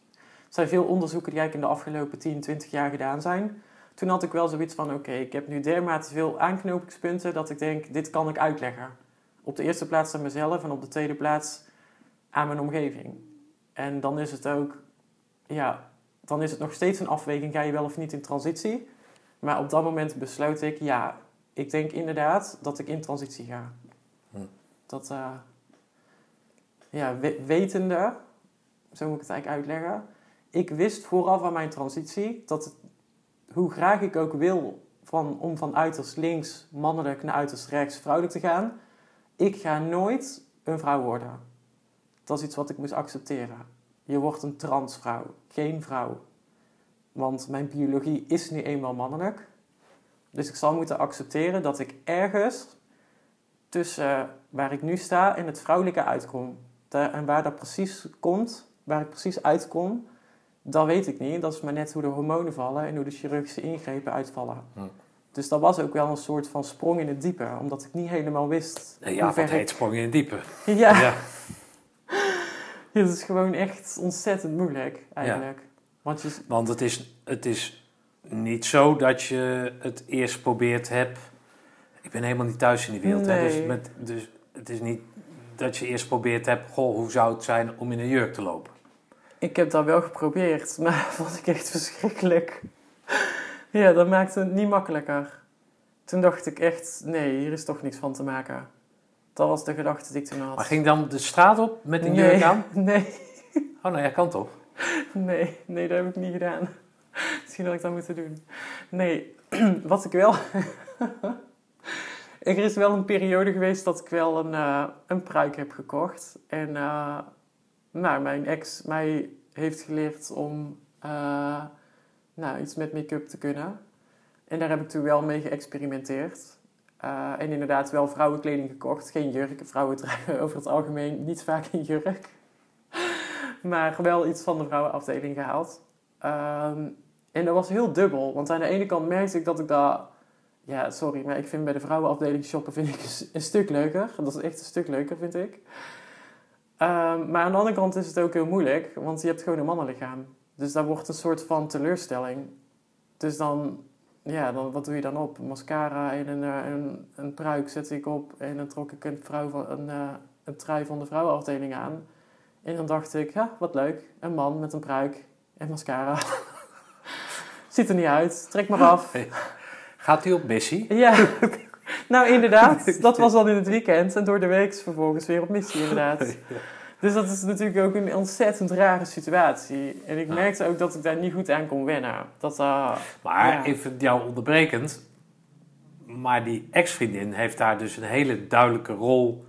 zijn veel onderzoeken die eigenlijk in de afgelopen 10, 20 jaar gedaan zijn. Toen had ik wel zoiets van, oké, ik heb nu dermate veel aanknopingspunten dat ik denk, dit kan ik uitleggen. Op de eerste plaats aan mezelf en op de tweede plaats aan mijn omgeving. En dan is het ook, ja, dan is het nog steeds een afweging, ga je wel of niet in transitie. Maar op dat moment besluit ik, ja, ik denk inderdaad dat ik in transitie ga. Dat, uh, ja, wetende, zo moet ik het eigenlijk uitleggen. Ik wist vooraf aan mijn transitie dat hoe graag ik ook wil van, om van uiterst links mannelijk naar uiterst rechts vrouwelijk te gaan, ik ga nooit een vrouw worden. Dat is iets wat ik moest accepteren. Je wordt een transvrouw, geen vrouw. Want mijn biologie is nu eenmaal mannelijk. Dus ik zal moeten accepteren dat ik ergens tussen waar ik nu sta en het vrouwelijke uitkom. En waar dat precies komt, waar ik precies uitkom, dat weet ik niet. Dat is maar net hoe de hormonen vallen en hoe de chirurgische ingrepen uitvallen. Hm. Dus dat was ook wel een soort van sprong in het diepe, omdat ik niet helemaal wist. Ja, wat heet sprong in het diepe? Ja. ja. het is gewoon echt ontzettend moeilijk, eigenlijk. Want, je... Want het, is, het is niet zo dat je het eerst probeerd hebt. Ik ben helemaal niet thuis in die wereld. Hè? Dus, met, dus het is niet dat je eerst probeerd hebt. Goh, hoe zou het zijn om in een jurk te lopen? Ik heb dat wel geprobeerd, maar vond ik echt verschrikkelijk. Ja, dat maakte het niet makkelijker. Toen dacht ik echt, nee, hier is toch niks van te maken. Dat was de gedachte die ik toen had. Maar ging dan de straat op met een jurk aan? Nee. Oh, nou ja, kan toch? Nee, nee, dat heb ik niet gedaan. Misschien had ik dat moeten doen. Nee, wat ik wel... er is wel een periode geweest dat ik wel een, uh, een pruik heb gekocht. En uh, mijn ex mij heeft geleerd om uh, nou, iets met make-up te kunnen. En daar heb ik toen wel mee geëxperimenteerd. En inderdaad wel vrouwenkleding gekocht. Geen jurk. Vrouwen dragen over het algemeen niet vaak een jurk. maar wel iets van de vrouwenafdeling gehaald. Um, en dat was heel dubbel. Want aan de ene kant merkte ik dat ik daar... Ja, sorry, maar ik vind bij de vrouwenafdeling shoppen vind ik een, stuk leuker. Dat is echt een stuk leuker, vind ik. Um, maar aan de andere kant is het ook heel moeilijk. Want je hebt gewoon een mannenlichaam. Dus daar wordt een soort van teleurstelling. Dus dan ja, dan, wat doe je dan op? Mascara en een, eh, een, een pruik zet ik op. En dan trok ik een, vrouw van, een, uh, een trui van de vrouwenafdeling aan. En dan dacht ik, ja, wat leuk. Een man met een pruik en mascara. Ziet er niet uit. Trek maar af. Gaat hij op missie? Ja, Nou, inderdaad. Dat was dan in het weekend. En door de week vervolgens weer op missie, inderdaad. Dus dat is natuurlijk ook een ontzettend rare situatie. En ik merkte ook dat ik daar niet goed aan kon wennen. Dat, uh, Maar ja. even jou onderbrekend. Maar die ex-vriendin heeft daar dus een hele duidelijke rol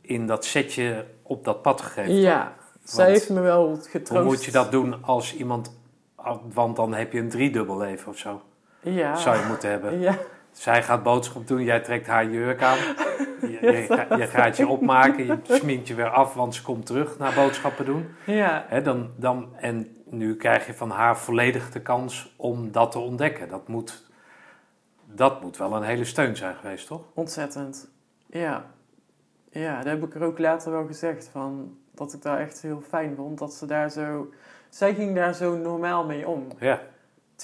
in dat setje op dat pad gegeven. Ja, zij heeft me wel getroost. Hoe moet je dat doen als iemand... Want dan heb je een driedubbel leven of zo. Ja. Zou je moeten hebben. Ja. Zij gaat boodschap doen, jij trekt haar jurk aan. Je, je, ga- je gaat je opmaken, je sminkt je weer af, want ze komt terug naar boodschappen doen. Ja. Dan, dan, en nu krijg je van haar volledig de kans om dat te ontdekken. Dat moet, dat moet wel een hele steun zijn geweest, toch? Ontzettend. Ja. Ja, dat heb ik er ook later wel gezegd. Van, dat ik daar echt heel fijn vond. Dat ze daar zo... Zij ging daar zo normaal mee om. Ja,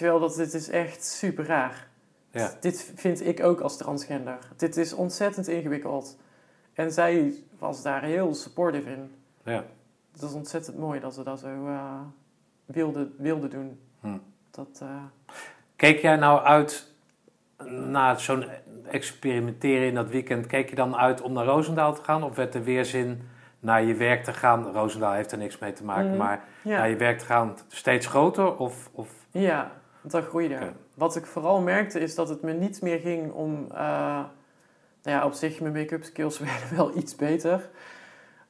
Terwijl dat, dit is echt super raar. Ja. Dit vind ik ook als transgender. Dit is ontzettend ingewikkeld. En zij was daar heel supportive in. ja. Het is ontzettend mooi dat ze dat zo eh, wilde, wilde doen. Hm. Dat, eh, Keek jij nou uit na zo'n experimenteren in dat weekend? Keek je dan uit om naar Roosendaal te gaan? Of werd er weerzin naar je werk te gaan? Roosendaal heeft er niks mee te maken, Mhm. maar ja. naar je werk te gaan steeds groter? Of, of Ja, dat groeide. Wat ik vooral merkte is dat het me niet meer ging om... eh, nou ja, op zich, mijn make-up skills werden wel iets beter.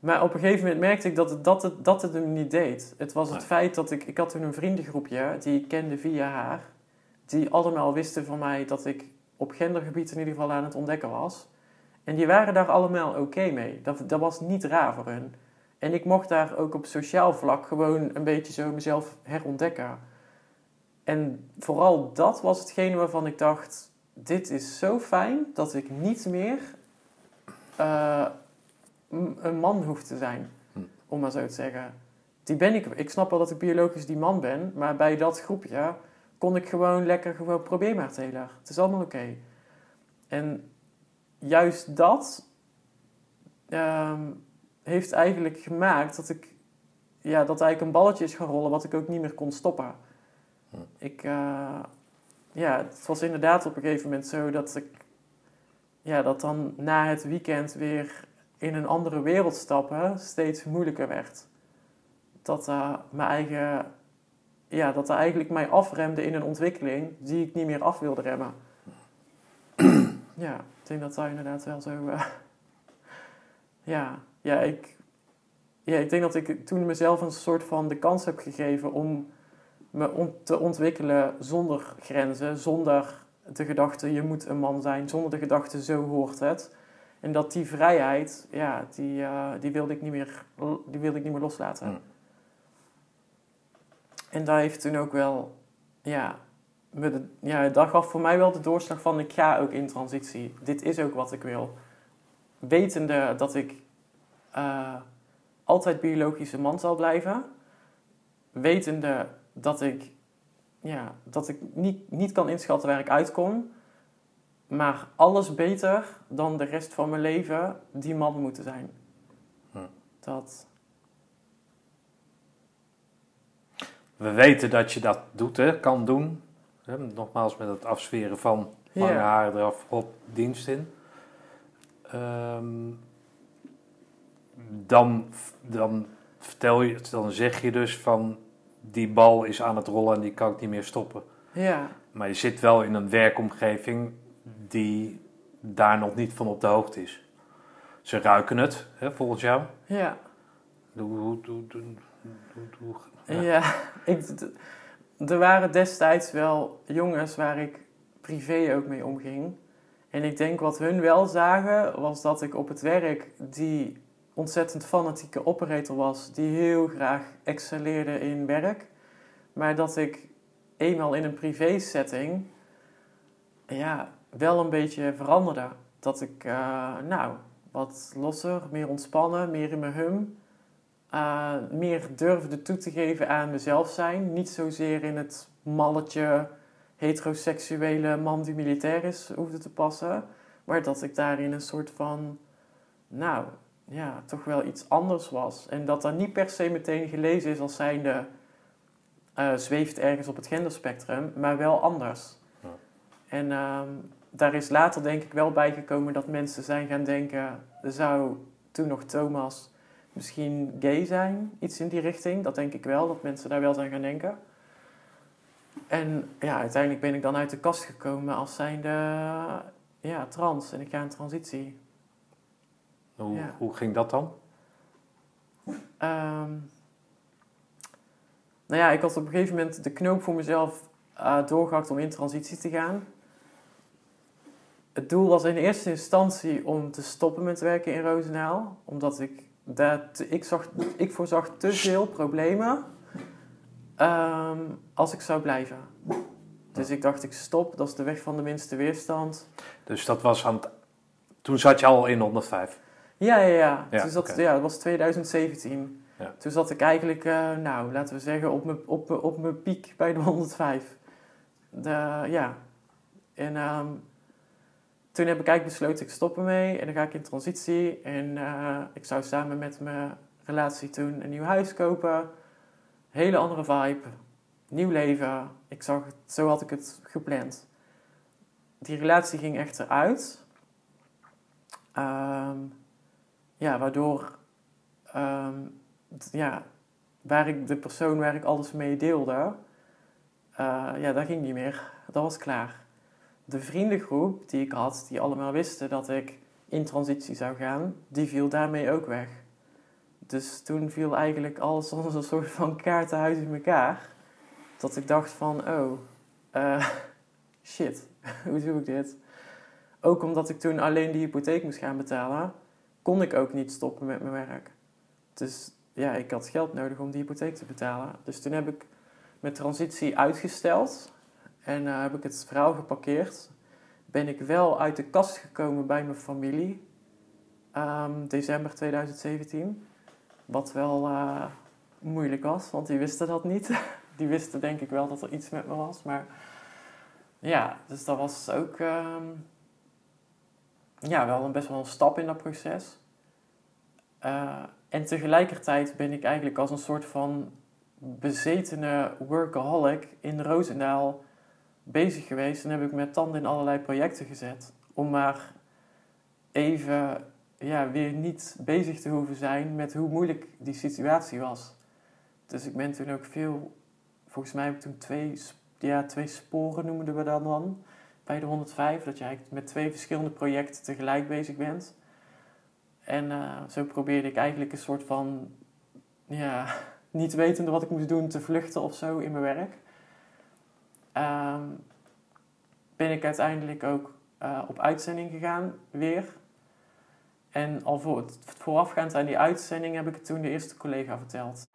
Maar op een gegeven moment merkte ik dat het, dat het, dat het hem niet deed. Het was het Nee. feit dat ik... Ik had toen een vriendengroepje, die ik kende via haar. Die allemaal wisten van mij dat ik op gendergebied in ieder geval aan het ontdekken was. En die waren daar allemaal oké mee. Dat, dat was niet raar voor hun. En ik mocht daar ook op sociaal vlak gewoon een beetje zo mezelf herontdekken. En vooral dat was hetgene waarvan ik dacht: dit is zo fijn dat ik niet meer eh, een man hoef te zijn, Hm. om maar zo te zeggen. Die ben ik. Ik snap wel dat ik biologisch die man ben, maar bij dat groepje kon ik gewoon lekker gewoon probeer maar Taylor. Het is allemaal oké. En juist dat ehm, heeft eigenlijk gemaakt dat ik ja, dat eigenlijk een balletje is gaan rollen wat ik ook niet meer kon stoppen. Ik, eh, ja, het was inderdaad op een gegeven moment zo dat ik, ja, dat dan na het weekend weer in een andere wereld stappen steeds moeilijker werd. Dat eh, mijn eigen, ja, dat er eigenlijk mij afremde in een ontwikkeling die ik niet meer af wilde remmen. ja, ik denk dat dat inderdaad wel zo, eh, ja, ja, ik, ja, ik denk dat ik toen mezelf een soort van de kans heb gegeven om me on- te ontwikkelen zonder grenzen, zonder de gedachte je moet een man zijn, zonder de gedachte zo hoort het. En dat die vrijheid, ja, die, eh, die, wilde, ik niet meer, die wilde ik niet meer loslaten. En daar heeft toen ook wel, ja, me de, ja, dat gaf voor mij wel de doorslag van ik ga ook in transitie. Dit is ook wat ik wil. Wetende dat ik eh, altijd biologische man zal blijven. Wetende dat ik, ja, dat ik niet, niet kan inschatten waar ik uitkom. Maar alles beter dan de rest van mijn leven die man moeten zijn. Hm. Dat, We weten dat je dat doet, hè, kan doen. Nogmaals met het afsferen van lange Ja. haren eraf op dienst in. Ehm, dan, dan vertel je, dan zeg je dus van die bal is aan het rollen en die kan ik niet meer stoppen. ja, Maar je zit wel in een werkomgeving die daar nog niet van op de hoogte is. Ze ruiken het, hè, volgens jou. ja. Hoe, hoe, hoe- hoe- ja. Ja, ik, er waren destijds wel jongens waar ik privé ook mee omging. En ik denk wat hun wel zagen, was dat ik op het werk die ontzettend fanatieke operator was, die heel graag excelleerde in werk. Maar dat ik eenmaal in een privé setting, ja, wel een beetje veranderde. Dat ik, eh, nou, wat losser, meer ontspannen, meer in mijn hum uh, meer durfde toe te geven aan mezelf zijn. Niet zozeer in het malletje heteroseksuele man die militair is hoefde te passen. Maar dat ik daarin een soort van, nou ja, toch wel iets anders was. En dat dat niet per se meteen gelezen is als zijnde eh zweeft ergens op het genderspectrum, maar wel anders. Ja. En ehm, daar is later denk ik wel bijgekomen dat mensen zijn gaan denken, zou toen nog Thomas misschien gay zijn, iets in die richting. Dat denk ik wel, dat mensen daar wel zijn gaan denken. En ja, uiteindelijk ben ik dan uit de kast gekomen als zijnde ja, trans en ik ga in transitie. Hoe, Ja. hoe ging dat dan? Ehm, nou ja, ik had op een gegeven moment de knoop voor mezelf eh, doorgehakt om in transitie te gaan. Het doel was in eerste instantie om te stoppen met werken in Roosendaal. Omdat ik, daar te- ik, zag, ik voorzag te veel problemen ehm, als ik zou blijven. Dus ik dacht, ik stop, dat is de weg van de minste weerstand. Dus dat was aan het... Toen zat je al in 105. Ja, ja, ja. Ja, Toen zat, ja dat was 2017. Ja. Toen zat ik eigenlijk, eh, nou, laten we zeggen, op mijn op, op mijn piek bij de 105. De, ja. En ehm, toen heb ik eigenlijk besloten, ik stop ermee en dan ga ik in transitie. En eh, ik zou samen met mijn relatie toen een nieuw huis kopen. Hele andere vibe. Nieuw leven. Ik zag het, zo had ik het gepland. Die relatie ging echter uit. Ehm, ja, waardoor ehm, ja, waar ik, de persoon waar ik alles mee deelde, eh, ja, dat ging niet meer. Dat was klaar. De vriendengroep die ik had, die allemaal wisten dat ik in transitie zou gaan, die viel daarmee ook weg. Dus toen viel eigenlijk alles als een soort van kaartenhuis in elkaar. Dat ik dacht van, oh, eh, shit, hoe doe ik dit? Ook omdat ik toen alleen de hypotheek moest gaan betalen, kon ik ook niet stoppen met mijn werk. Dus ja, ik had geld nodig om die hypotheek te betalen. Dus toen heb ik mijn transitie uitgesteld en eh, heb ik het verhaal geparkeerd. Ben ik wel uit de kast gekomen bij mijn familie, ehm, december 2017. Wat wel eh, moeilijk was, want die wisten dat niet. Die wisten denk ik wel dat er iets met me was, maar ja, dus dat was ook ehm, ja, wel een best wel een stap in dat proces. Eh, en tegelijkertijd ben ik eigenlijk als een soort van bezetene workaholic in Roosendaal bezig geweest. En heb ik met tanden in allerlei projecten gezet. Om maar even ja, weer niet bezig te hoeven zijn met hoe moeilijk die situatie was. Dus ik ben toen ook veel, volgens mij heb ik toen twee, ja, twee sporen noemden we dat dan bij de 105. Dat je met twee verschillende projecten tegelijk bezig bent. En eh, zo probeerde ik eigenlijk een soort van, ja, niet wetende wat ik moest doen, te vluchten of zo in mijn werk. Ehm, ben ik uiteindelijk ook eh, op uitzending gegaan, weer. En al voor, voorafgaand aan die uitzending heb ik het toen de eerste collega verteld.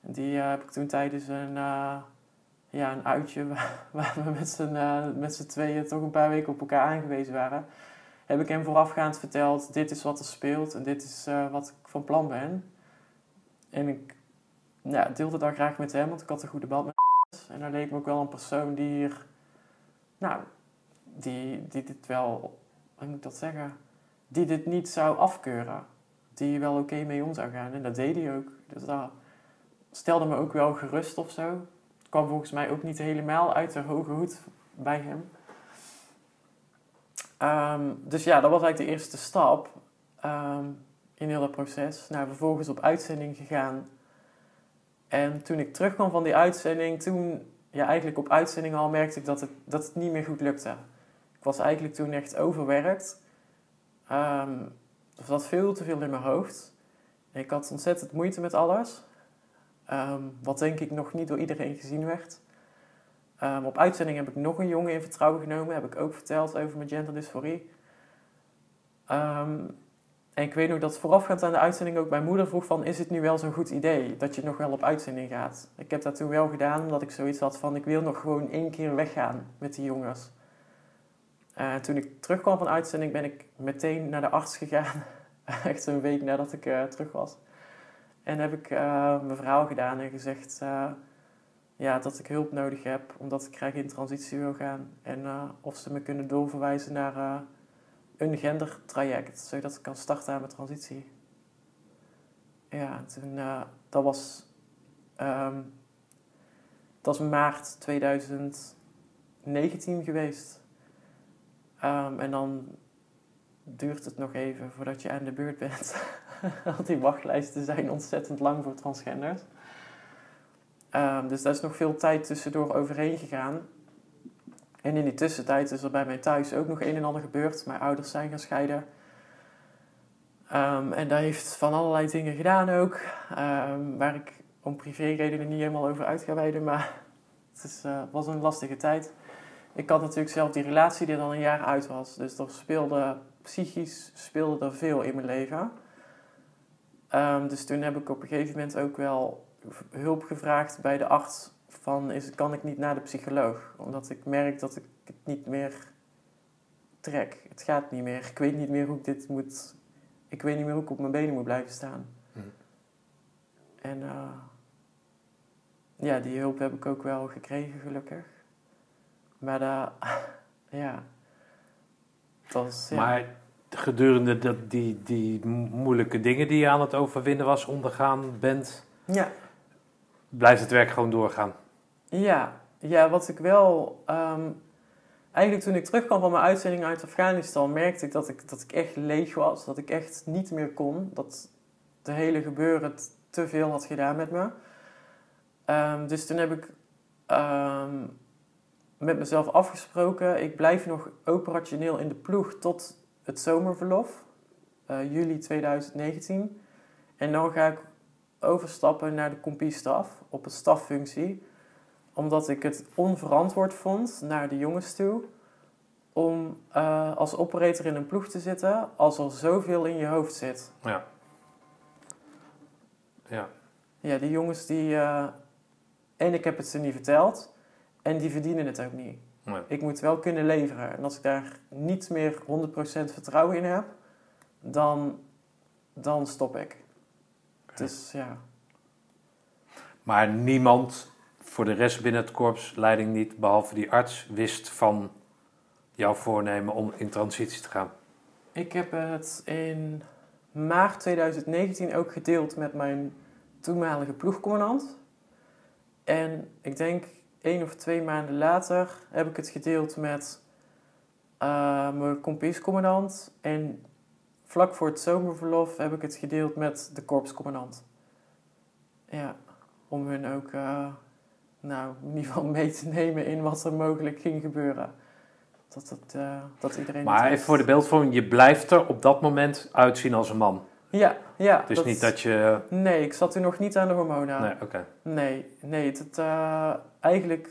Die eh, heb ik toen tijdens een, ja, een uitje waar, we met z'n, eh, met tweeën toch een paar weken op elkaar aangewezen waren, heb ik hem voorafgaand verteld, dit is wat er speelt en dit is eh, wat ik van plan ben. En ik ja, deelde dat graag met hem, want ik had een goede band met. En hij leek me ook wel een persoon die hier, nou, die, die dit wel, hoe moet ik dat zeggen, die dit niet zou afkeuren. Die wel oké mee om zou gaan. En dat deed hij ook. Dus dat stelde me ook wel gerust of zo. Kwam volgens mij ook niet helemaal uit de hoge hoed bij hem. Ehm, dus ja, dat was eigenlijk de eerste stap ehm, in heel dat proces. Nou, vervolgens op uitzending gegaan. En toen ik terugkwam van die uitzending, toen, ja, eigenlijk op uitzending al merkte ik dat het, dat het niet meer goed lukte. Ik was eigenlijk toen echt overwerkt. Ehm, er zat veel te veel in mijn hoofd. Ik had ontzettend moeite met alles. Ehm, wat denk ik nog niet door iedereen gezien werd. Ehm, op uitzending heb ik nog een jongen in vertrouwen genomen. Heb ik ook verteld over mijn genderdysforie. Ehm, en ik weet nog dat voorafgaand aan de uitzending ook mijn moeder vroeg van... is het nu wel zo'n goed idee dat je nog wel op uitzending gaat? Ik heb dat toen wel gedaan omdat ik zoiets had van... ik wil nog gewoon één keer weggaan met die jongens. Eh, toen ik terugkwam van uitzending ben ik meteen naar de arts gegaan. Echt een week nadat ik eh, terug was. En heb ik eh, mijn verhaal gedaan en gezegd eh, ja, dat ik hulp nodig heb omdat ik graag in transitie wil gaan. En eh, of ze me kunnen doorverwijzen naar een gendertraject, zodat ik kan starten aan mijn transitie. Ja, en toen, dat was, ehm, dat was maart 2019 geweest. Ehm, en dan duurt het nog even voordat je aan de beurt bent. Want die wachtlijsten zijn ontzettend lang voor transgenders. Ehm, dus daar is nog veel tijd tussendoor overheen gegaan. En in die tussentijd is er bij mij thuis ook nog een en ander gebeurd. Mijn ouders zijn gaan scheiden. Ehm, en daar heeft van allerlei dingen gedaan ook. Ehm, waar ik om privéredenen niet helemaal over uit ga wijden. Maar het is, uh, was een lastige tijd. Ik had natuurlijk zelf die relatie die dan een jaar uit was. Dus er speelde, psychisch speelde er veel in mijn leven. Um, dus toen heb ik op een gegeven moment ook wel hulp gevraagd bij de arts. Van, is, kan ik niet naar de psycholoog? Omdat ik merk dat ik het niet meer trek. Het gaat niet meer. Ik weet niet meer hoe ik dit moet ik weet niet meer hoe ik op mijn benen moet blijven staan. Hm. En uh, ja, die hulp heb ik ook wel gekregen, gelukkig. Maar daar, ja. Ja. Maar gedurende dat, die, die moeilijke dingen die je aan het overwinnen was, ondergaan bent, ja. blijft het werk gewoon doorgaan? Ja, ja wat ik wel. Um, eigenlijk toen ik terugkwam van mijn uitzending uit Afghanistan, merkte ik dat ik, dat ik echt leeg was. Dat ik echt niet meer kon. Dat de hele gebeuren te veel had gedaan met me. Um, dus toen heb ik um, met mezelf afgesproken. Ik blijf nog operationeel in de ploeg tot het zomerverlof. Uh, juli 2019. En dan ga ik overstappen naar de compie-staf op een staffunctie omdat ik het onverantwoord vond naar de jongens toe om uh, als operator in een ploeg te zitten als er zoveel in je hoofd zit. Ja. Ja. Ja, die jongens die... Uh, en ik heb het ze niet verteld. En die verdienen het ook niet. Nee. Ik moet wel kunnen leveren. En als ik daar niet meer 100% vertrouwen in heb, dan, dan stop ik. Okay. Dus ja. Maar niemand voor de rest binnen het korps, leiding niet, behalve die arts, wist van jouw voornemen om in transitie te gaan? Ik heb het in maart 2019 ook gedeeld met mijn toenmalige ploegcommandant. En ik denk één of twee maanden later heb ik het gedeeld met uh, mijn kompiescommandant. En vlak voor het zomerverlof heb ik het gedeeld met de korpscommandant. Ja, om hun ook uh, nou, in ieder geval mee te nemen in wat er mogelijk ging gebeuren. Dat, het, uh, dat iedereen. Maar even voor de beeldvorming, je blijft er op dat moment uitzien als een man. Ja, ja. Dus niet dat je. Nee, ik zat toen nog niet aan de hormonen. Nee, oké. Nee, nee, het, uh, eigenlijk.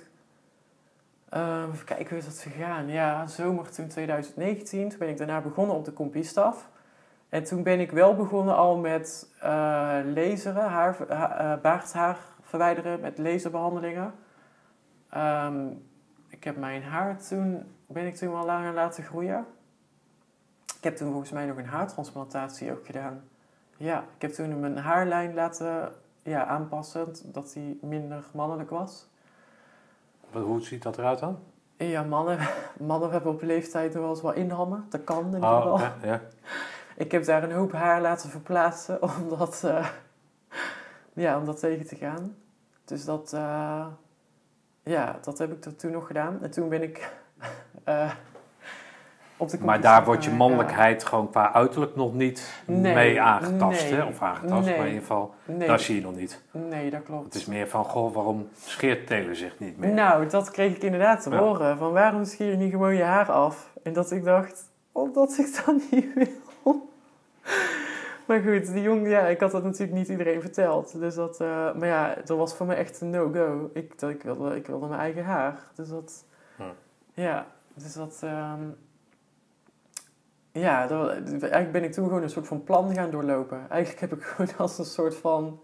Uh, even kijken hoe is dat gegaan. Ja, zomer toen 2019. Toen ben ik daarna begonnen op de compiestaf. En toen ben ik wel begonnen al met uh, laseren, haar, ha, baardhaar verwijderen met laserbehandelingen. Um, ik heb mijn haar toen, ben ik toen wel langer laten groeien. Ik heb toen volgens mij nog een haartransplantatie ook gedaan. Ja, ik heb toen mijn haarlijn laten ja, aanpassen, dat die minder mannelijk was. Hoe ziet dat eruit dan? Ja, mannen, mannen hebben op leeftijd nog wel eens wel inhammen. Dat kan in ieder oh, geval. Ik heb daar een hoop haar laten verplaatsen om dat, uh, ja, om dat tegen te gaan. Dus dat, uh, ja, dat heb ik toen nog gedaan. En toen ben ik uh, op de Maar daar wordt je mannelijkheid gewoon qua uiterlijk nog niet nee, mee aangetast, nee, hè? Of aangetast, nee, maar in ieder geval, nee, dat zie je nog niet. Nee, dat klopt. Het is meer van, goh, waarom scheert Taylor zich niet meer? Nou, dat kreeg ik inderdaad te ja. horen. Van, waarom schier je niet gewoon je haar af? En dat ik dacht, omdat ik dat niet wil. Maar goed, die jongen, ja, ik had dat natuurlijk niet iedereen verteld. Dus dat, uh, maar ja, dat was voor mij echt een no-go. Ik, ik, wilde, ik wilde mijn eigen haar. Dus dat, hm. ja, dus dat, um, ja, eigenlijk ben ik toen gewoon een soort van plan gaan doorlopen. Eigenlijk heb ik gewoon als een soort van,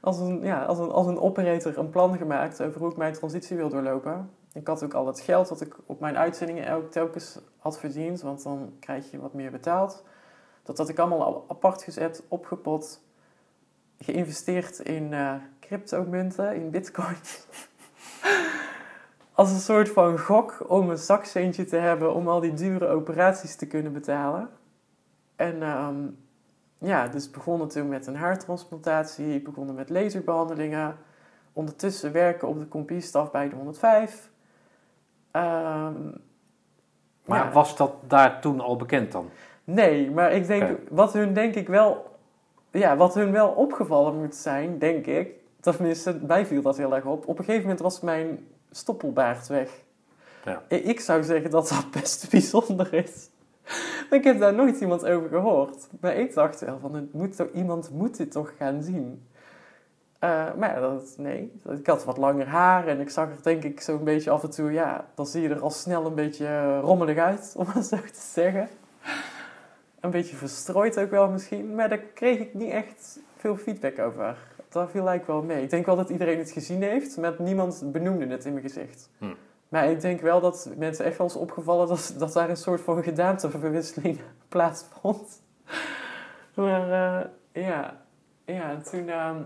als een, ja, als een, als een operator een plan gemaakt over hoe ik mijn transitie wil doorlopen. Ik had ook al het geld dat ik op mijn uitzendingen elk telkens had verdiend, want dan krijg je wat meer betaald. Dat had ik allemaal apart gezet, opgepot, geïnvesteerd in uh, cryptomunten, in bitcoin. Als een soort van gok om een zakcentje te hebben om al die dure operaties te kunnen betalen. En um, ja, dus begonnen toen met een haartransplantatie, begonnen met laserbehandelingen. Ondertussen werken op de compiestaf bij de 105. Um, Maar Ja. was dat daar toen al bekend dan? Nee, maar ik denk, wat hun denk ik wel, ja, wat hun wel opgevallen moet zijn, denk ik, tenminste, mij viel dat heel erg op. Op een gegeven moment was mijn stoppelbaard weg. Ja. Ik zou zeggen dat dat best bijzonder is. Ik heb daar nooit iemand over gehoord. Maar ik dacht wel van, het moet toch, iemand moet dit toch gaan zien. Eh, maar ja, dat, nee, ik had wat langer haar en ik zag er denk ik zo'n beetje af en toe, ja, dan zie je er al snel een beetje rommelig uit, om het zo te zeggen. Een beetje verstrooid ook wel misschien, maar daar kreeg ik niet echt veel feedback over. Dat viel eigenlijk wel mee. Ik denk wel dat iedereen het gezien heeft, maar niemand benoemde het in mijn gezicht. Hm. Maar ik denk wel dat mensen echt wel eens opgevallen dat, dat daar een soort van gedaanteverwisseling plaatsvond. Maar eh, ja, ja, toen, ehm,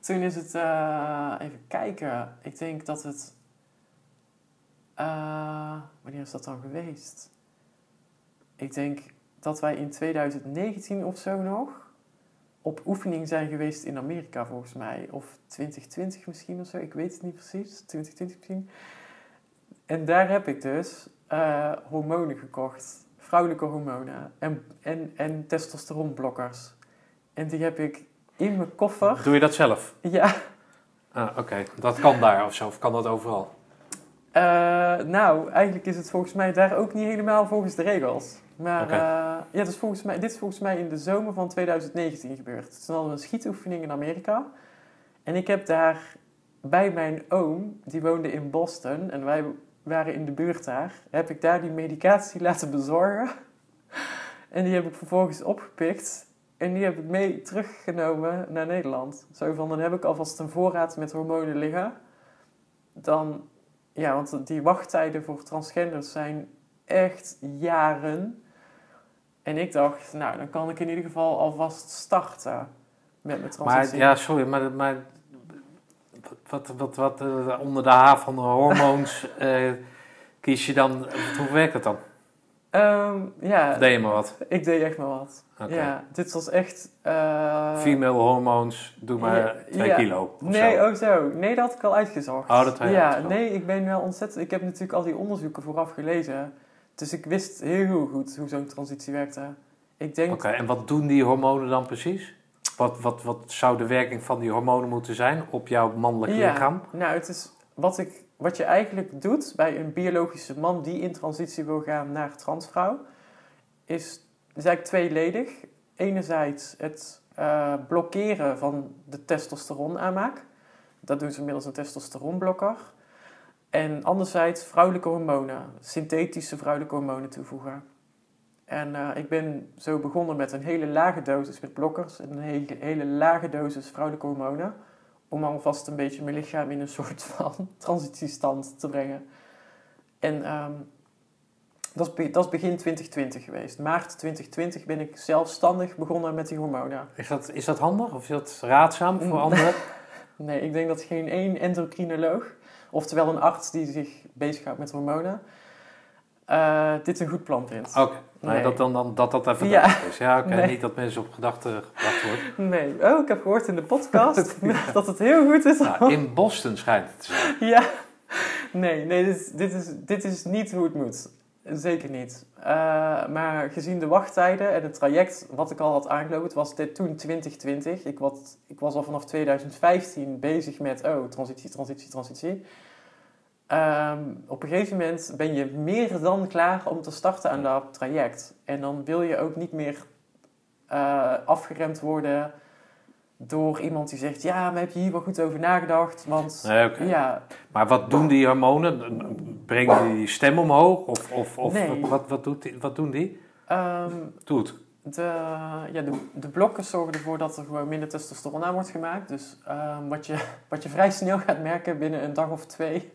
toen is het, eh, even kijken, ik denk dat het, eh, wanneer is dat dan geweest? Ik denk dat wij in 2019 of zo nog op oefening zijn geweest in Amerika volgens mij. Of 2020 misschien of zo, ik weet het niet precies. 2020 misschien. En daar heb ik dus eh, hormonen gekocht. Vrouwelijke hormonen. En, en, en testosteronblokkers. En die heb ik in mijn koffer. Doe je dat zelf? Ja, Ah, oké. Dat kan daar of zo, of kan dat overal? eh, nou, eigenlijk is het volgens mij daar ook niet helemaal volgens de regels. Maar eh, ja, volgens mij, dit is volgens mij in de zomer van 2019 gebeurd. Toen hadden we een schietoefening in Amerika. En ik heb daar bij mijn oom, die woonde in Boston, en wij waren in de buurt daar, heb ik daar die medicatie laten bezorgen. En die heb ik vervolgens opgepikt. En die heb ik mee teruggenomen naar Nederland. Zo van, dan heb ik alvast een voorraad met hormonen liggen. Dan, ja, want die wachttijden voor transgenders zijn echt jaren. En ik dacht, nou, dan kan ik in ieder geval alvast starten met mijn Maar transitie. ja, sorry, maar, maar wat, wat, wat eh, onder de H van de hormoons eh, kies je dan? Hoe werkt dat dan? Ehm, ja, Of deed je maar wat? ik deed echt maar wat. Ja, dit was echt... eh, Female hormoons, doe maar ja, 2 ja. kilo. Nee, zo. oh zo. Nee, dat had ik al uitgezocht. Oh, dat had je Ja, uitgezocht. nee, ik ben wel ontzettend... Ik heb natuurlijk al die onderzoeken vooraf gelezen. Dus ik wist heel goed hoe zo'n transitie werkte. Ik denk... Oké, en wat doen die hormonen dan precies? Wat, wat, wat zou de werking van die hormonen moeten zijn op jouw mannelijk Ja, lichaam? Nou, het is wat, ik, wat je eigenlijk doet bij een biologische man die in transitie wil gaan naar transvrouw, is, is eigenlijk tweeledig. Enerzijds het eh, blokkeren van de testosteronaanmaak. Dat doen ze middels een testosteronblokker. En anderzijds vrouwelijke hormonen, synthetische vrouwelijke hormonen toevoegen. En eh, ik ben zo begonnen met een hele lage dosis met blokkers en een hele, hele lage dosis vrouwelijke hormonen om alvast een beetje mijn lichaam in een soort van transitiestand te brengen. En ehm, dat, is, dat is begin 2020 geweest. Maart 2020 ben ik zelfstandig begonnen met die hormonen. Is dat, is dat handig of is dat raadzaam voor Mm. anderen? Nee, ik denk dat geen één endocrinoloog, oftewel een arts die zich bezighoudt met hormonen, eh, dit een goed plan vindt. Oké, nee. Nee. dat, dan, dan, dat dat even Ja. is. Ja, oké, Nee. niet dat mensen op gedachten gebracht worden. Nee, oh, ik heb gehoord in de podcast dat het heel goed is. Nou, in Boston schijnt het te zijn. Ja, nee, nee dit, is, dit, is, dit is niet hoe het moet. Zeker niet. Eh, maar gezien de wachttijden en het traject wat ik al had aangelopen, was dit toen 2020. Ik, wat, ik was al vanaf 2015 bezig met, oh, transitie, transitie, transitie. Ehm, op een gegeven moment ben je meer dan klaar om te starten aan dat traject. En dan wil je ook niet meer eh, afgeremd worden door iemand die zegt, ja, maar heb je hier wel goed over nagedacht? Want Nee, ja, Maar wat doen die hormonen? Brengen die die stem omhoog? Of, of, of Nee. wat, wat, doet die, wat doen die? ehm, Doe het. de, ja, de, de blokken zorgen ervoor dat er gewoon minder testosteron aan wordt gemaakt. Dus ehm, wat, je, wat je vrij snel gaat merken binnen een dag of twee,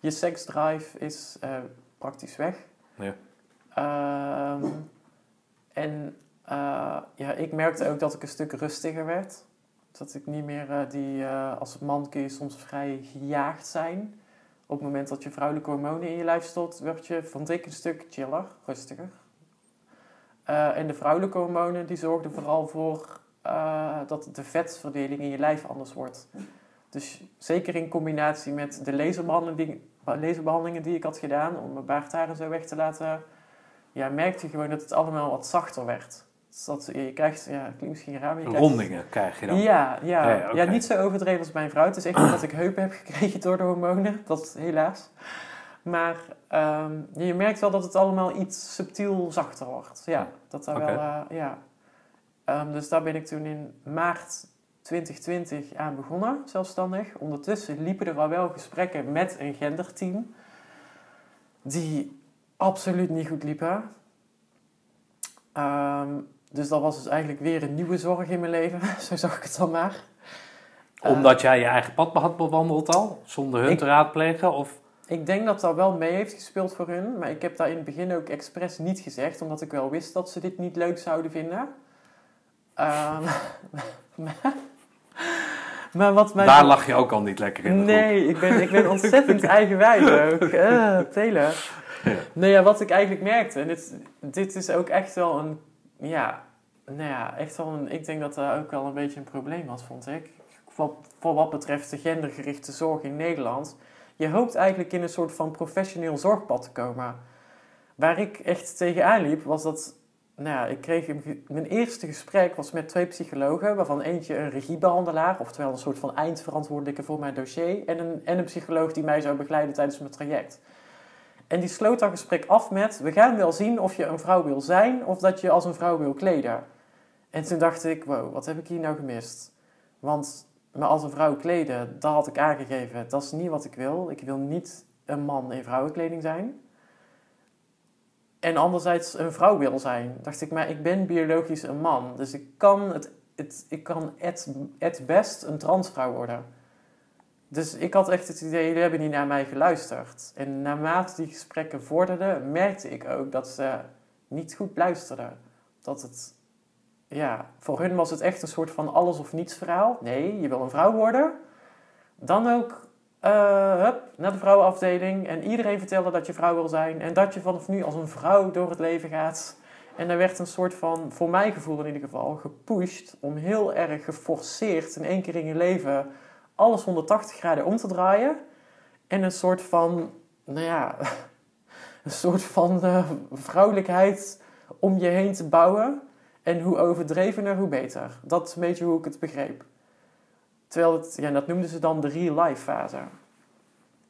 je seksdrive is eh, praktisch weg. Ja. Ehm, en eh, ja, ik merkte ook dat ik een stuk rustiger werd. Dat ik niet meer eh, die, eh, als man kun je soms vrij gejaagd zijn. Op het moment dat je vrouwelijke hormonen in je lijf stopt, werd je, vond ik, een stuk chiller, rustiger. En de vrouwelijke hormonen die zorgden vooral voor dat de vetverdeling in je lijf anders wordt. Dus zeker in combinatie met de laserbehandeling, laserbehandelingen die ik had gedaan om mijn baardhaar en zo weg te laten, ja, merkte je gewoon dat het allemaal wat zachter werd. Dat, je krijgt, ja, klinkt misschien raar, maar je krijgt- Rondingen krijg je dan. Ja, ja. Ja, niet zo overdreven als mijn vrouw. Het is echt niet dat ik heupen heb gekregen door de hormonen. Dat is helaas. Maar ehm, je merkt wel dat het allemaal iets subtiel zachter wordt. Ja, dat daar wel, eh, ja. Ehm, dus daar ben ik toen in maart 2020 aan begonnen, zelfstandig. Ondertussen liepen er al wel gesprekken met een genderteam. Die absoluut niet goed liepen. Ehm, dus dat was dus eigenlijk weer een nieuwe zorg in mijn leven. Zo zag ik het dan maar. Eh, Omdat jij je eigen pad had bewandeld al, zonder hun Ik- te raadplegen? Of Ik denk dat dat wel mee heeft gespeeld voor hun. Maar ik heb daar in het begin ook expres niet gezegd. Omdat ik wel wist dat ze dit niet leuk zouden vinden. Ehm, maar, maar wat mij... daar lag je ook al niet lekker in. Nee, ik ben, ik ben ontzettend eigenwijs ook. Ja. Nee, ja, wat ik eigenlijk merkte, en dit, dit is ook echt wel een, ja, nou ja, echt wel ik denk dat dat ook wel een beetje een probleem was, vond ik. Voor, wat betreft de gendergerichte zorg in Nederland. Je hoopt eigenlijk in een soort van professioneel zorgpad te komen. Waar ik echt tegenaan liep, was dat, nou ja, ik kreeg mijn eerste gesprek was met twee psychologen, waarvan eentje een regiebehandelaar, oftewel een soort van eindverantwoordelijke voor mijn dossier, en een, en een psycholoog die mij zou begeleiden tijdens mijn traject. En die sloot dat gesprek af met: We gaan wel zien of je een vrouw wil zijn of dat je als een vrouw wil kleden. En toen dacht ik: Wow, wat heb ik hier nou gemist? Want me als een vrouw kleden, dat had ik aangegeven, dat is niet wat ik wil. Ik wil niet een man in vrouwenkleding zijn. En anderzijds een vrouw wil zijn. Dacht ik, maar ik ben biologisch een man. Dus ik kan het, het ik kan het best een transvrouw worden. Dus ik had echt het idee, jullie hebben niet naar mij geluisterd. En naarmate die gesprekken vorderden, merkte ik ook dat ze niet goed luisterden. Dat het, ja, voor hun was het echt een soort van alles of niets verhaal. Nee, je wil een vrouw worden. Dan ook, eh, hup, naar de vrouwenafdeling. En iedereen vertelde dat je vrouw wil zijn. En dat je vanaf nu als een vrouw door het leven gaat. En er werd een soort van, voor mijn gevoel in ieder geval, gepusht om heel erg geforceerd in één keer in je leven alles 180 graden om te draaien. En een soort van, nou ja, een soort van eh, vrouwelijkheid om je heen te bouwen. En hoe overdrevener, hoe beter. Dat is een beetje hoe ik het begreep. Terwijl het, ja, dat noemden ze dan de real-life fase.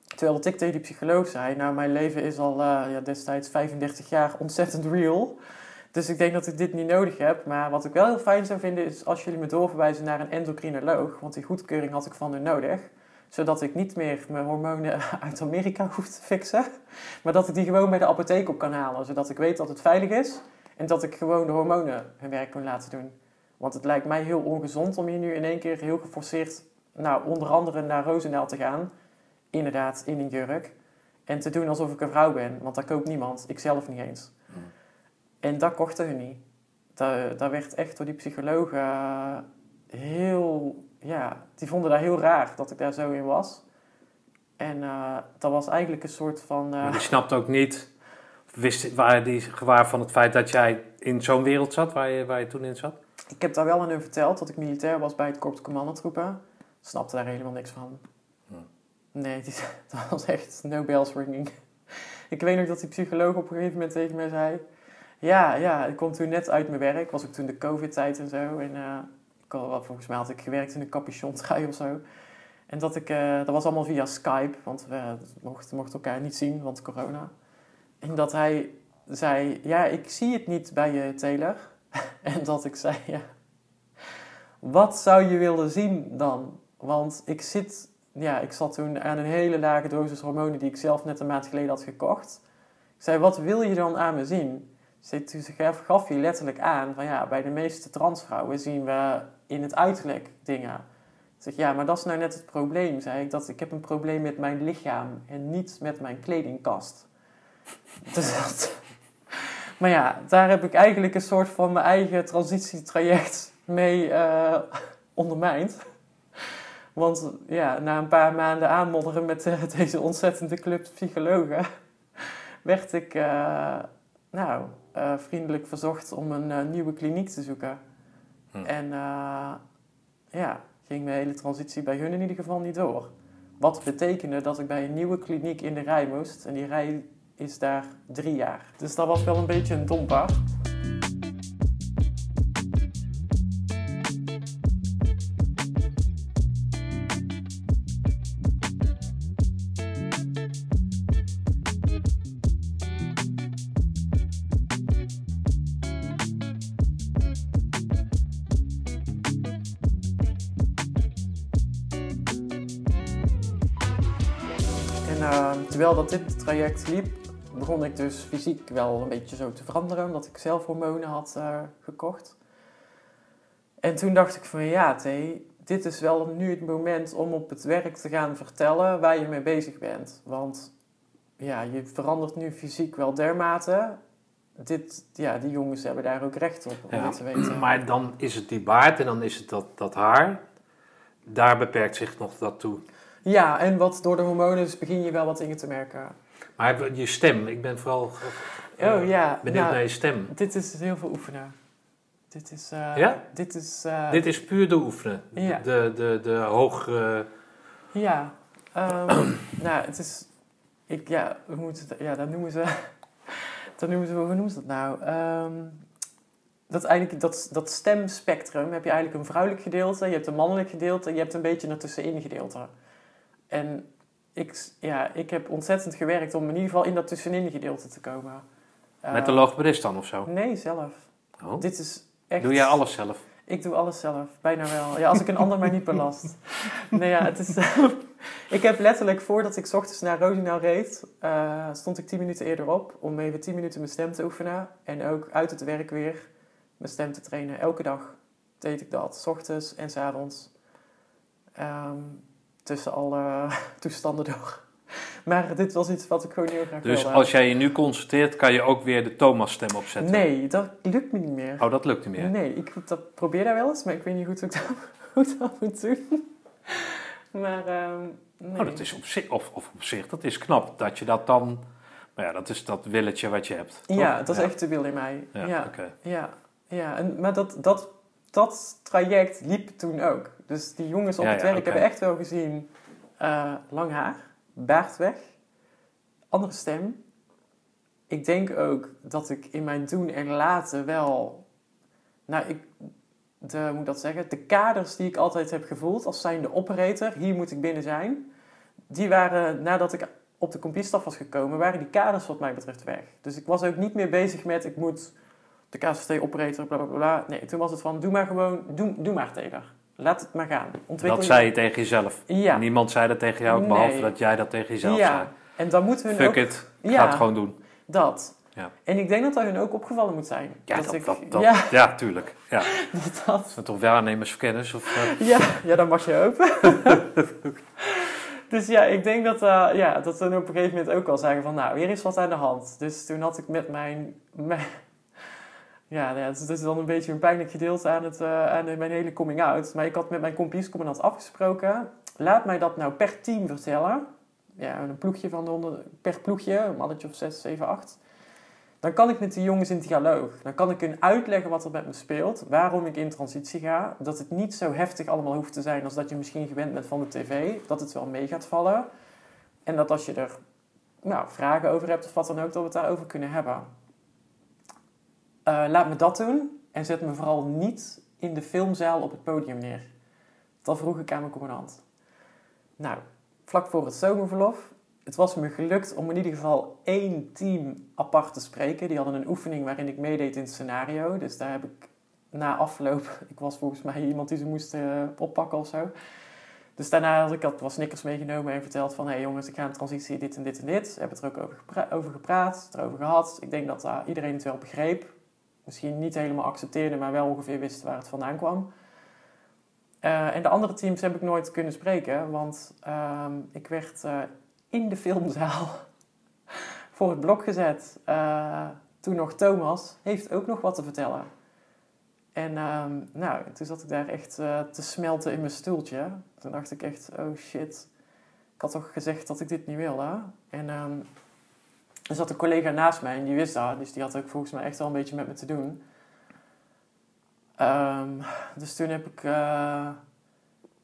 Terwijl dat ik tegen die psycholoog zei, nou mijn leven is al eh, ja, destijds 35 jaar ontzettend real. Dus ik denk dat ik dit niet nodig heb. Maar wat ik wel heel fijn zou vinden is als jullie me doorverwijzen naar een endocrinoloog. Want die goedkeuring had ik van hun nodig. Zodat ik niet meer mijn hormonen uit Amerika hoef te fixen. Maar dat ik die gewoon bij de apotheek op kan halen. Zodat ik weet dat het veilig is. En dat ik gewoon de hormonen hun werk kan laten doen. Want het lijkt mij heel ongezond om hier nu in één keer heel geforceerd... Nou, onder andere naar Roosendaal te gaan. Inderdaad, in een jurk. En te doen alsof ik een vrouw ben. Want dat koopt niemand. Ik zelf niet eens. En dat kochten hun niet. Dat, dat werd echt door die psychologen eh, heel... Ja, die vonden dat heel raar dat ik daar zo in was. En eh, dat was eigenlijk een soort van... eh, Maar die snapt ook niet, wist, waar die gewaar van het feit dat jij in zo'n wereld zat, waar je, waar je toen in zat? Ik heb daar wel aan hun verteld dat ik militair was bij het Korps Commandotroepen. Snapte daar helemaal niks van. Hm. Nee, die, dat was echt no bells ringing. Ik weet nog dat die psycholoog op een gegeven moment tegen mij zei... Ja, ja, ik kom toen net uit mijn werk. Was ik toen de covid-tijd en zo. En eh, ik had, wel- volgens mij had ik gewerkt in een capuchon trui of zo. En dat ik... eh, dat was allemaal via Skype. Want we mochten, mochten elkaar niet zien, want corona. En dat hij zei... Ja, ik zie het niet bij je, Taylor. En dat ik zei, ja, wat zou je willen zien dan? Want ik zit, ja, ik zat toen aan een hele lage dosis hormonen die ik zelf net een maand geleden had gekocht. Ik zei, wat wil je dan aan me zien? Toen gaf, gaf hij letterlijk aan van ja, bij de meeste transvrouwen zien we in het uiterlijk dingen. Zeg, ja, maar dat is nou net het probleem, zei ik. Dat ik heb een probleem met mijn lichaam en niet met mijn kledingkast. Dus dat... Maar ja, daar heb ik eigenlijk een soort van mijn eigen transitietraject mee eh, ondermijnd. Want ja, na een paar maanden aanmodderen met eh, deze ontzettende club psychologen, werd ik eh, nou, eh, vriendelijk verzocht om een eh, nieuwe kliniek te zoeken. Hm. En eh, ja, ging mijn hele transitie bij hun in ieder geval niet door. Wat betekende dat ik bij een nieuwe kliniek in de rij moest. En die rij is daar drie jaar. Dus dat was wel een beetje een domper. Dat dit traject liep, begon ik dus fysiek wel een beetje zo te veranderen, omdat ik zelf hormonen had eh, gekocht. En toen dacht ik van ja, T, dit is wel nu het moment om op het werk te gaan vertellen waar je mee bezig bent. Want ja, je verandert nu fysiek wel dermate. Dit, ja, die jongens hebben daar ook recht op om Ja, dit te weten. Maar dan is het die baard en dan is het dat, dat haar. Daar beperkt zich nog dat toe. Ja, en wat door de hormonen dus begin je wel wat dingen te merken. Maar je stem, ik ben vooral Oh ja, benieuwd nou, naar je stem. dit is heel veel oefenen. Dit is... eh, Ja? Dit is... eh, Dit is puur de oefenen. Ja. De, de, de. Ja, ehm, nou, het is. Ik, ja, we moeten. Ja, dat noemen ze. Dat noemen ze. Hoe noemen ze dat nou? Ehm, dat eigenlijk dat, dat stemspectrum heb je eigenlijk een vrouwelijk gedeelte, je hebt een mannelijk gedeelte en je hebt een beetje een tussenin gedeelte. En ik, ja, ik heb ontzettend gewerkt om in ieder geval in dat tussenin gedeelte te komen. Met de Eh, logopedist dan of zo? Nee, zelf. Oh. Dit is echt. Doe jij alles zelf? Ik doe alles zelf, bijna wel. Ja, als ik een ander maar niet belast. Nee, ja, het is... ik heb letterlijk, voordat ik 's ochtends naar Roosendaal reed, eh, stond ik 10 minuten eerder op om even 10 minuten mijn stem te oefenen. En ook uit het werk weer mijn stem te trainen. Elke dag deed ik dat, 's ochtends en 's avonds. Ehm, tussen alle toestanden door. Maar dit was iets wat ik gewoon heel graag Dus wilde. als jij je nu consulteert, kan je ook weer de Thomas-stem opzetten? Nee, dat lukt me niet meer. Oh, dat lukt niet meer? Nee, ik dat probeer dat wel eens, maar ik weet niet goed hoe ik dat, hoe ik dat moet doen. Maar, nee. Oh, dat is op zich, of, of op zich, dat is knap dat je dat dan... Maar ja, dat is dat willetje wat je hebt. toch? Ja, dat is ja. echt de wil in mij. Ja, Ja, oké. ja, ja. En, maar dat, dat, dat traject liep toen ook. Dus die jongens op Ja, het werk oké. hebben echt wel gezien... eh, lang haar, baard weg, andere stem. Ik denk ook dat ik in mijn doen en laten wel... Nou, ik, de, hoe moet ik dat zeggen? De kaders die ik altijd heb gevoeld als zijnde operator, hier moet ik binnen zijn, die waren nadat ik op de compiestaf was gekomen, waren die kaders wat mij betreft weg. Dus ik was ook niet meer bezig met ik moet de KCT operator, bla bla bla, bla. Nee, toen was het van doe maar gewoon, doe, doe maar Taylor. Laat het maar gaan. Ontwikkel Dat je- zei je tegen jezelf. Ja. Niemand zei dat tegen jou, behalve Nee. dat jij dat tegen jezelf ja. zei. En dan moet hun Fuck ook it, Ja. ga het gewoon doen. dat. Ja. En ik denk dat dat hun ook opgevallen moet zijn. Ja, dat, ik, dat, dat, ja, ja. tuurlijk. Ja. dat, dat. Zijn toch waarnemersverkenners? Of, eh, Ja, ja, dan mag je hopen. dus ja, ik denk dat, eh ja, dat we op een gegeven moment ook wel zeggen van, nou, hier is wat aan de hand. Dus toen had ik met mijn... mijn ja, ja, het is dus dan een beetje een pijnlijk gedeelte aan, het, eh, aan mijn hele coming out. Maar ik had met mijn compiescommandant afgesproken, laat mij dat nou per team vertellen. Ja, een ploegje van de honderd, per ploegje, een mannetje of 6, 7, 8. Dan kan ik met die jongens in dialoog. Dan kan ik hun uitleggen wat er met me speelt, waarom ik in transitie ga. Dat het niet zo heftig allemaal hoeft te zijn als dat je misschien gewend bent van de tv. Dat het wel mee gaat vallen. En dat als je er nou, vragen over hebt of wat dan ook, dat we het daarover kunnen hebben. Eh, laat me dat doen en zet me vooral niet in de filmzaal op het podium neer. Dat vroeg ik aan mijn commandant. Nou, vlak voor het zomerverlof het was me gelukt om in ieder geval één team apart te spreken. Die hadden een oefening waarin ik meedeed in het scenario. Dus daar heb ik na afloop, ik was volgens mij iemand die ze moest eh, oppakken of zo. Dus daarna had ik had wat snickers meegenomen en verteld van... hé hey jongens, ik ga een transitie dit en dit en dit. We hebben het er ook over, over gepraat, erover gehad. Ik denk dat eh, iedereen het wel begreep. Misschien niet helemaal accepteerde, maar wel ongeveer wist waar het vandaan kwam. Eh, en de andere teams heb ik nooit kunnen spreken, want ehm, ik werd eh, in de filmzaal voor het blok gezet. Eh, toen nog Thomas heeft ook nog wat te vertellen. En ehm, nou, toen zat ik daar echt te smelten in mijn stoeltje. Toen dacht ik echt, oh shit. Ik had toch gezegd dat ik dit niet wilde. En ehm, er zat een collega naast mij en die wist dat. Dus die had ook volgens mij echt wel een beetje met me te doen. Ehm, dus toen heb ik eh,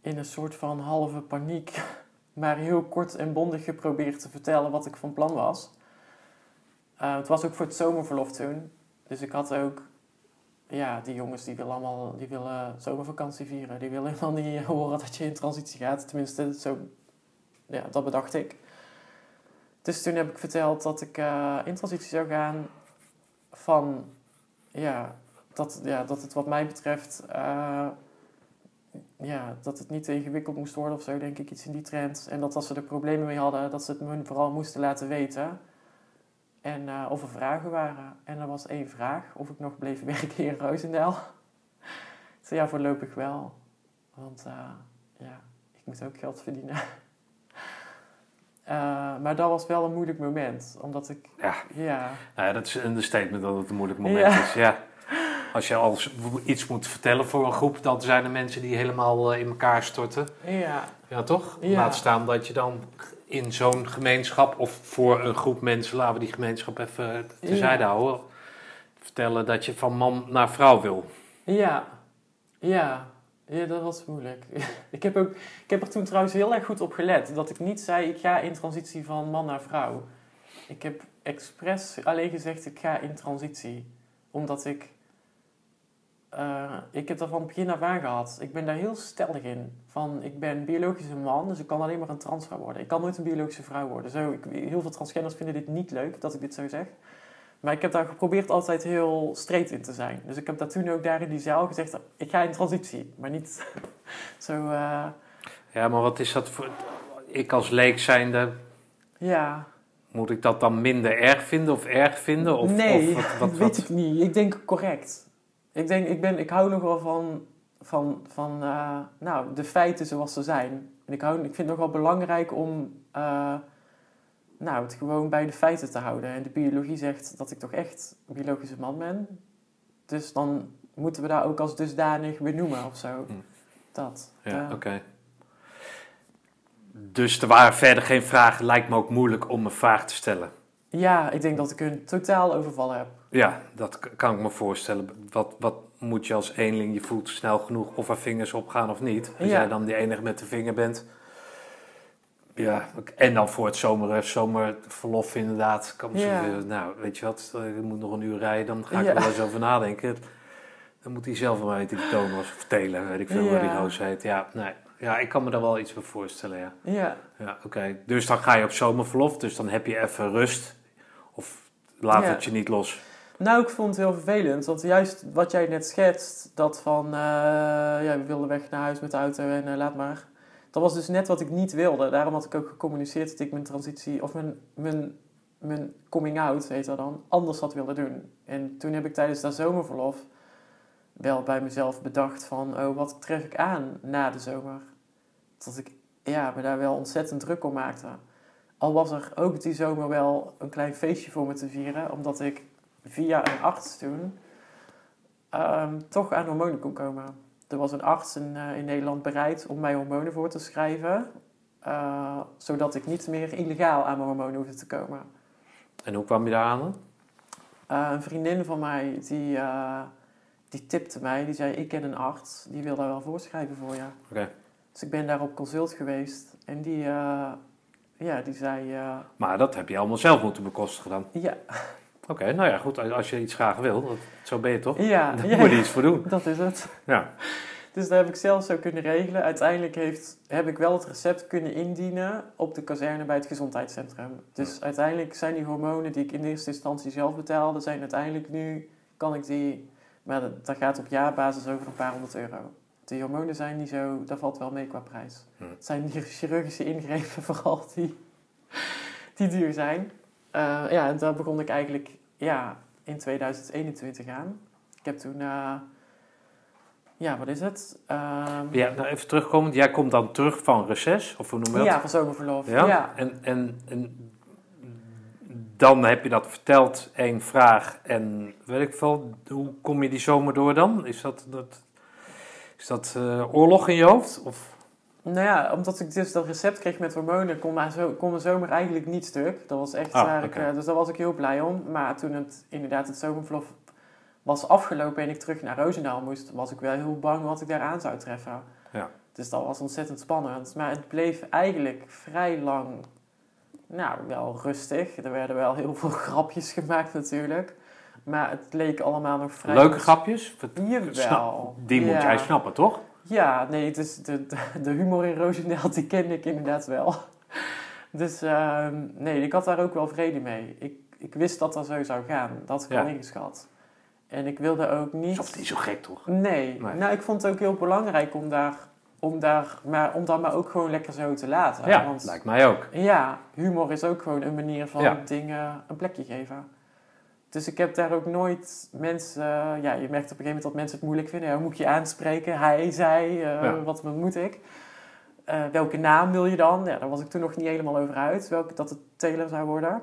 in een soort van halve paniek maar heel kort en bondig geprobeerd te vertellen wat ik van plan was. Uh, het was ook voor het zomerverlof toen. Dus ik had ook... Ja, die jongens die willen allemaal die willen zomervakantie vieren. Die willen helemaal niet horen dat je in transitie gaat. Tenminste, ja, dat bedacht ik. Dus toen heb ik verteld dat ik uh, in transitie zou gaan van... Ja, dat, ja, dat het wat mij betreft... Uh, ja, dat het niet te ingewikkeld moest worden of zo, denk ik, iets in die trend. En dat als ze er problemen mee hadden, dat ze het me vooral moesten laten weten. En uh, of er vragen waren. En er was één vraag, of ik nog bleef werken in Roosendaal. ik zei, ja, voorlopig wel. Want ja, ik moet ook geld verdienen. Uh, maar dat was wel een moeilijk moment, omdat ik... Ja, ja. Nou ja dat is een statement dat het een moeilijk moment is, ja. Als je al iets moet vertellen voor een groep, dan zijn er mensen die helemaal in elkaar storten. Ja. Ja, toch? Ja. Laat staan dat je dan in zo'n gemeenschap of voor een groep mensen, laten we die gemeenschap even terzijde houden, vertellen dat je van man naar vrouw wil. Ja, ja, ja, dat was moeilijk. ik, heb ook, ik heb er toen trouwens heel erg goed op gelet dat ik niet zei ik ga in transitie van man naar vrouw. Ik heb expres alleen gezegd ik ga in transitie, omdat ik uh, ik heb dat van begin af aan gehad. Ik ben daar heel stellig in. Van, ik ben biologische man, dus ik kan alleen maar een transvrouw worden. Ik kan nooit een biologische vrouw worden. Zo, ik, heel veel transgenders vinden dit niet leuk, dat ik dit zo zeg. Maar ik heb daar geprobeerd altijd heel straight in te zijn. Dus ik heb daar toen ook daar in die zaal gezegd, ik ga in transitie. Maar niet zo... Uh... Ja, maar wat is dat voor... Ik als leek zijnde... Ja... Moet ik dat dan minder erg vinden of erg vinden? Of, nee, of wat, wat, weet ik niet. Ik denk correct. Ik denk, ik, ben, ik hou nog wel van, van, van uh, nou, de feiten zoals ze zijn. En ik, hou, ik vind het nog wel belangrijk om uh, nou, het gewoon bij de feiten te houden. En de biologie zegt dat ik toch echt een biologische man ben. Dus dan moeten we daar ook als dusdanig benoemen of zo. Hm. Dat. Ja, oké. Dus er waren verder geen vragen. Lijkt me ook moeilijk om een vraag te stellen. Ja, ik denk dat ik een totaal overval heb. Ja, dat kan ik me voorstellen. Wat, wat moet je als eenling? Je voelt snel genoeg of er vingers opgaan of niet. Als jij dan die enige met de vinger bent. Ja, en dan voor het zomer, zomerverlof inderdaad. Kan ja. nou, weet je wat, je moet nog een uur rijden, dan ga ik er wel eens over nadenken. Dan moet hij zelf wel weten, die Thomas, vertellen, weet ik veel, ja. die Roos heet. Ja, nee, ja, ik kan me daar wel iets bij voorstellen, ja. Ja. Ja, oké. Dus dan ga je op zomerverlof, dus dan heb je even rust. Of laat het je niet los. Nou, ik vond het heel vervelend. Want juist wat jij net schetst, dat van... Uh, ja, we wilden weg naar huis met de auto en uh, laat maar. Dat was dus net wat ik niet wilde. Daarom had ik ook gecommuniceerd dat ik mijn transitie... Of mijn, mijn, mijn coming out, heet dat dan, anders had willen doen. En toen heb ik tijdens dat zomerverlof wel bij mezelf bedacht van... Oh, wat tref ik aan na de zomer? Dat ik ja, me daar wel ontzettend druk om maakte. Al was er ook die zomer wel een klein feestje voor me te vieren, omdat ik via een arts toen um, toch aan hormonen kon komen. Er was een arts in, uh, in Nederland bereid om mij hormonen voor te schrijven, uh, zodat ik niet meer illegaal aan mijn hormonen hoefde te komen. En hoe kwam je daar aan? Uh, een vriendin van mij die, die tipte mij, die zei: Ik ken een arts, die wil daar wel voorschrijven voor je. Okay. Dus ik ben daar op consult geweest en die, ja, die zei... maar dat heb je allemaal zelf moeten bekostigen dan? Ja. Oké, nou ja, goed. Als je iets graag wil, dat, zo ben je toch? Ja. Dan moet je iets voor doen. Dat is het. Ja. Dus dat heb ik zelf zo kunnen regelen. Uiteindelijk heeft, heb ik wel het recept kunnen indienen op de kazerne bij het gezondheidscentrum. Dus uiteindelijk zijn die hormonen die ik in eerste instantie zelf betaalde, zijn uiteindelijk nu, kan ik die, maar dat, dat gaat op jaarbasis over een paar honderd euro. Die hormonen zijn niet zo, dat valt wel mee qua prijs. Hm. Het zijn die chirurgische ingrepen vooral die, die duur zijn. Uh, ja, en daar begon ik eigenlijk ja, in 2021 aan. Ik heb toen, uh, ja, wat is het? Um, ja, nou even terugkomen. Jij komt dan terug van reces, of hoe noem je dat? Ja, van zomerverlof. Ja. ja. En, en, en dan heb je dat verteld, één vraag. En weet ik veel, hoe kom je die zomer door dan? Is dat, dat, is dat uh, oorlog in je hoofd? Of? Nou ja, omdat ik dus dat recept kreeg met hormonen, kon, mijn, zo, kon mijn zomer eigenlijk niet stuk. Dat was echt ah, waar ik, eh, dus daar was ik heel blij om. Maar toen het inderdaad het zomerverlof was afgelopen en ik terug naar Roosendaal moest, was ik wel heel bang wat ik daar aan zou treffen. Ja. Dus dat was ontzettend spannend. Maar het bleef eigenlijk vrij lang, nou, wel rustig. Er werden wel heel veel grapjes gemaakt natuurlijk. Maar het leek allemaal nog vrij... Leuke grapjes? Jawel. Die moet jij snappen, toch? Ja, nee, het is de, de, humor in Roosendaal, die kende ik inderdaad wel. Dus ehm, nee, ik had daar ook wel vrede mee. Ik, ik wist dat dat zo zou gaan. Dat had ik Ja. ingeschat. En ik wilde ook niet... Is niet zo gek, toch? Nee. Nee. nou ik vond het ook heel belangrijk om daar, om daar, maar, om dat maar ook gewoon lekker zo te laten. Ja, Want lijkt mij ook. ja, humor is ook gewoon een manier van Ja. dingen een plekje geven. Dus ik heb daar ook nooit mensen... ja, je merkt op een gegeven moment dat mensen het moeilijk vinden. Ja, hoe moet je je aanspreken? Hij, zij, eh, Ja. wat moet ik? Eh, welke naam wil je dan? Ja, daar was ik toen nog niet helemaal over uit. Welke dat het Taylor zou worden.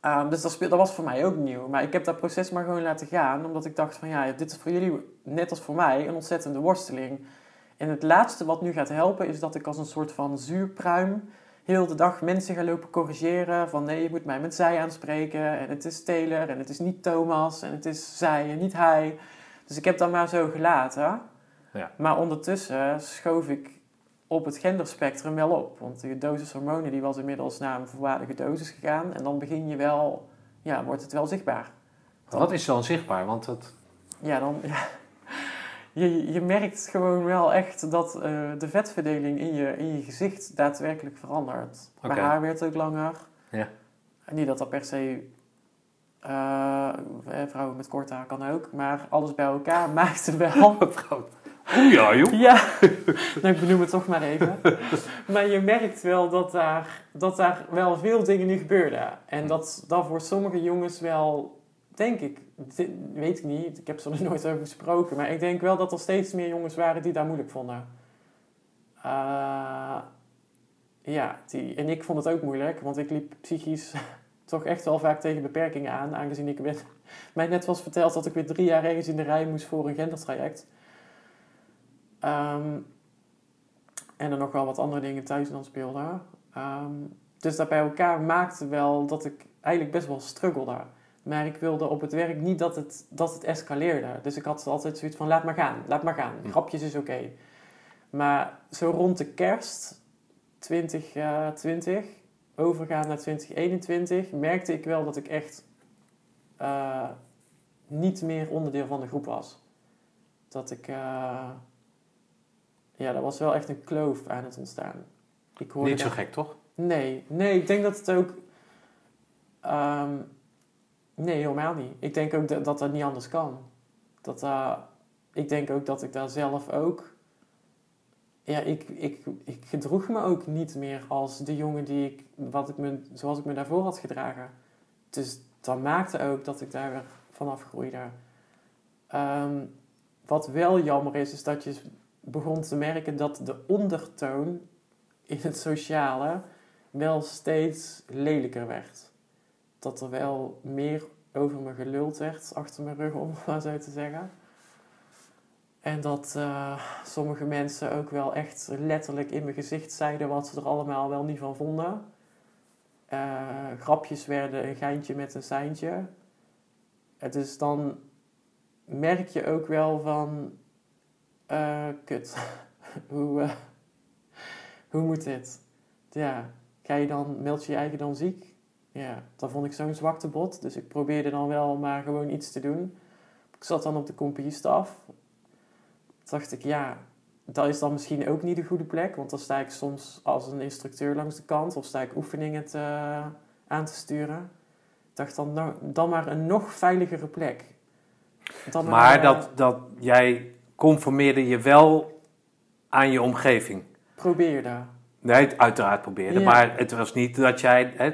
Ehm, dus dat, speel, dat was voor mij ook nieuw. Maar ik heb dat proces maar gewoon laten gaan. Omdat ik dacht van ja, dit is voor jullie, net als voor mij, een ontzettende worsteling. En het laatste wat nu gaat helpen is dat ik als een soort van zuurpruim heel de dag mensen ga lopen corrigeren. Van nee, je moet mij met zij aanspreken. En het is Taylor en het is niet Thomas. En het is zij en niet hij. Dus ik heb dat maar zo gelaten. Ja. Maar ondertussen schoof ik op het genderspectrum wel op. Want de dosis hormonen die was inmiddels naar een volwaardige dosis gegaan. En dan begin je wel, ja, wordt het wel zichtbaar. Wat is dan zichtbaar? Want het... Ja, dan, ja. Je, je merkt gewoon wel echt dat eh, de vetverdeling in je, in je gezicht daadwerkelijk verandert. Mijn haar werd ook langer. Ja. En niet dat dat per se... eh, eh, vrouwen met kort haar kan ook. Maar alles bij elkaar maakte wel... Oeh ja, joh. Ja, nou, ik benoem het toch maar even. maar je merkt wel dat daar, dat daar wel veel dingen nu gebeurden. En dat dat voor sommige jongens wel, denk ik, weet ik niet, ik heb ze er nooit over gesproken, maar ik denk wel dat er steeds meer jongens waren die dat moeilijk vonden. Eh, ja, die, en ik vond het ook moeilijk, want ik liep psychisch toch echt wel vaak tegen beperkingen aan, aangezien ik mij net was verteld dat ik weer drie jaar ergens in de rij moest voor een gendertraject. Ehm, en er nog wel wat andere dingen thuis dan speelden. Ehm, dus dat bij elkaar maakte wel dat ik eigenlijk best wel struggelde. Maar ik wilde op het werk niet dat het, dat het escaleerde. Dus ik had altijd zoiets van, laat maar gaan, laat maar gaan. Hm. Grapjes is oké. Maar zo rond de kerst 2020, overgaan naar 2021, merkte ik wel dat ik echt eh, niet meer onderdeel van de groep was. Dat ik... eh, ja, er was wel echt een kloof aan het ontstaan. Ik hoorde Niet zo dat- gek, toch? Nee, nee, ik denk dat het ook. ehm, nee, helemaal niet. Ik denk ook dat dat, niet anders kan. Dat, dat- ik denk ook dat ik daar zelf ook. Ja, ik, ik, ik gedroeg me ook niet meer als de jongen die ik, wat ik me, zoals ik me daarvoor had gedragen. Dus dat maakte ook dat ik daar weer vanaf groeide. Ehm, wat wel jammer is, is dat je begon te merken dat de ondertoon in het sociale wel steeds lelijker werd. Dat er wel meer over me geluld werd, achter mijn rug om, maar zo te zeggen. En dat eh, sommige mensen ook wel echt letterlijk in mijn gezicht zeiden wat ze er allemaal wel niet van vonden. Eh, grapjes werden een geintje met een seintje. Het is dan merk je ook wel van, eh, kut, hoe, hoe moet dit? Ja, ga je dan, meld je je eigen dan ziek? Ja, dat vond ik zo'n zwakte bot. Dus ik probeerde dan wel maar gewoon iets te doen. Ik zat dan op de compagniestaf. dacht ik, ja, dat is dan misschien ook niet de goede plek. Want dan sta ik soms als een instructeur langs de kant. Of sta ik oefeningen te, aan te sturen. Ik dacht dan, nou, dan maar een nog veiligere plek. Dan Maar eh, dat, dat jij conformeerde je wel aan je omgeving. Probeerde. Nee, uiteraard probeerde. Ja. Maar het was niet dat jij, hè,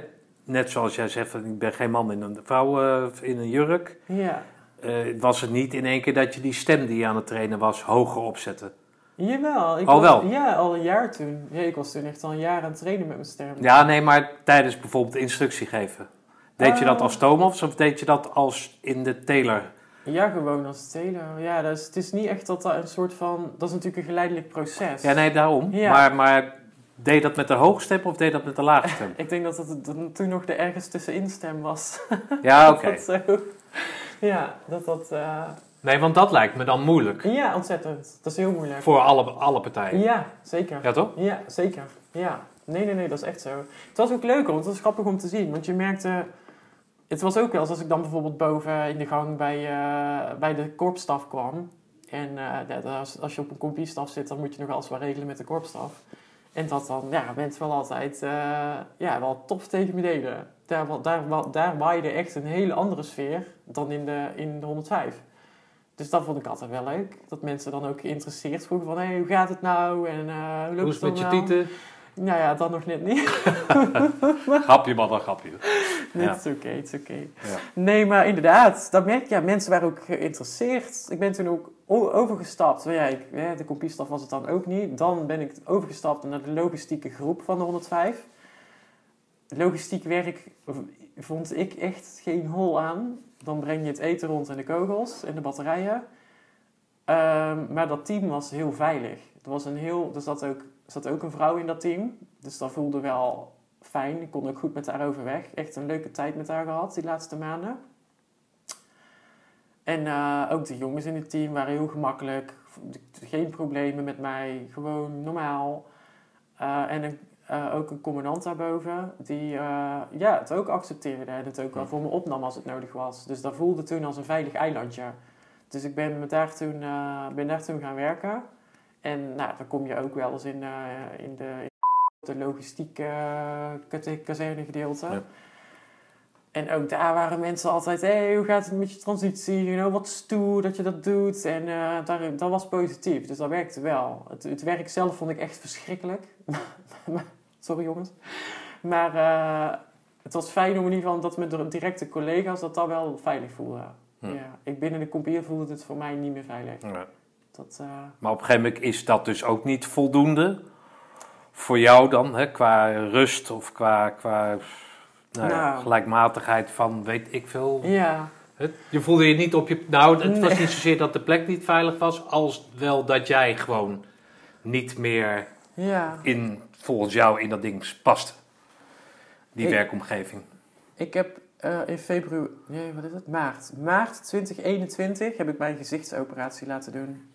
net zoals jij zegt, ik ben geen man in een vrouw eh, in een jurk. Ja. eh, was het niet in één keer dat je die stem die je aan het trainen was hoger opzette. Jawel. Ik Al was- wel? Ja, al een jaar toen. Ja, ik was toen echt al een jaar aan het trainen met mijn stem. Ja, nee, maar tijdens bijvoorbeeld instructie geven. Deed je dat Oh. als Thomas of deed je dat als in de Taylor? Ja, gewoon als teler. Ja, is, het is niet echt dat dat een soort van... Dat is natuurlijk een geleidelijk proces. Ja, nee, daarom. Ja. Maar, maar deed dat met de hoge stem of deed dat met de lage stem? Ik denk dat het toen nog de ergens tussenin stem was. Ja, oké. Dat zo. Ja, dat dat... eh, Nee, want dat lijkt me dan moeilijk. Ja, ontzettend. Dat is heel moeilijk. Voor alle, alle partijen. Ja, zeker. Ja, toch? Ja, zeker. Ja. Nee, nee, nee, dat is echt zo. Het was ook leuk, want het was grappig om te zien. Want je merkte... Het was ook wel als ik dan bijvoorbeeld boven in de gang bij, eh, bij de korpsstaf kwam. En eh, als, als je op een kompiestaf zit, dan moet je nog alles wel regelen met de korpsstaf. En dat dan, ja, mensen wel altijd eh, ja, wel tof tegen me deden. Daar, daar, daar waaide echt een hele andere sfeer dan in de, in de 105. Dus dat vond ik altijd wel leuk. Dat mensen dan ook geïnteresseerd vroegen van... Hé, hoe gaat het nou? En eh hoe loopt Hoe is het met je tieten? Nou ja, dat nog net niet. Grapje, maar dan grapje. Nee, Ja. het is oké, het is oké. Ja. Nee, maar inderdaad, dat merk je. Ja, mensen waren ook geïnteresseerd. Ik ben toen ook overgestapt. Ja, ik, de compiestaf was het dan ook niet. Dan ben ik overgestapt naar de logistieke groep van de 105. Logistiek werk vond ik echt geen hol aan. Dan breng je het eten rond en de kogels en de batterijen. Ehm, maar dat team was heel veilig. Er, was een heel, er zat, ook, zat ook een vrouw in dat team. Dus dat voelde wel fijn. Ik kon ook goed met haar overweg. Echt een leuke tijd met haar gehad die laatste maanden. En eh, ook de jongens in het team waren heel gemakkelijk. Geen problemen met mij. Gewoon normaal. Eh, en een, eh, ook een commandant daarboven. Die ja, het ook accepteerde. En het ook wel voor me opnam als het nodig was. Dus dat voelde toen als een veilig eilandje. Dus ik ben, me daar, toen, ben daar toen gaan werken. En nou, dan kom je ook wel eens in, eh, in de, de logistiek uh, kazernegedeelte. Ja. En ook daar waren mensen altijd, hey, hoe gaat het met je transitie? You know, wat stoer dat je dat doet. En eh, daar, dat was positief, dus dat werkte wel. Het, het werk zelf vond ik echt verschrikkelijk. Sorry jongens. Maar eh, het was fijn om in ieder geval dat mijn directe collega's dat dat wel veilig voelden. Hm. Ja, ik binnen de compier voelde het voor mij niet meer veilig. Ja. Dat, eh, Maar op een gegeven moment is dat dus ook niet voldoende voor jou dan, hè, qua rust of qua, qua nou ja, Nou. gelijkmatigheid van weet ik veel. ja, Het- Je voelde je niet op je. Nou, het was niet zozeer dat de plek niet veilig was, als wel dat jij gewoon niet meer ja. in, volgens jou in dat ding paste. Die Ik- werkomgeving. Ik heb eh, in februari, nee, wat is het? Maart. Maart 2021 heb ik mijn gezichtsoperatie laten doen.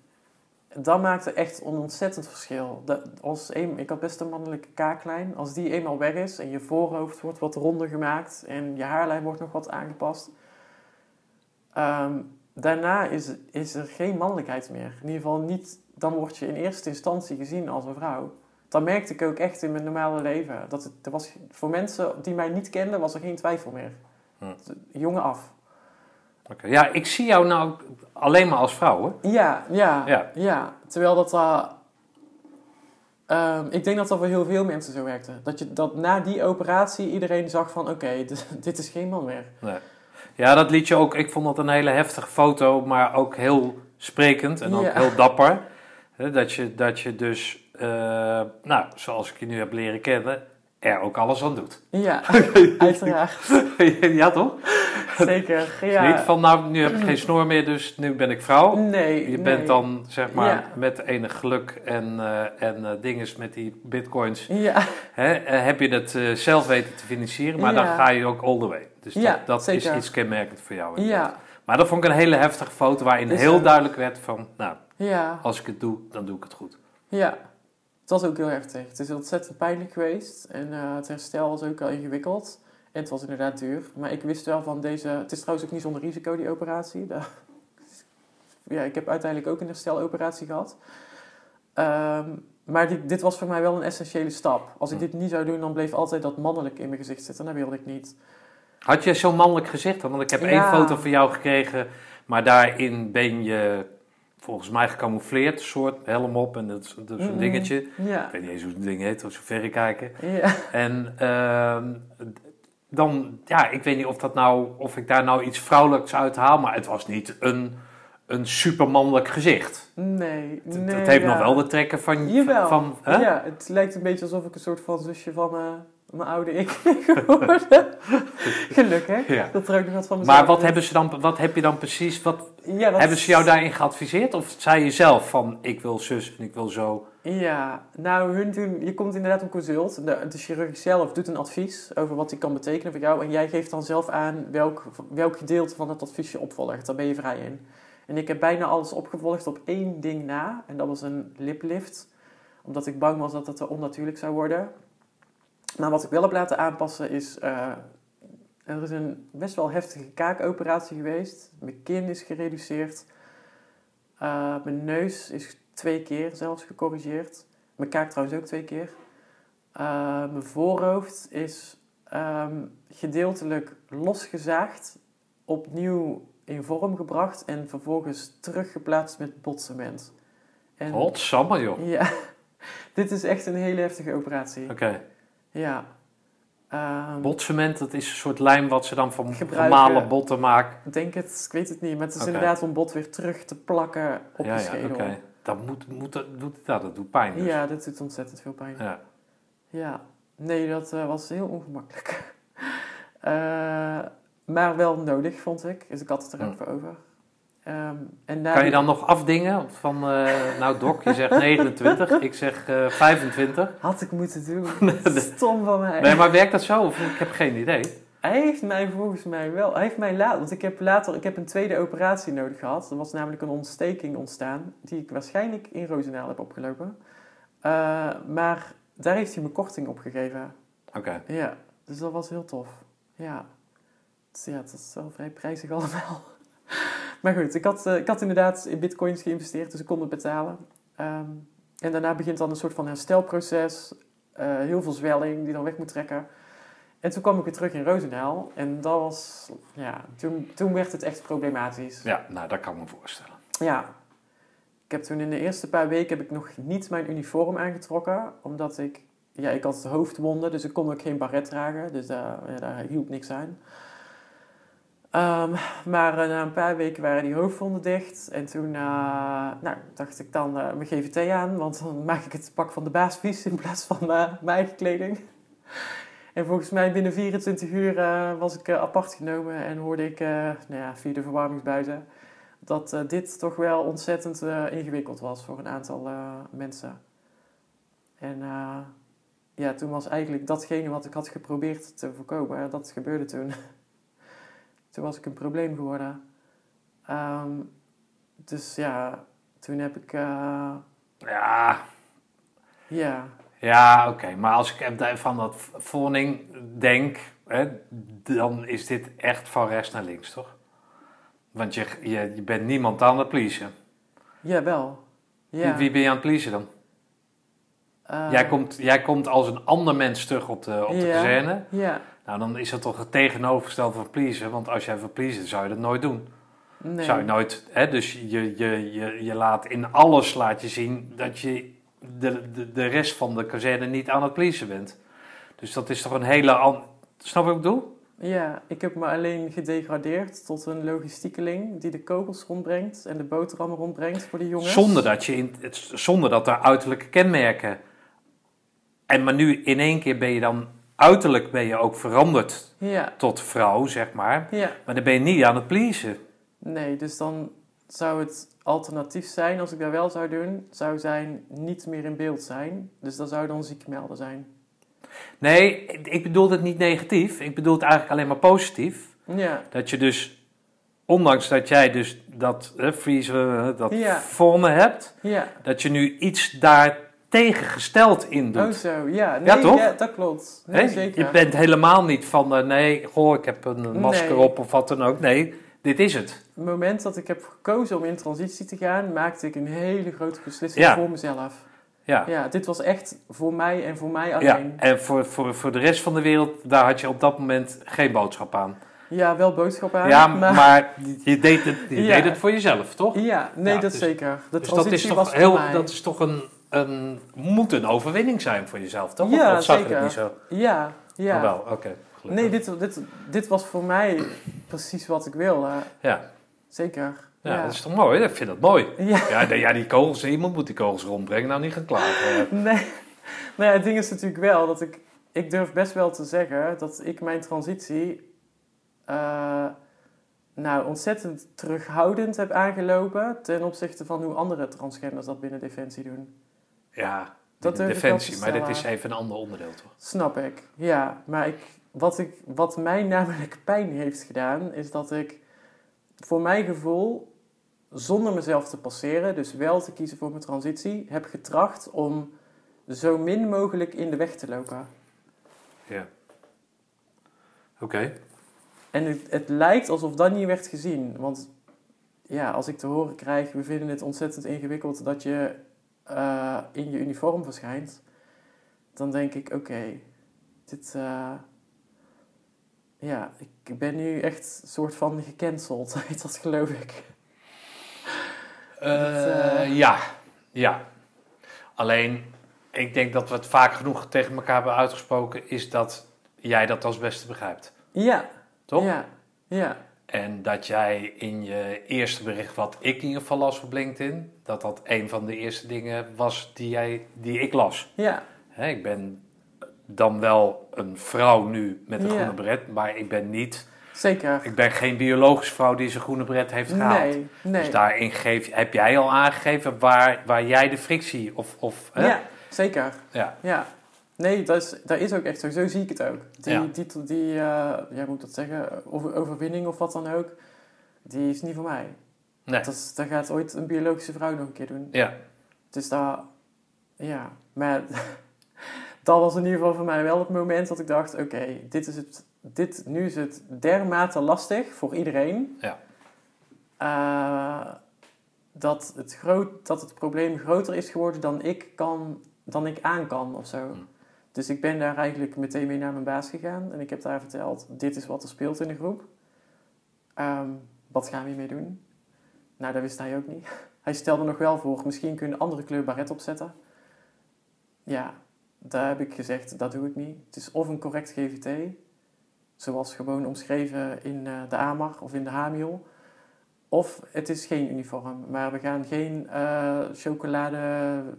Dat maakte echt een ontzettend verschil. Dat, als een, ik had best een mannelijke kaaklijn. Als die eenmaal weg is en je voorhoofd wordt wat ronder gemaakt en je haarlijn wordt nog wat aangepast. ehm, daarna is, is er geen mannelijkheid meer. In ieder geval niet, dan word je in eerste instantie gezien als een vrouw. Dat merkte ik ook echt in mijn normale leven. Dat het, er was, voor mensen die mij niet kenden, was er geen twijfel meer. Hm. Jongen af. Ja, ik zie jou nou alleen maar als vrouw, hè? Ja, ja, Ja. ja. Terwijl dat... ehm, ik denk dat dat voor heel veel mensen zo werkte. Dat, je, dat na die operatie iedereen zag van... Oké, dit, dit is geen man meer. Nee. Ja, dat liet je ook. Ik vond dat een hele heftige foto, maar ook heel sprekend en ook Ja. heel dapper. Hè, Dat je, dat je dus, eh, nou, zoals ik je nu heb leren kennen, er ook alles aan doet. Ja, uiteraard. ja, toch? Zeker, ja. Niet van, nou, nu heb ik geen snor meer, dus nu ben ik vrouw. Nee, Je nee. bent dan, zeg maar, Ja. met enig geluk en, eh en eh, dinges met die bitcoins, Ja, hè, eh, heb je het zelf weten te financieren, maar dan ga je ook all the way. Dus Ja, dat, dat is iets kenmerkend voor jou. inderdaad. ja, Maar dat vond ik een hele heftige foto waarin Is heel duidelijk werd van, nou, ja, als ik het doe, dan doe ik het goed. ja. Het was ook heel heftig. Het is ontzettend pijnlijk geweest. En eh, het herstel was ook al ingewikkeld. En het was inderdaad duur. Maar ik wist wel van deze... Het is trouwens ook niet zonder risico, die operatie. Ja, ik heb uiteindelijk ook een hersteloperatie gehad. Ehm, maar die- dit was voor mij wel een essentiële stap. Als ik Hm. dit niet zou doen, dan bleef altijd dat mannelijk in mijn gezicht zitten. En dat wilde ik niet. Had je zo'n mannelijk gezicht? Want ik heb Ja. één foto van jou gekregen, maar daarin ben je volgens mij gecamoufleerd, soort helm op en dat, dat zo'n Mm. dingetje. Ik weet niet eens hoe het ding heet, zo verrekijken. ja. En ehm, dan, ja, ik weet niet of, dat nou, of ik daar nou iets vrouwelijks uit haal, maar het was niet een, een supermannelijk gezicht. Nee, Het- nee. het heeft ja. nog wel de trekken van... Jawel. van hè? Ja, het lijkt een beetje alsof ik een soort van zusje van eh, mijn oude ik geworden. Gelukkig. Ja. Dat er ook nog wat van mezelf Maar wat, is. hebben ze dan, wat heb je dan precies... Wat, Ja, Hebben ze jou daarin geadviseerd? Of zei je zelf van ik wil zus en ik wil zo? Ja, nou, hun doen, je komt inderdaad op consult. De, de chirurg zelf doet een advies over wat die kan betekenen voor jou. En jij geeft dan zelf aan welk, welk gedeelte van dat advies je opvolgt. Daar ben je vrij in. En ik heb bijna alles opgevolgd op één ding na. En dat was een liplift. Omdat ik bang was dat het te onnatuurlijk zou worden. Maar wat ik wel heb laten aanpassen is... eh, er is een best wel heftige kaakoperatie geweest. Mijn kin is gereduceerd. Eh, mijn neus is twee keer zelfs gecorrigeerd. Mijn kaak trouwens ook twee keer. Eh, mijn voorhoofd is ehm, gedeeltelijk losgezaagd, opnieuw in vorm gebracht en vervolgens teruggeplaatst met botcement. En Godsamme, joh. Oké. ja, dit is echt een hele heftige operatie. Ja. Botcement, dat is een soort lijm wat ze dan van gemalen botten maken. Ik denk het, ik weet het niet, maar het is inderdaad om bot weer terug te plakken op ja, ja, schedel. oké. Dat moet, moet, dat, doet, ja, dat doet pijn dus. Ja, dat doet ontzettend veel pijn. Ja. Ja, nee, dat eh, was heel ongemakkelijk. Eh, maar wel nodig, vond ik. Dus ik had het er ook voor over. Ehm, en Kan je dan nog afdingen van, eh, nou Doc, je zegt 29, ik zeg eh 25. Had ik moeten doen. Stom van mij. Nee, maar werkt dat zo? Of ik heb geen idee. Hij heeft mij volgens mij wel... Hij heeft mij later... Want ik heb later... Ik heb een tweede operatie nodig gehad. Er was namelijk een ontsteking ontstaan... die ik waarschijnlijk in Roosendaal heb opgelopen. Eh, maar daar heeft hij me korting op gegeven. Oké. Ja, dus dat was heel tof. Ja. Dus ja, het is wel vrij prijzig allemaal. Maar goed, ik had, eh, ik had inderdaad in bitcoins geïnvesteerd, dus ik kon het betalen. Ehm, en daarna begint dan een soort van herstelproces. eh, heel veel zwelling die dan weg moet trekken. En toen kwam ik weer terug in Roosendaal. En dat was, ja, toen, toen werd het echt problematisch. Ja, nou dat kan ik me voorstellen. Ja. Ik heb toen in de eerste paar weken heb ik nog niet mijn uniform aangetrokken. Omdat ik, ja, ik had hoofdwonden, dus ik kon ook geen baret dragen. Dus daar, ja, daar hielp niks aan. Ehm, maar eh, na een paar weken waren die hoofdwonden dicht. En toen eh, nou, dacht ik dan eh, mijn GVT aan. Want dan maak ik het pak van de baas vies in plaats van eh, mijn eigen kleding. En volgens mij binnen 24 uur was ik apart genomen en hoorde ik nou ja, via de verwarmingsbuizen dat dit toch wel ontzettend ingewikkeld was voor een aantal mensen. En ja, toen was eigenlijk datgene wat ik had geprobeerd te voorkomen, dat gebeurde toen. toen was ik een probleem geworden. Ehm, dus ja, toen heb ik, eh, Ja, ja, ja oké. Maar als ik even van dat voorning denk, hè, dan is dit echt van rechts naar links, toch? Want je, je, je bent niemand aan het pleasen. jawel. Wie, Ja. wie ben je aan het pleasen dan? Eh, jij, komt, jij komt als een ander mens terug op de, op de Ja. kazerne. Ja, Nou, dan is dat toch het tegenovergestelde van pleasen. Want als jij wil pleasen, zou je dat nooit doen. nee. Zou je nooit, hè, dus je, je, je, je laat in alles laat je zien dat je de, de, de rest van de kazerne niet aan het pleasen bent. Dus dat is toch een hele... an- Snap je wat ik bedoel? Ja, ik heb me alleen gedegradeerd tot een logistiekeling die de kogels rondbrengt en de boterhammen rondbrengt voor de jongens. Zonder dat, je in, zonder dat er uiterlijke kenmerken... En maar nu in één keer ben je dan... Uiterlijk ben je ook veranderd Ja, tot vrouw, zeg maar. ja. Maar dan ben je niet aan het pleasen. Nee, dus dan zou het alternatief zijn, als ik dat wel zou doen, zou zijn niet meer in beeld zijn. Dus dat zou dan ziek melden zijn. Nee, ik bedoel het niet negatief. Ik bedoel het eigenlijk alleen maar positief. Ja, Dat je dus, ondanks dat jij dus dat uh, freeze, dat vormen hebt, ja. dat je nu iets daar tegengesteld in doet. Oh zo, ja. Nee, Ja, toch? dat klopt. Nee, zeker. Je bent helemaal niet van, nee, goh, ik heb een masker Nee. op of wat dan ook. Nee, dit is het. Het moment dat ik heb gekozen om in transitie te gaan, maakte ik een hele grote beslissing Ja. voor mezelf. Ja. Ja, dit was echt voor mij en voor mij ja. alleen. En voor, voor, voor de rest van de wereld, daar had je op dat moment geen boodschap aan. Ja, wel boodschap aan. ja, maar, je, deed het, je Ja. deed het voor jezelf, toch? Ja, nee, Ja, dat dus- zeker. De Dus dat is toch, heel, mij. dat is toch een, een, moet een overwinning zijn voor jezelf, toch? Ja, Of zag zeker. het niet zo? Ja, ja. Oh, wel, oké. nee, dit, dit, dit was voor mij precies wat ik wilde. Ja, Zeker. ja, Ja. dat is toch mooi? Ik vind dat mooi. Ja, Ja, de- ja, die kogels, iemand moet die kogels rondbrengen, nou niet gaan klagen. nee. Nou ja, het ding is natuurlijk wel dat ik... Ik durf best wel te zeggen dat ik mijn transitie... eh, nou, ontzettend terughoudend heb aangelopen... ten opzichte van hoe andere transgenders dat binnen Defensie doen. Ja, Dat wel defensie, maar dit is even een ander onderdeel, toch? Snap ik, ja. Maar ik, wat, ik, wat mij namelijk pijn heeft gedaan, is dat ik voor mijn gevoel zonder mezelf te passeren, dus wel te kiezen voor mijn transitie, heb getracht om zo min mogelijk in de weg te lopen. Ja. Oké. En het, het lijkt alsof dat niet werd gezien. Want ja, als ik te horen krijg, we vinden het ontzettend ingewikkeld dat je eh, in je uniform verschijnt, dan denk ik, oké, dit, eh, ja, ik ben nu echt een soort van gecanceld, heet dat geloof ik. Eh, ja, ja. Alleen, ik denk dat we het vaak genoeg tegen elkaar hebben uitgesproken, is dat jij dat als beste begrijpt. Ja. Toch? Ja, ja, En dat jij in je eerste bericht, wat ik in ieder geval las op LinkedIn, dat dat een van de eerste dingen was die, jij, die ik las. ja, Hè, ik ben dan wel een vrouw nu met een Ja. groene bret, maar ik ben niet, zeker. ik ben geen biologische vrouw die zijn groene bret heeft gehaald. Nee, nee. Dus daarin geef, heb jij al aangegeven waar, waar jij de frictie of, of hè? Ja, zeker. Ja. Ja. Nee, dat is, dat is ook echt zo. Zo zie ik het ook. Die, Ja. die, die eh, ja, hoe moet ik dat zeggen, over, overwinning of wat dan ook, die is niet voor mij. Nee. Dat, is- dat gaat ooit een biologische vrouw nog een keer doen. Ja. Dus dat, ja, maar dat was in ieder geval voor mij wel het moment dat ik dacht, oké, dit is het, dit, nu is het dermate lastig voor iedereen. Ja. eh, dat, het groot, dat het probleem groter is geworden dan ik, kan, dan ik aan kan of zo. Hm. Dus ik ben daar eigenlijk meteen mee naar mijn baas gegaan en ik heb daar verteld, dit is wat er speelt in de groep. Ehm, wat gaan we hiermee doen? Nou, dat wist hij ook niet. Hij stelde nog wel voor, misschien kun je een andere kleur baret opzetten. Ja, daar heb ik gezegd, dat doe ik niet. Het is of een correct GVT, zoals gewoon omschreven in eh, de AMAR of in de HAMIL. Of het is geen uniform, maar we gaan geen eh chocolade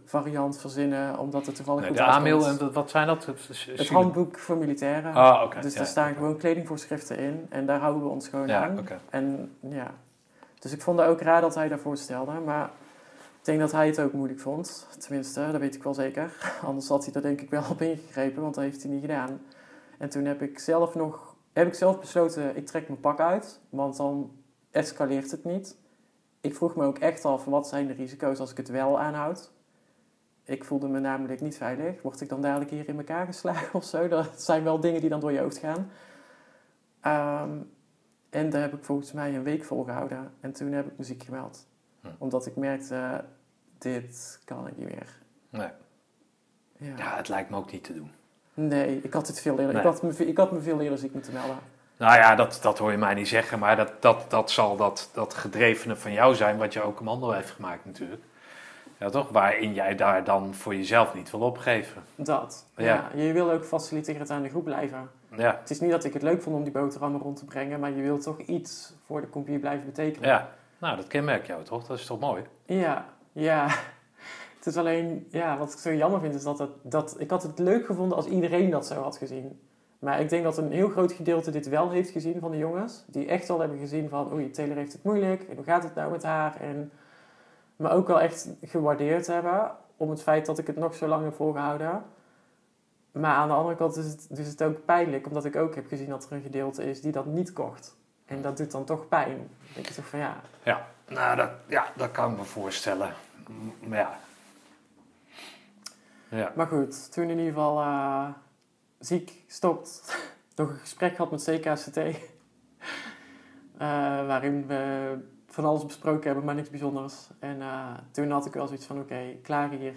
variant verzinnen, omdat het toevallig Nee, goed de uitkomt. en wat- zijn dat? Het, handboek voor militairen. Ah, oké. dus ja, daar staan gewoon kledingvoorschriften in en daar houden we ons gewoon Ja, aan. oké. En ja, dus ik vond het ook raar dat hij daarvoor stelde. Maar ik denk dat hij het ook moeilijk vond. Tenminste, dat weet ik wel zeker. Anders had hij er denk ik wel op ingegrepen, want dat heeft hij niet gedaan. En toen heb ik zelf nog, heb ik zelf besloten, ik trek mijn pak uit. Want dan escaleert het niet. Ik vroeg me ook echt af, wat zijn de risico's als ik het wel aanhoud? Ik voelde me namelijk niet veilig. Word ik dan dadelijk hier in elkaar geslagen of zo? Dat zijn wel dingen die dan door je hoofd gaan. Ehm, en daar heb ik volgens mij een week volgehouden. En toen heb ik muziek gemeld. Hm. Omdat ik merkte, dit kan ik niet meer. Nee. Ja. Ja, het lijkt me ook niet te doen. Nee, ik had het veel eerder. Nee. Ik, had me, ik had me veel eerder ziek moeten melden. Nou ja, dat, dat hoor je mij niet zeggen, maar dat, dat, dat zal dat, dat gedrevene van jou zijn, wat je ook commando heeft gemaakt natuurlijk. Ja, toch? Waarin jij daar dan voor jezelf niet wil opgeven. Dat. Ja. Ja. Je wil ook faciliterend aan de groep blijven. Ja, Het is niet dat ik het leuk vond om die boterhammen rond te brengen, maar je wilt toch iets voor de compagnie blijven betekenen. ja. Nou, dat kenmerkt jou toch? Dat is toch mooi? Ja, ja. Het is alleen, ja, wat ik zo jammer vind is dat, het, dat ik had het leuk gevonden als iedereen dat zo had gezien. Maar ik denk dat een heel groot gedeelte dit wel heeft gezien van de jongens. Die echt al hebben gezien van, oei, Taylor heeft het moeilijk. En hoe gaat het nou met haar? En me ook wel echt gewaardeerd hebben om het feit dat ik het nog zo lang heb volgehouden. Maar aan de andere kant is het, dus het ook pijnlijk, omdat ik ook heb gezien dat er een gedeelte is die dat niet kocht. En dat doet dan toch pijn. Dan denk je toch van ja, Ja, nou, dat, ja, dat kan ik me voorstellen. Maar ja. Ja, Maar goed, toen in ieder geval eh, ziek, stopt. Nog een gesprek gehad met CKCT. eh, waarin we van alles besproken hebben, maar niks bijzonders. En eh, toen had ik wel zoiets van, oké, klaar hier.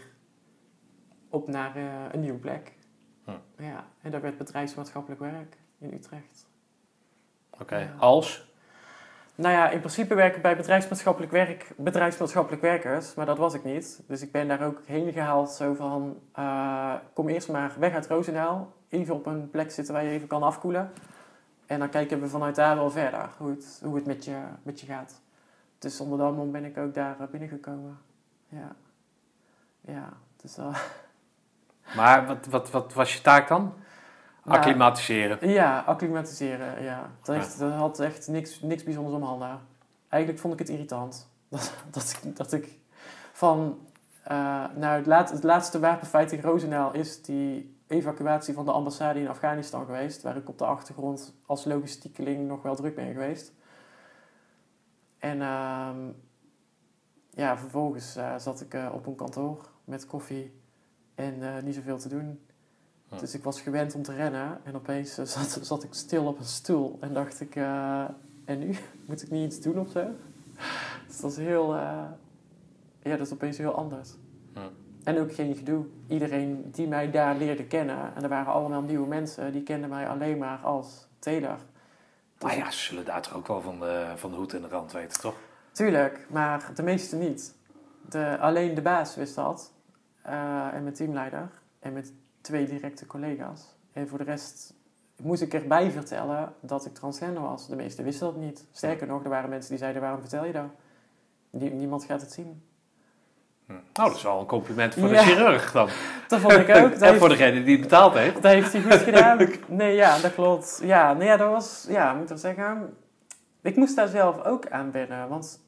Op naar eh, een nieuwe plek. Hm. Ja, en dat werd bedrijfsmaatschappelijk werk in Utrecht. oké. Als? Nou ja, in principe werk ik bij bedrijfsmaatschappelijk werk, bedrijfsmaatschappelijk werkers, maar dat was ik niet. Dus ik ben daar ook heen gehaald, zo van, kom eerst maar weg uit Roosendaal, even op een plek zitten waar je even kan afkoelen. En dan kijken we vanuit daar wel verder, hoe het, hoe het met, je, met je gaat. Dus onder dat mom ben ik ook daar eh, binnengekomen. Ja. Ja, dus uh, Maar wat, wat, wat was je taak dan? Nou, Acclimatiseren. Ja, acclimatiseren, ja. Dat, had echt niks, niks bijzonders om handen. Eigenlijk vond ik het irritant. Dat, dat, ik, dat ik van... eh, nou, het, laat, het laatste wapenfeit in Roosendaal is die evacuatie van de ambassade in Afghanistan geweest. Waar ik op de achtergrond als logistiekeling nog wel druk ben geweest. En ehm, ja, vervolgens eh, zat ik eh, op een kantoor met koffie en eh, niet zoveel te doen. Hm. Dus ik was gewend om te rennen en opeens zat, zat ik stil op een stoel en dacht ik, en nu? Moet ik niet iets doen of zo? Dus dat is heel, ja, dat is opeens heel anders. En ook geen gedoe. Iedereen die mij daar leerde kennen, en er waren allemaal nieuwe mensen, die kenden mij alleen maar als Taylor. Dus Maar ja, ze zullen daar toch ook wel van de, van de hoed en de rand weten, toch? Tuurlijk, maar de meeste niet. De, alleen de baas wist dat. eh, en mijn teamleider. En met twee directe collega's. En voor de rest moest ik erbij vertellen dat ik transgender was. De meesten wisten dat niet. Sterker nog, er waren mensen die zeiden, waarom vertel je dat? Nie- niemand gaat het zien. Nou, dat is wel een compliment voor Ja. de chirurg dan. Dat vond ik ook. Dat en voor degene die het betaald heeft. dat heeft hij goed gedaan. Nee, ja, dat klopt. Ja, nee, ja, dat was, ja, moet ik wel zeggen. Ik moest daar zelf ook aan wennen. Want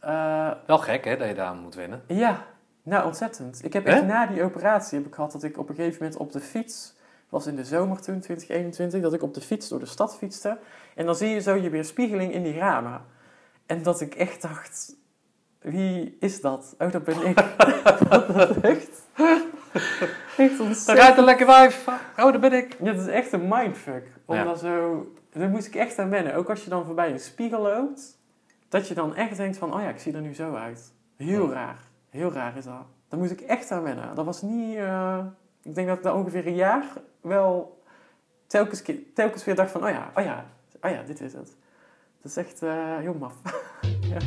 eh, Wel gek, hè, dat je daar aan moet winnen. Ja, nou ontzettend. Ik heb echt na die operatie heb ik gehad dat ik op een gegeven moment op de fiets, was in de zomer toen, 2021, dat ik op de fiets door de stad fietste. En dan zie je zo je weerspiegeling in die ramen. En dat ik echt dacht, wie is dat? Oh, dat ben ik. dat is echt, echt ontzettend. rijdt een lekker wijf. Oh, daar ben ik. Ja, dat is echt een mindfuck. Om Ja. dan zo... Daar moest ik echt aan wennen. Ook als je dan voorbij een spiegel loopt. Dat je dan echt denkt van... Oh ja, ik zie er nu zo uit. Heel Ja. raar. Heel raar is dat. Daar moest ik echt aan wennen. Dat was niet... eh, ik denk dat ik daar ongeveer een jaar wel... Telkens, keer- telkens weer dacht van... Oh ja, oh ja, oh ja, dit is het. Dat is echt eh, heel maf. Ja.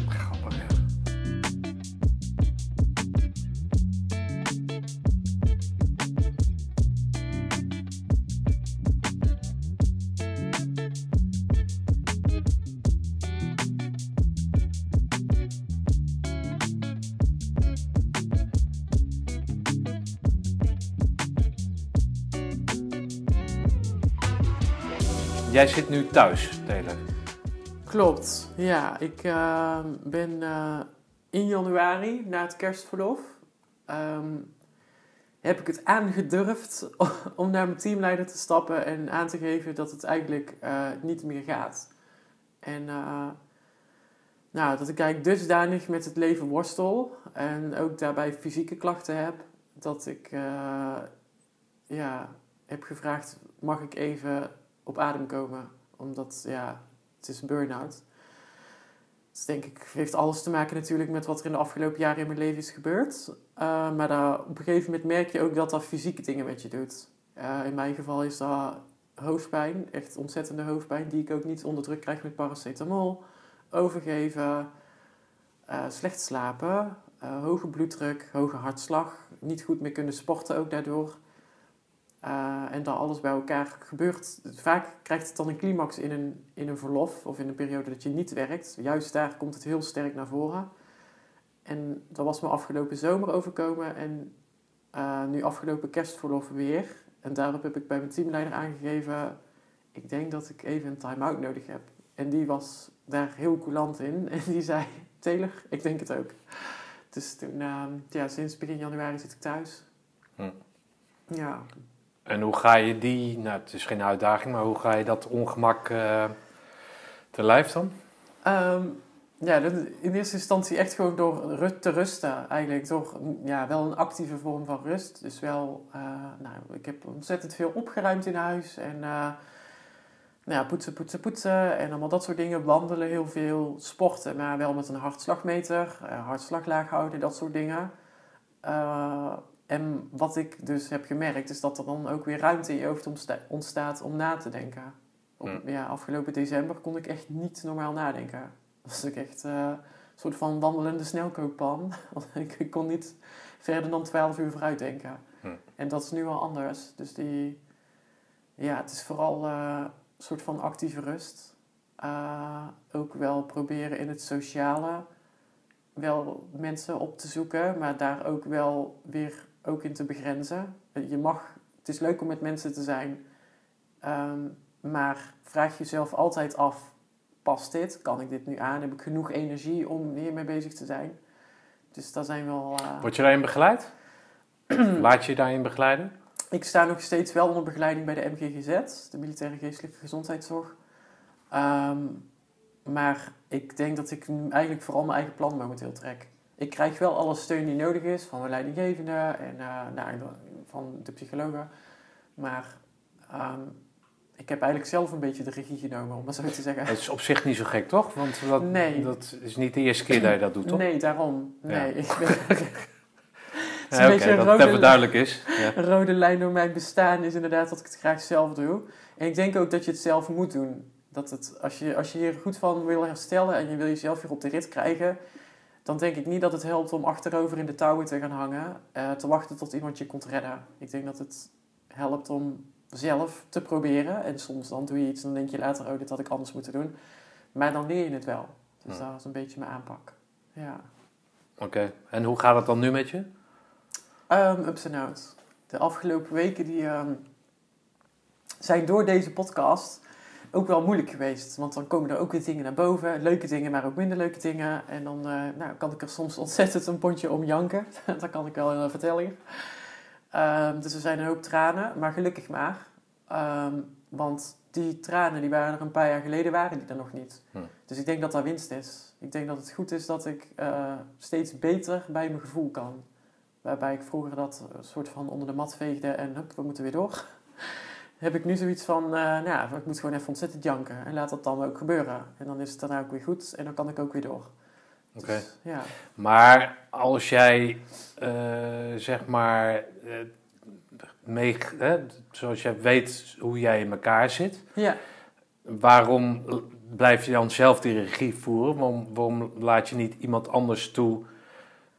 Jij zit nu thuis, Taylor. Klopt, ja. Ik eh, ben eh, in januari, na het kerstverlof, ehm, heb ik het aangedurfd om naar mijn teamleider te stappen en aan te geven dat het eigenlijk eh, niet meer gaat. En nou, dat ik eigenlijk dusdanig met het leven worstel en ook daarbij fysieke klachten heb, dat ik ja, heb gevraagd, mag ik even op adem komen? Omdat, ja, het is een burn-out. Dus denk ik, heeft alles te maken natuurlijk met wat er in de afgelopen jaren in mijn leven is gebeurd. Uh, maar op een gegeven moment merk je ook dat dat fysieke dingen met je doet. Uh, in mijn geval is dat hoofdpijn, echt ontzettende hoofdpijn, die ik ook niet onder druk krijg met paracetamol. Overgeven, uh, slecht slapen, hoge bloeddruk, hoge hartslag, niet goed meer kunnen sporten ook daardoor. Uh, en dat alles bij elkaar gebeurt. Vaak krijgt het dan een climax in een, in een verlof of in een periode dat je niet werkt. Juist daar komt het heel sterk naar voren. En dat was me afgelopen zomer overkomen en uh, nu afgelopen kerstverlof weer. En daarop heb ik bij mijn teamleider aangegeven, ik denk dat ik even een time-out nodig heb. En die was daar heel coulant in en die zei, Taylor, ik denk het ook. Dus toen, uh, ja, sinds begin januari zit ik thuis. Hm. Ja, en hoe ga je die, nou het is geen uitdaging, maar hoe ga je dat ongemak uh, te lijf dan? Um, ja, in eerste instantie echt gewoon door te rusten eigenlijk. Door ja, wel een actieve vorm van rust. Dus wel, uh, nou, ik heb ontzettend veel opgeruimd in huis. En uh, nou ja, poetsen, poetsen, poetsen. En allemaal dat soort dingen. Wandelen heel veel. Sporten, maar wel met een hartslagmeter. Uh, hartslag laag houden, dat soort dingen. En wat ik dus heb gemerkt, is dat er dan ook weer ruimte in je hoofd ontstaat om na te denken. Op, Hm. ja, afgelopen december kon ik echt niet normaal nadenken. Was ik echt uh, een soort van wandelende snelkookpan. ik, ik kon niet verder dan 12 uur vooruit denken. Hm. En dat is nu al anders. Dus die, ja, het is vooral uh, een soort van actieve rust. Uh, ook wel proberen in het sociale wel mensen op te zoeken, maar daar ook wel weer ook in te begrenzen. Je mag, het is leuk om met mensen te zijn, um, maar vraag jezelf altijd af, past dit? Kan ik dit nu aan? Heb ik genoeg energie om hiermee bezig te zijn? Dus daar zijn wel... Uh... Word je daarin begeleid? Laat je je daarin begeleiden? Ik sta nog steeds wel onder begeleiding bij de MGGZ, de Militaire Geestelijke Gezondheidszorg. Um, maar ik denk dat ik eigenlijk vooral mijn eigen plan momenteel trek. Ik krijg wel alle steun die nodig is van mijn leidinggevende en uh, nou, van de psychologen. Maar ehm, ik heb eigenlijk zelf een beetje de regie genomen, om maar zo te zeggen. Het is op zich niet zo gek, toch? Want dat, nee. dat is niet de eerste keer dat je dat doet, toch? Nee, daarom. Nee, ik ben... een dat het even duidelijk is. Ja. Een rode lijn door mijn bestaan is inderdaad dat ik het graag zelf doe. En ik denk ook dat je het zelf moet doen. Dat het, als, je, als je hier goed van wil herstellen en je wil jezelf weer op de rit krijgen, dan denk ik niet dat het helpt om achterover in de touwen te gaan hangen, uh, te wachten tot iemand je komt redden. Ik denk dat het helpt om zelf te proberen. En soms dan doe je iets en dan denk je later, oh, dit had ik anders moeten doen. Maar dan leer je het wel. Dus dat is een beetje mijn aanpak. Ja. Oké, en hoe gaat het dan nu met je? Um, ups en downs. De afgelopen weken die, ehm, zijn door deze podcast ook wel moeilijk geweest. Want dan komen er ook weer dingen naar boven. Leuke dingen, maar ook minder leuke dingen. En dan uh, nou, kan ik er soms ontzettend een pondje om janken. dat kan ik wel uh, vertellen. Um, dus er zijn een hoop tranen, maar gelukkig maar. Um, want die tranen die waren er een paar jaar geleden, waren die er nog niet. Hm. Dus ik denk dat dat winst is. Ik denk dat het goed is dat ik uh, steeds beter bij mijn gevoel kan. Waarbij ik vroeger dat soort van onder de mat veegde en hup, we moeten weer door. Heb ik nu zoiets van, uh, nou ja, ik moet gewoon even ontzettend janken. En laat dat dan ook gebeuren. En dan is het daarna ook weer goed en dan kan ik ook weer door. Oké. Dus, ja. Maar als jij, uh, zeg maar, uh, mee, zoals jij weet hoe jij in elkaar zit, ja. waarom blijf je dan zelf die regie voeren? Waarom, waarom laat je niet iemand anders toe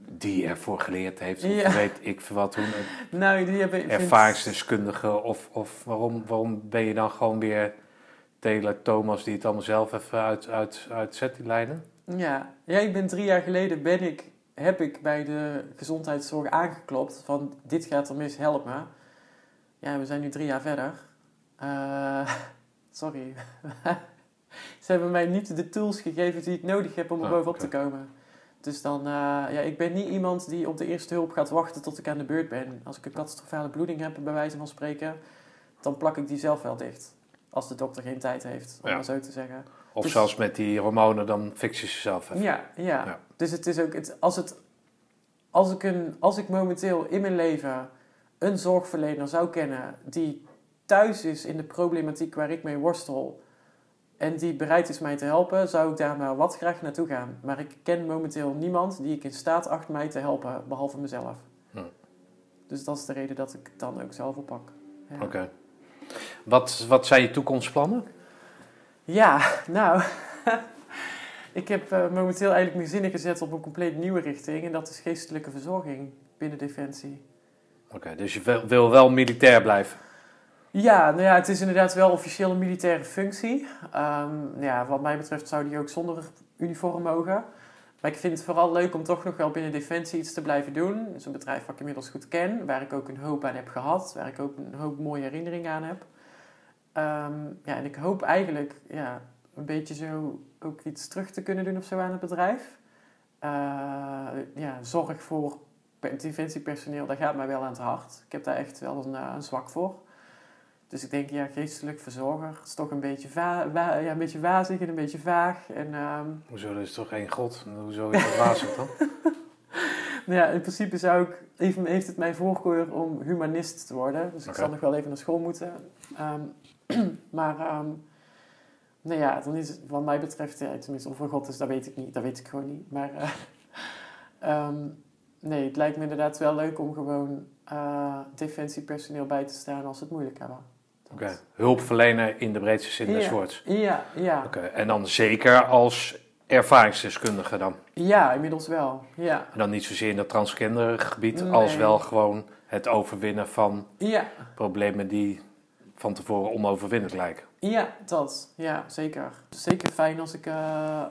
die ervoor geleerd heeft, of ja. weet ik wat, hoe nou, die hebben, ervaringsdeskundige, of, of waarom, waarom ben je dan gewoon weer Taylor Thomas die het allemaal zelf even uit, uit, uitzet, die lijnen? Ja. ja, ik ben drie jaar geleden ben ik, heb ik bij de gezondheidszorg aangeklopt van dit gaat er mis, help me. Ja, we zijn nu drie jaar verder. Uh, sorry. Ze hebben mij niet de tools gegeven die ik nodig heb om er oh, bovenop te komen. Dus dan, uh, ja, ik ben niet iemand die op de eerste hulp gaat wachten tot ik aan de beurt ben. Als ik een catastrofale bloeding heb, bij wijze van spreken, dan plak ik die zelf wel dicht. Als de dokter geen tijd heeft, om ja. maar zo te zeggen. Of dus, zelfs met die hormonen, dan fix je zelf even. Ja, ja, ja. Dus het is ook, het, als, het, als, ik een, als ik momenteel in mijn leven een zorgverlener zou kennen die thuis is in de problematiek waar ik mee worstel en die bereid is mij te helpen, zou ik daar maar wat graag naartoe gaan. Maar ik ken momenteel niemand die ik in staat acht mij te helpen, behalve mezelf. Hm. Dus dat is de reden dat ik het dan ook zelf oppak. Ja. Oké. Wat, wat zijn je toekomstplannen? Ja, nou, ik heb uh, momenteel eigenlijk mijn zinnen gezet op een compleet nieuwe richting. En dat is geestelijke verzorging binnen Defensie. Oké, dus je wil, wil wel militair blijven? Ja, nou ja, het is inderdaad wel officieel militaire functie. Um, ja, wat mij betreft zou die ook zonder uniform mogen. Maar ik vind het vooral leuk om toch nog wel binnen Defensie iets te blijven doen. Het is een bedrijf wat ik inmiddels goed ken, waar ik ook een hoop aan heb gehad, waar ik ook een hoop mooie herinneringen aan heb. Um, ja, en ik hoop eigenlijk ja, een beetje zo ook iets terug te kunnen doen of zo aan het bedrijf. Uh, ja, zorg voor defensiepersoneel, dat gaat mij wel aan het hart. Ik heb daar echt wel een, uh, een zwak voor. Dus ik denk, ja, geestelijk verzorger is toch een beetje, va ja, een beetje wazig en een beetje vaag. En, um... Hoezo, er is toch één God? Hoezo is dat wazig dan? nou ja, in principe zou ik, even, heeft het mijn voorkeur om humanist te worden. Dus ik zal nog wel even naar school moeten. Um, maar, um, nou ja, dan is het, wat mij betreft, ja, tenminste of er God is, dat weet ik niet. Dat weet ik gewoon niet. Maar, uh, nee, het lijkt me inderdaad wel leuk om gewoon uh, defensiepersoneel bij te staan als het moeilijk hebben. Oké, okay. hulpverlener in de breedste zin des woords. Ja, ja. Oké, en dan zeker als ervaringsdeskundige dan? Ja, inmiddels wel, ja. En dan niet zozeer in dat transgender gebied, als wel gewoon het overwinnen van ja. problemen die van tevoren onoverwinnelijk lijken. Ja, dat. Ja, zeker. Zeker fijn als ik, uh,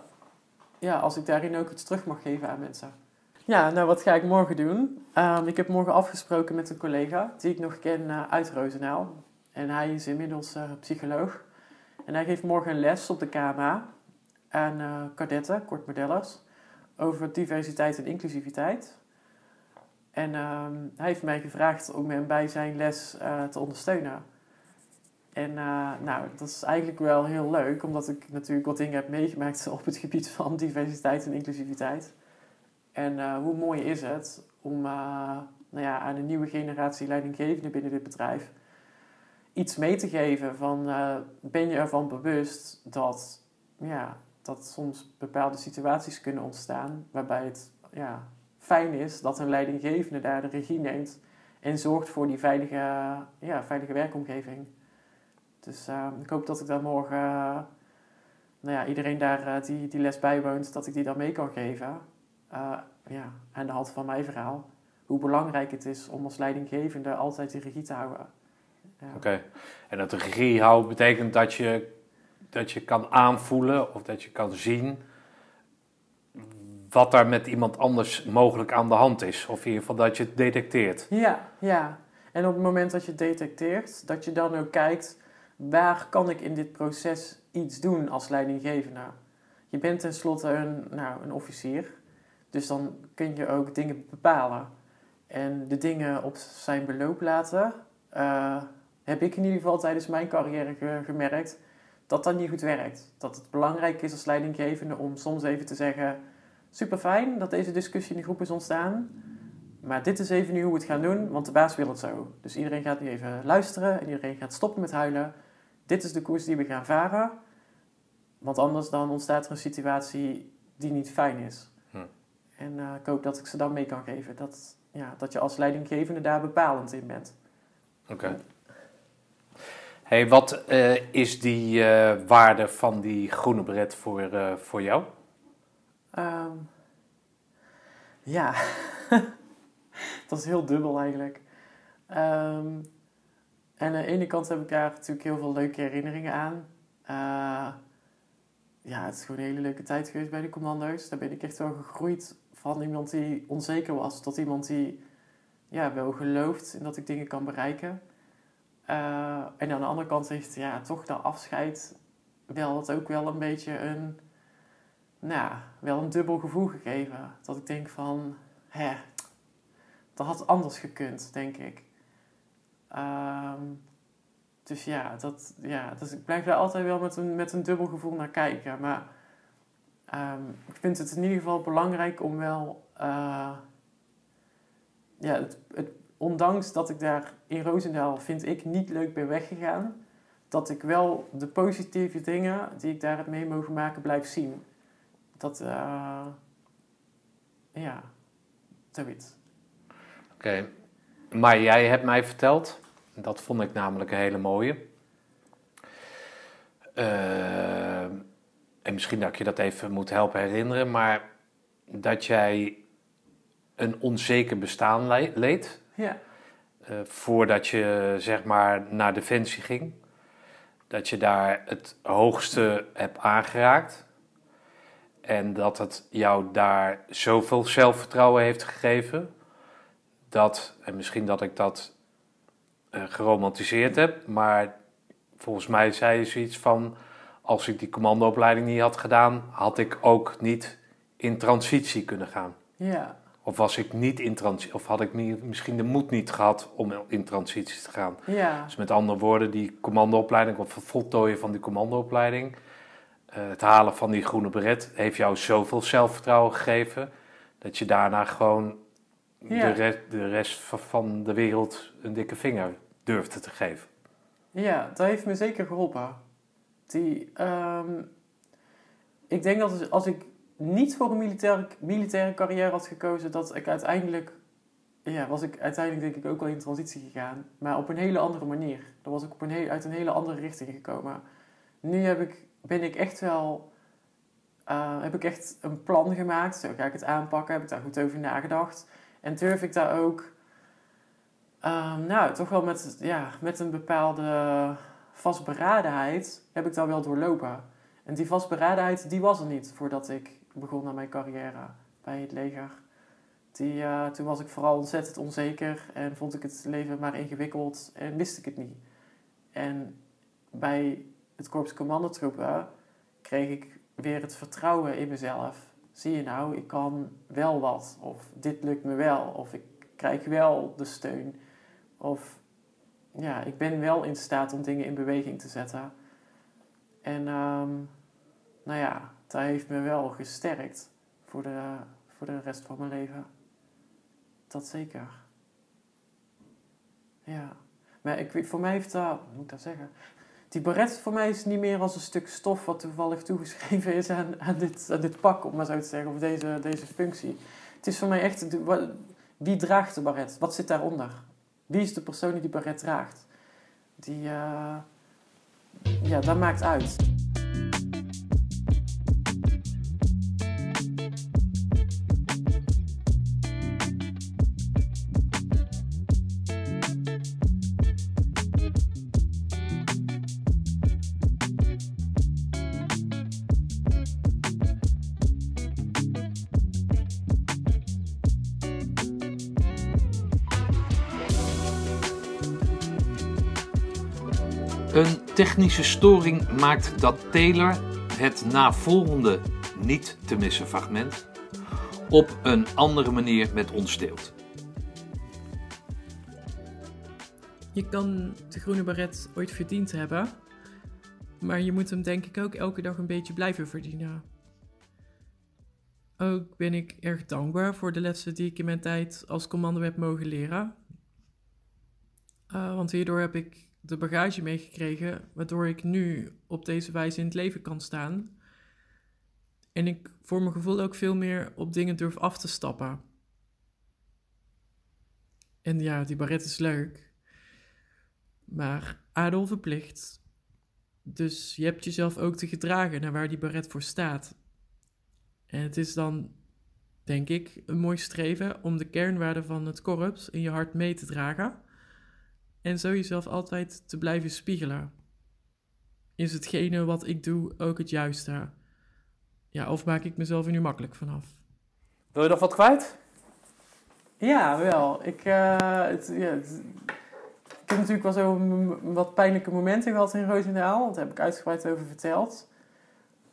ja, als ik daarin ook iets terug mag geven aan mensen. Ja, nou wat ga ik morgen doen? Um, ik heb morgen afgesproken met een collega die ik nog ken uh, uit Roosendaal. En hij is inmiddels uh, psycholoog. En hij geeft morgen een les op de KMA aan uh, kadetten, kortmodellers, over diversiteit en inclusiviteit. En um, hij heeft mij gevraagd om hem bij zijn les uh, te ondersteunen. En nou, dat is eigenlijk wel heel leuk, omdat ik natuurlijk wat dingen heb meegemaakt op het gebied van diversiteit en inclusiviteit. En eh, hoe mooi is het om nou ja, aan een nieuwe generatie leidinggevenden binnen dit bedrijf iets mee te geven van uh, ben je ervan bewust dat, ja, dat soms bepaalde situaties kunnen ontstaan waarbij het ja, fijn is dat een leidinggevende daar de regie neemt en zorgt voor die veilige, ja, veilige werkomgeving. Dus ik hoop dat ik dan morgen nou ja, iedereen daar die, die les bijwoont, dat ik die dan mee kan geven ja, aan de hand van mijn verhaal, hoe belangrijk het is om als leidinggevende altijd die regie te houden. Ja. Oké, en dat regie houden betekent dat je, dat je kan aanvoelen of dat je kan zien wat daar met iemand anders mogelijk aan de hand is. Of in ieder geval dat je het detecteert. Ja, ja. En op het moment dat je het detecteert, dat je dan ook kijkt, waar kan ik in dit proces iets doen als leidinggevende? Je bent tenslotte een, nou, een officier. Dus dan kun je ook dingen bepalen. En de dingen op zijn beloop laten, uh, heb ik in ieder geval tijdens mijn carrière gemerkt dat dat niet goed werkt. Dat het belangrijk is als leidinggevende om soms even te zeggen: super fijn dat deze discussie in de groep is ontstaan. Maar dit is even nu hoe we het gaan doen, want de baas wil het zo. Dus iedereen gaat nu even luisteren en iedereen gaat stoppen met huilen. Dit is de koers die we gaan varen. Want anders dan ontstaat er een situatie die niet fijn is. En uh, ik hoop dat ik ze dan mee kan geven. Dat, ja, dat je als leidinggevende daar bepalend in bent. Oké. Hey, wat uh, is die uh, waarde van die groene bret voor, voor jou? Um, ja, dat is heel dubbel eigenlijk. Um, en aan de ene kant heb ik daar natuurlijk heel veel leuke herinneringen aan ja, het is gewoon een hele leuke tijd geweest bij de commando's. Daar ben ik echt wel gegroeid van iemand die onzeker was tot iemand die ja, wel gelooft in dat ik dingen kan bereiken. Uh, en aan de andere kant heeft ja, toch dat afscheid wel het ook wel een beetje een, nou, wel een dubbel gevoel gegeven. Dat ik denk van, hè, dat had anders gekund, denk ik. Um, dus ja, dat, ja dus ik blijf daar altijd wel met een, met een dubbel gevoel naar kijken. Maar um, ik vind het in ieder geval belangrijk om wel... Uh, ja, het, het, ondanks dat ik daar in Roosendaal, vind ik, niet leuk ben weggegaan... dat ik wel de positieve dingen die ik daar heb mee mogen maken blijf zien. Dat, uh, ja, zoiets. Oké, maar jij hebt mij verteld dat vond ik namelijk een hele mooie. Uh, en misschien dat ik je dat even moet helpen herinneren, maar dat jij een onzeker bestaan leed. Ja. Uh, voordat je zeg maar naar Defensie ging. Dat je daar het hoogste hebt aangeraakt. En dat het jou daar zoveel zelfvertrouwen heeft gegeven. Dat, en misschien dat ik dat uh, geromantiseerd heb. Maar volgens mij zei je zoiets van: als ik die commandoopleiding niet had gedaan, had ik ook niet in transitie kunnen gaan. Ja. Of was ik niet in transitie, of had ik misschien de moed niet gehad om in transitie te gaan. Ja. Dus met andere woorden, die commandoopleiding of het voltooien van die commandoopleiding, uh, het halen van die groene beret, heeft jou zoveel zelfvertrouwen gegeven dat je daarna gewoon de, rest, de rest van de wereld een dikke vinger durfde te geven. Ja, dat heeft me zeker geholpen. Die, um, ik denk dat als ik niet voor een militaire, militaire carrière had gekozen, dat ik uiteindelijk, ja, was ik uiteindelijk denk ik ook wel in transitie gegaan. Maar op een hele andere manier. Dan was ik op een uit een hele andere richting gekomen. Nu heb ik, ben ik echt wel, uh, heb ik echt een plan gemaakt. Zo ga ik het aanpakken, heb ik daar goed over nagedacht. En durf ik daar ook Um, nou, toch wel met, ja, met een bepaalde vastberadenheid heb ik dat wel doorlopen. En die vastberadenheid, die was er niet voordat ik begon aan mijn carrière bij het leger. Die, uh, toen was ik vooral ontzettend onzeker en vond ik het leven maar ingewikkeld en wist ik het niet. En bij het korps commandotroepen kreeg ik weer het vertrouwen in mezelf. Zie je nou, ik kan wel wat. Of dit lukt me wel. Of ik krijg wel de steun. Of ja, ik ben wel in staat om dingen in beweging te zetten. En um, nou ja, dat heeft me wel gesterkt voor de, voor de rest van mijn leven. Dat zeker. Ja. Maar ik, voor mij heeft dat, hoe moet ik dat zeggen? Die baret voor mij is niet meer als een stuk stof wat toevallig toegeschreven is aan, aan, dit, aan dit pak, om maar zo te zeggen, of deze, deze functie. Het is voor mij echt, wie draagt de baret? Wat zit daaronder? Wie is de persoon die die baret draagt? Die, eh, ja, dat maakt uit. Technische storing maakt dat Taylor het navolgende niet te missen fragment op een andere manier met ons deelt. Je kan de groene baret ooit verdiend hebben, maar je moet hem denk ik ook elke dag een beetje blijven verdienen. Ook ben ik erg dankbaar voor de lessen die ik in mijn tijd als commando heb mogen leren. Uh, want hierdoor heb ik de bagage meegekregen, waardoor ik nu op deze wijze in het leven kan staan. En ik voor mijn gevoel ook veel meer op dingen durf af te stappen. En ja, die baret is leuk. Maar adel verplicht. Dus je hebt jezelf ook te gedragen naar waar die baret voor staat. En het is dan, denk ik, een mooi streven om de kernwaarden van het korps in je hart mee te dragen. En zo jezelf altijd te blijven spiegelen. Is hetgene wat ik doe ook het juiste? Ja, of maak ik mezelf er nu makkelijk vanaf? Wil je nog wat kwijt? Ja, wel. Ik, eh, het, ja, het- ik heb natuurlijk wel zo wat pijnlijke momenten gehad in Roosendaal. Daar heb ik uitgebreid over verteld.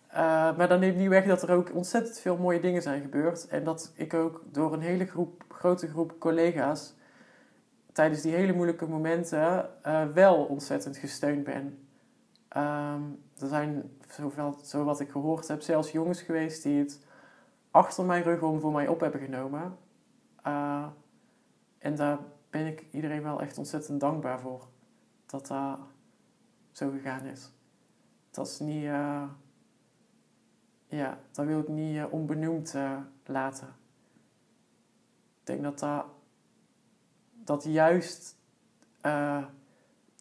Eh, maar dan neemt niet weg dat er ook ontzettend veel mooie dingen zijn gebeurd. En dat ik ook door een hele groep, grote groep collega's tijdens die hele moeilijke momenten eh, wel ontzettend gesteund ben. Ehm, er zijn, zoveel, zo wat ik gehoord heb, zelfs jongens geweest die het achter mijn rug om voor mij op hebben genomen. Uh, en daar ben ik iedereen wel echt ontzettend dankbaar voor. Dat dat zo gegaan is. Dat is niet... eh, ja, dat wil ik niet eh, onbenoemd eh, laten. Ik denk dat dat... Dat juist eh,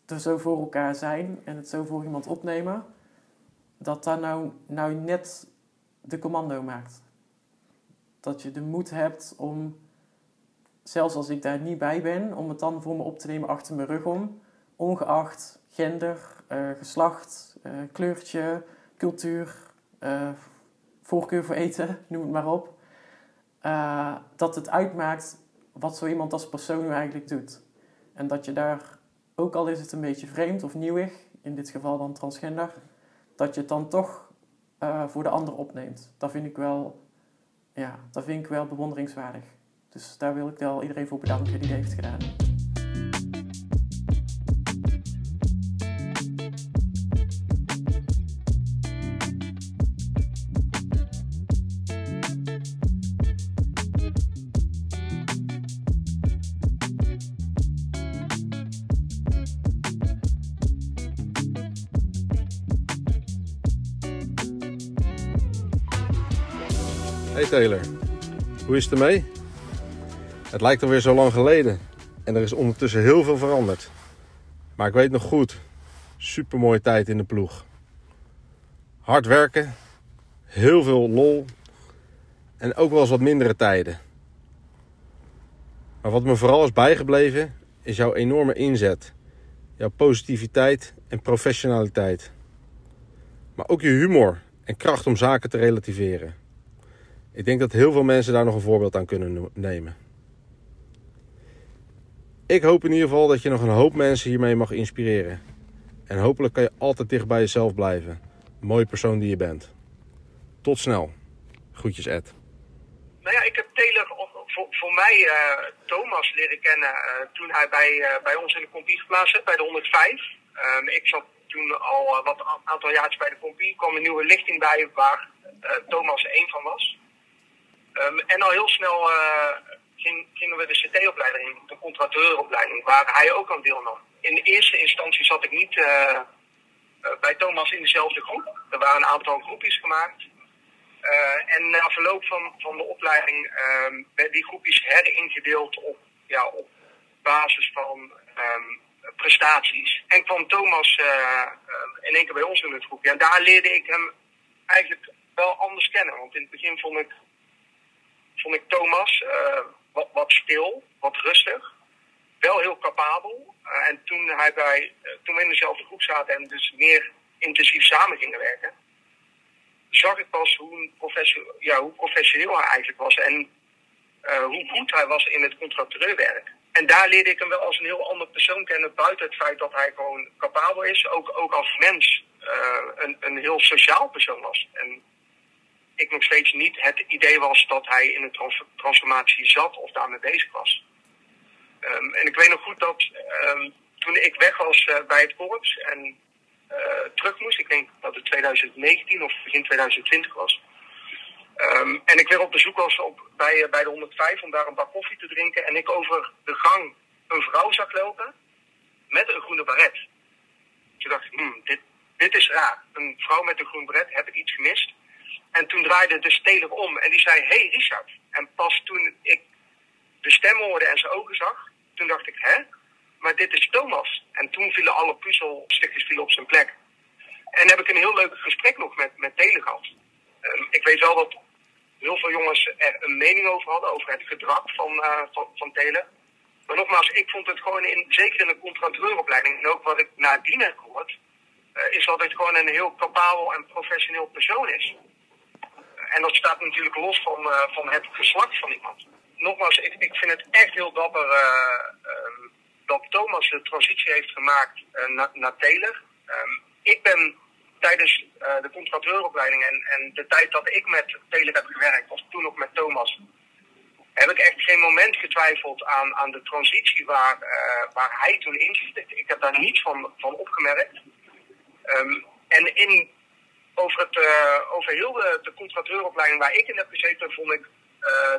er zo voor elkaar zijn en het zo voor iemand opnemen... Dat dat nou, nou net de commando maakt. Dat je de moed hebt om zelfs als ik daar niet bij ben, om het dan voor me op te nemen achter mijn rug om. Ongeacht gender, eh, geslacht, eh, kleurtje, cultuur, voorkeur voor eten, noem het maar op. Dat het uitmaakt wat zo iemand als persoon nu eigenlijk doet. En dat je daar, ook al is het een beetje vreemd of nieuwig, in dit geval dan transgender, dat je het dan toch eh, voor de ander opneemt. Dat vind ik wel, ja, dat vind ik wel bewonderingswaardig. Dus daar wil ik wel iedereen voor bedanken die dat heeft gedaan. Taylor, hoe is het ermee? Het lijkt alweer zo lang geleden en er is ondertussen heel veel veranderd. Maar ik weet nog goed, super mooie tijd in de ploeg. Hard werken, heel veel lol en ook wel eens wat mindere tijden. Maar wat me vooral is bijgebleven is jouw enorme inzet, jouw positiviteit en professionaliteit. Maar ook je humor en kracht om zaken te relativeren. Ik denk dat heel veel mensen daar nog een voorbeeld aan kunnen nemen. Ik hoop in ieder geval dat je nog een hoop mensen hiermee mag inspireren. En hopelijk kan je altijd dicht bij jezelf blijven. Mooie persoon die je bent. Tot snel. Groetjes Ed. Nou ja, ik heb Taylor voor, mij eh, Thomas leren kennen eh, toen hij bij, eh, bij ons in de compie geplaatst bij de 105. Ehm, ik zat toen al wat a- aantal jaartjes bij de compie. Kwam een nieuwe lichting bij waar Thomas één van was. Ehm, en al heel snel ging, gingen we de CT-opleiding in, de contracteuropleiding, waar hij ook aan deelnam. In de eerste instantie zat ik niet bij Thomas in dezelfde groep. Er waren een aantal groepjes gemaakt. en na verloop van, van de opleiding ehm, werden die groepjes heringedeeld op, ja, op basis van ehm, prestaties. En kwam Thomas in één keer bij ons in het groepje. En daar leerde ik hem eigenlijk wel anders kennen. Want in het begin vond ik, vond ik Thomas uh, wat, wat stil, wat rustig. Wel heel capabel. Uh, en toen, hij bij, toen we in dezelfde groep zaten en dus meer intensief samen gingen werken, zag ik pas hoe, professioneel, ja, hoe professioneel hij eigenlijk was. En hoe goed hij was in het contracteurwerk. En daar leerde ik hem wel als een heel ander persoon kennen, buiten het feit dat hij gewoon capabel is, ook, ook als mens een, een heel sociaal persoon was. En ik nog steeds niet het idee was dat hij in een trans transformatie zat of daarmee bezig was. Um, en ik weet nog goed dat um, toen ik weg was uh, bij het korps en uh, terug moest, ik denk dat het 2019 of begin 2020 was, Um, en ik weer op bezoek was op, bij, bij de 105 om daar een bak koffie te drinken. En ik over de gang een vrouw zag lopen met een groene baret. Toen dacht hmm, dit, dit is raar. Een vrouw met een groen baret, heb ik iets gemist? En toen draaide de steler om en die zei, hey Richard. En pas toen ik de stem hoorde en zijn ogen zag, toen dacht ik, hè? Maar dit is Thomas. En toen vielen alle puzzelstukjes vielen op zijn plek. En heb ik een heel leuk gesprek nog met, met Taylor gehad. Ik weet wel dat heel veel jongens er een mening over hadden, over het gedrag van, uh, van, van Telen. Maar nogmaals, ik vond het gewoon, in, zeker in de contracteuropleiding, en ook wat ik nadien heb gehoord, uh, is dat het gewoon een heel capabel en professioneel persoon is. En dat staat natuurlijk los van, uh, van het geslacht van iemand. Nogmaals, ik, ik vind het echt heel dapper um, dat Thomas de transitie heeft gemaakt naar, naar Taylor. Um, ik ben tijdens de contracteuropleiding en, en de tijd dat ik met Taylor heb gewerkt, was toen nog met Thomas, heb ik echt geen moment getwijfeld aan, aan de transitie waar, waar hij toen in zit. Ik heb daar niets van, van opgemerkt. Um, en in, over, het, uh, over heel de, de contracteuropleiding waar ik in heb gezeten, vond ik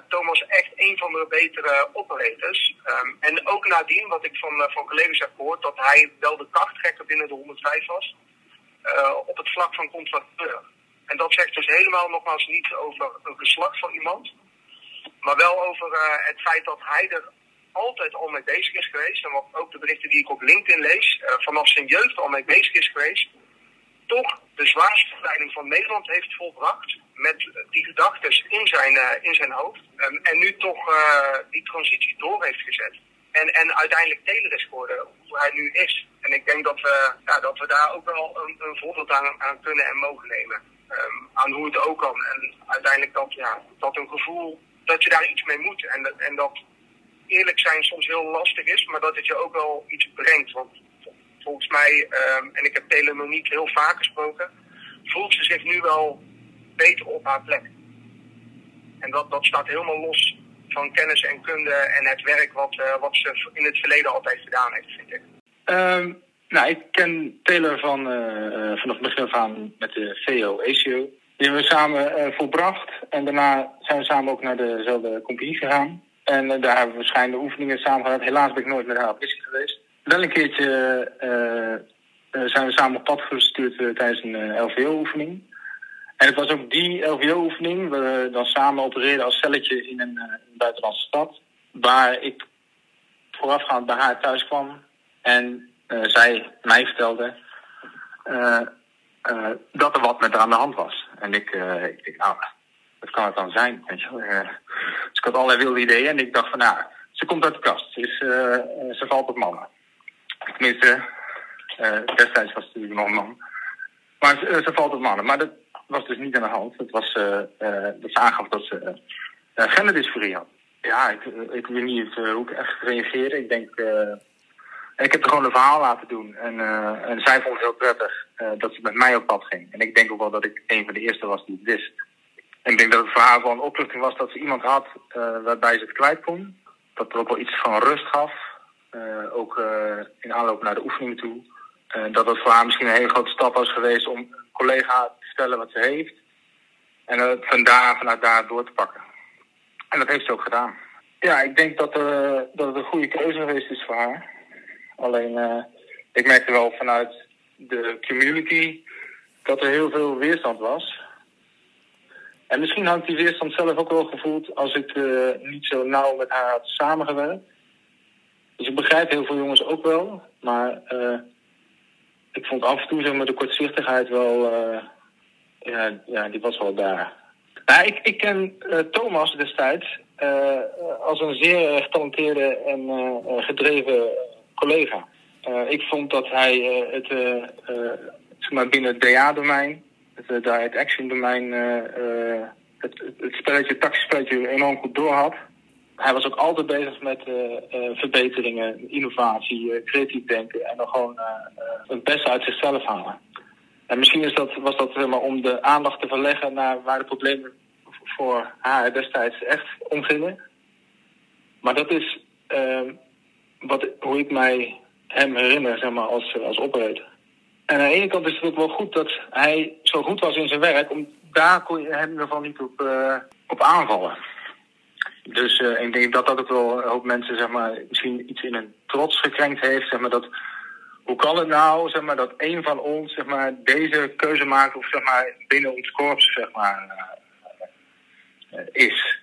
Thomas echt een van de betere operators. Um, en ook nadien, wat ik van, van collega's heb gehoord, dat hij wel de krachttrekker binnen de 105 was op het vlak van contracteur. En dat zegt dus helemaal nogmaals niet over een geslacht van iemand, maar wel over het feit dat hij er altijd al mee bezig is geweest. En wat ook de berichten die ik op LinkedIn lees, vanaf zijn jeugd al mee bezig is geweest. Toch de zwaarste verleiding van Nederland heeft volbracht. Met die gedachten in zijn, in zijn hoofd. Um, en nu toch die transitie door heeft gezet. En, en uiteindelijk Taylor is geworden hoe hij nu is. En ik denk dat we, ja, dat we daar ook wel een, voorbeeld aan, aan, kunnen en mogen nemen. Um, aan hoe het ook kan. En uiteindelijk dat, ja, dat een gevoel dat je daar iets mee moet. En, dat, en dat eerlijk zijn soms heel lastig is, maar dat het je ook wel iets brengt. Want volgens mij, um, en ik heb niet heel vaak gesproken, voelt ze zich nu wel beter op haar plek. En dat, dat staat helemaal los van kennis en kunde en het werk wat, uh, wat ze in het verleden altijd gedaan heeft, vind ik. Um, nou, ik ken Taylor van, uh, vanaf het begin af aan met de VO ACO. Die hebben we samen uh, volbracht en daarna zijn we samen ook naar dezelfde compagnie gegaan. En daar hebben we verschillende oefeningen samen gehad. Helaas ben ik nooit met haar op missie geweest. Wel een keertje zijn we samen op pad gestuurd tijdens een LVO-oefening. En het was ook die LVO-oefening, we dan samen opereerden als celletje in een, buitenlandse stad. Waar ik voorafgaand bij haar thuis kwam en zij mij vertelde dat er wat met haar aan de hand was. En ik, ik dacht, nou, wat kan het dan zijn? Weet dus ik had allerlei wilde ideeën en ik dacht van, nou, ze komt uit de kast. Ze valt op mannen. Tenminste, destijds was ze natuurlijk nog een man. Maar ze, ze, valt op mannen. Maar dat was dus niet aan de hand. Het was dat ze aangaf dat ze genderdysforie had. Ja, ik, ik weet niet hoe ik echt reageerde. Ik denk ik heb er gewoon een verhaal laten doen. En, en zij vond het heel prettig dat ze met mij op pad ging. En ik denk ook wel dat ik een van de eerste was die het wist. En ik denk dat het verhaal wel een opluchting was dat ze iemand had waarbij ze het kwijt kon. Dat er ook wel iets van rust gaf. Ook in aanloop naar de oefening toe. dat het voor haar misschien een hele grote stap was geweest om een collega te vertellen wat ze heeft. En het van daar vanuit daar door te pakken. En dat heeft ze ook gedaan. Ja, ik denk dat, dat het een goede keuze geweest is voor haar. Alleen, ik merkte wel vanuit de community dat er heel veel weerstand was. En misschien had ik die weerstand zelf ook wel gevoeld als ik niet zo nauw met haar had samengewerkt. Dus ik begrijp heel veel jongens ook wel, maar ik vond af en toe zeg maar, de kortzichtigheid wel, ja, ja, die was wel daar. Nou, ik, ik ken Thomas destijds als een zeer getalenteerde en gedreven collega. Ik vond dat hij het zeg maar binnen het DA-domein, het Direct Action-domein, het, het spelletje, het taxispelletje enorm goed doorhad. Hij was ook altijd bezig met verbeteringen, innovatie, creatief denken en dan gewoon het beste uit zichzelf halen. En misschien is dat, was dat zeg om de aandacht te verleggen naar waar de problemen voor haar destijds echt omgingen. Maar dat is uh, wat, hoe ik mij hem herinner, zeg maar, als, als operator. En aan de ene kant is het ook wel goed dat hij zo goed was in zijn werk, om daar kon je hem in niet op, uh, op aanvallen. Dus uh, ik denk dat dat ook wel een hoop mensen, zeg maar, misschien iets in een trots gekrenkt heeft, zeg maar, dat hoe kan het nou, zeg maar, dat een van ons, zeg maar, deze keuze maakt, of zeg maar, binnen ons korps, zeg maar, uh, is.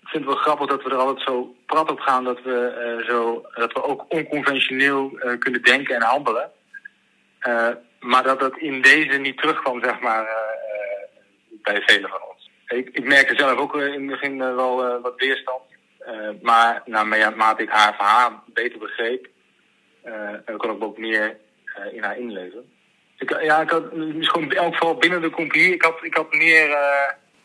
Ik vind het wel grappig dat we er altijd zo prat op gaan dat we, zo, dat we ook onconventioneel kunnen denken en handelen. Maar dat dat in deze niet terugkwam, zeg maar, bij velen van ons. Ik, ik merkte zelf ook in het begin wel wat weerstand. maar naarmate ik haar verhaal beter begreep, kon ik ook meer in haar inleven. Ja, ik had gewoon in elk geval binnen de compagnie, ik had, ik had meer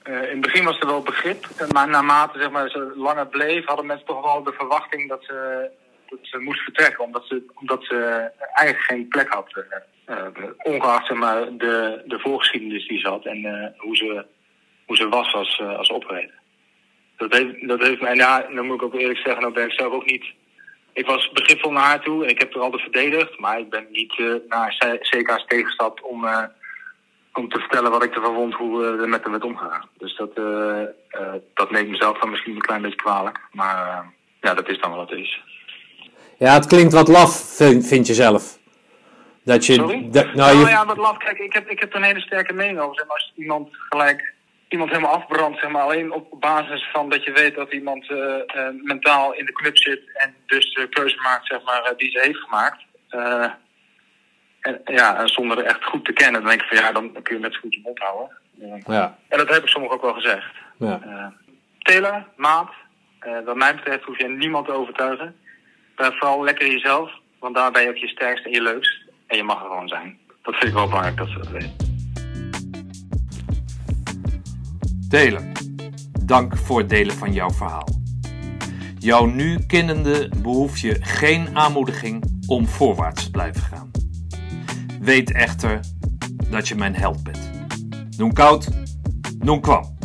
in het begin was er wel begrip, maar naarmate zeg maar, ze langer bleef, hadden mensen toch wel de verwachting dat ze, dat ze moest vertrekken, omdat ze, omdat ze eigenlijk geen plek had. Ongeacht maar, de, de voorgeschiedenis die ze had en hoe, ze, hoe ze was als, als operator. Dat heeft, dat heeft en ja, dan moet ik ook eerlijk zeggen, dan ben ik zelf ook niet. Ik was begripvol naar haar toe en ik heb er altijd verdedigd, maar ik ben niet naar CK's tegengestapt om om te vertellen wat ik ervan vond, hoe we er met hem werd omgegaan. Dus dat, dat neemt mezelf dan misschien een klein beetje kwalijk. Maar ja, dat is dan wat het is. Ja, het klinkt wat laf, vind, vind je zelf. Dat je, Sorry? Dat, nou, nou je... ja, wat laf. Kijk, ik heb, ik heb er een hele sterke mening over. Zeg maar, als iemand gelijk iemand helemaal afbrandt, zeg maar, alleen op basis van dat je weet dat iemand mentaal in de club zit en dus de keuze maakt, zeg maar, die ze heeft gemaakt. En, ja, zonder er echt goed te kennen, dan denk ik van ja, dan kun je net zo goed je mond houden. Ja. En dat heb ik sommigen ook wel gezegd. Ja. Maat, wat mij betreft hoef je niemand te overtuigen. Ben vooral lekker jezelf, want daar ben je ook je sterkste en je leukst. En je mag er gewoon zijn. Dat vind ik wel belangrijk dat ze dat weten. Taylor, dank voor het delen van jouw verhaal. Jouw nu kennende behoef je geen aanmoediging om voorwaarts te blijven gaan. Weet echter dat je mijn held bent. Noem koud, noem kwam.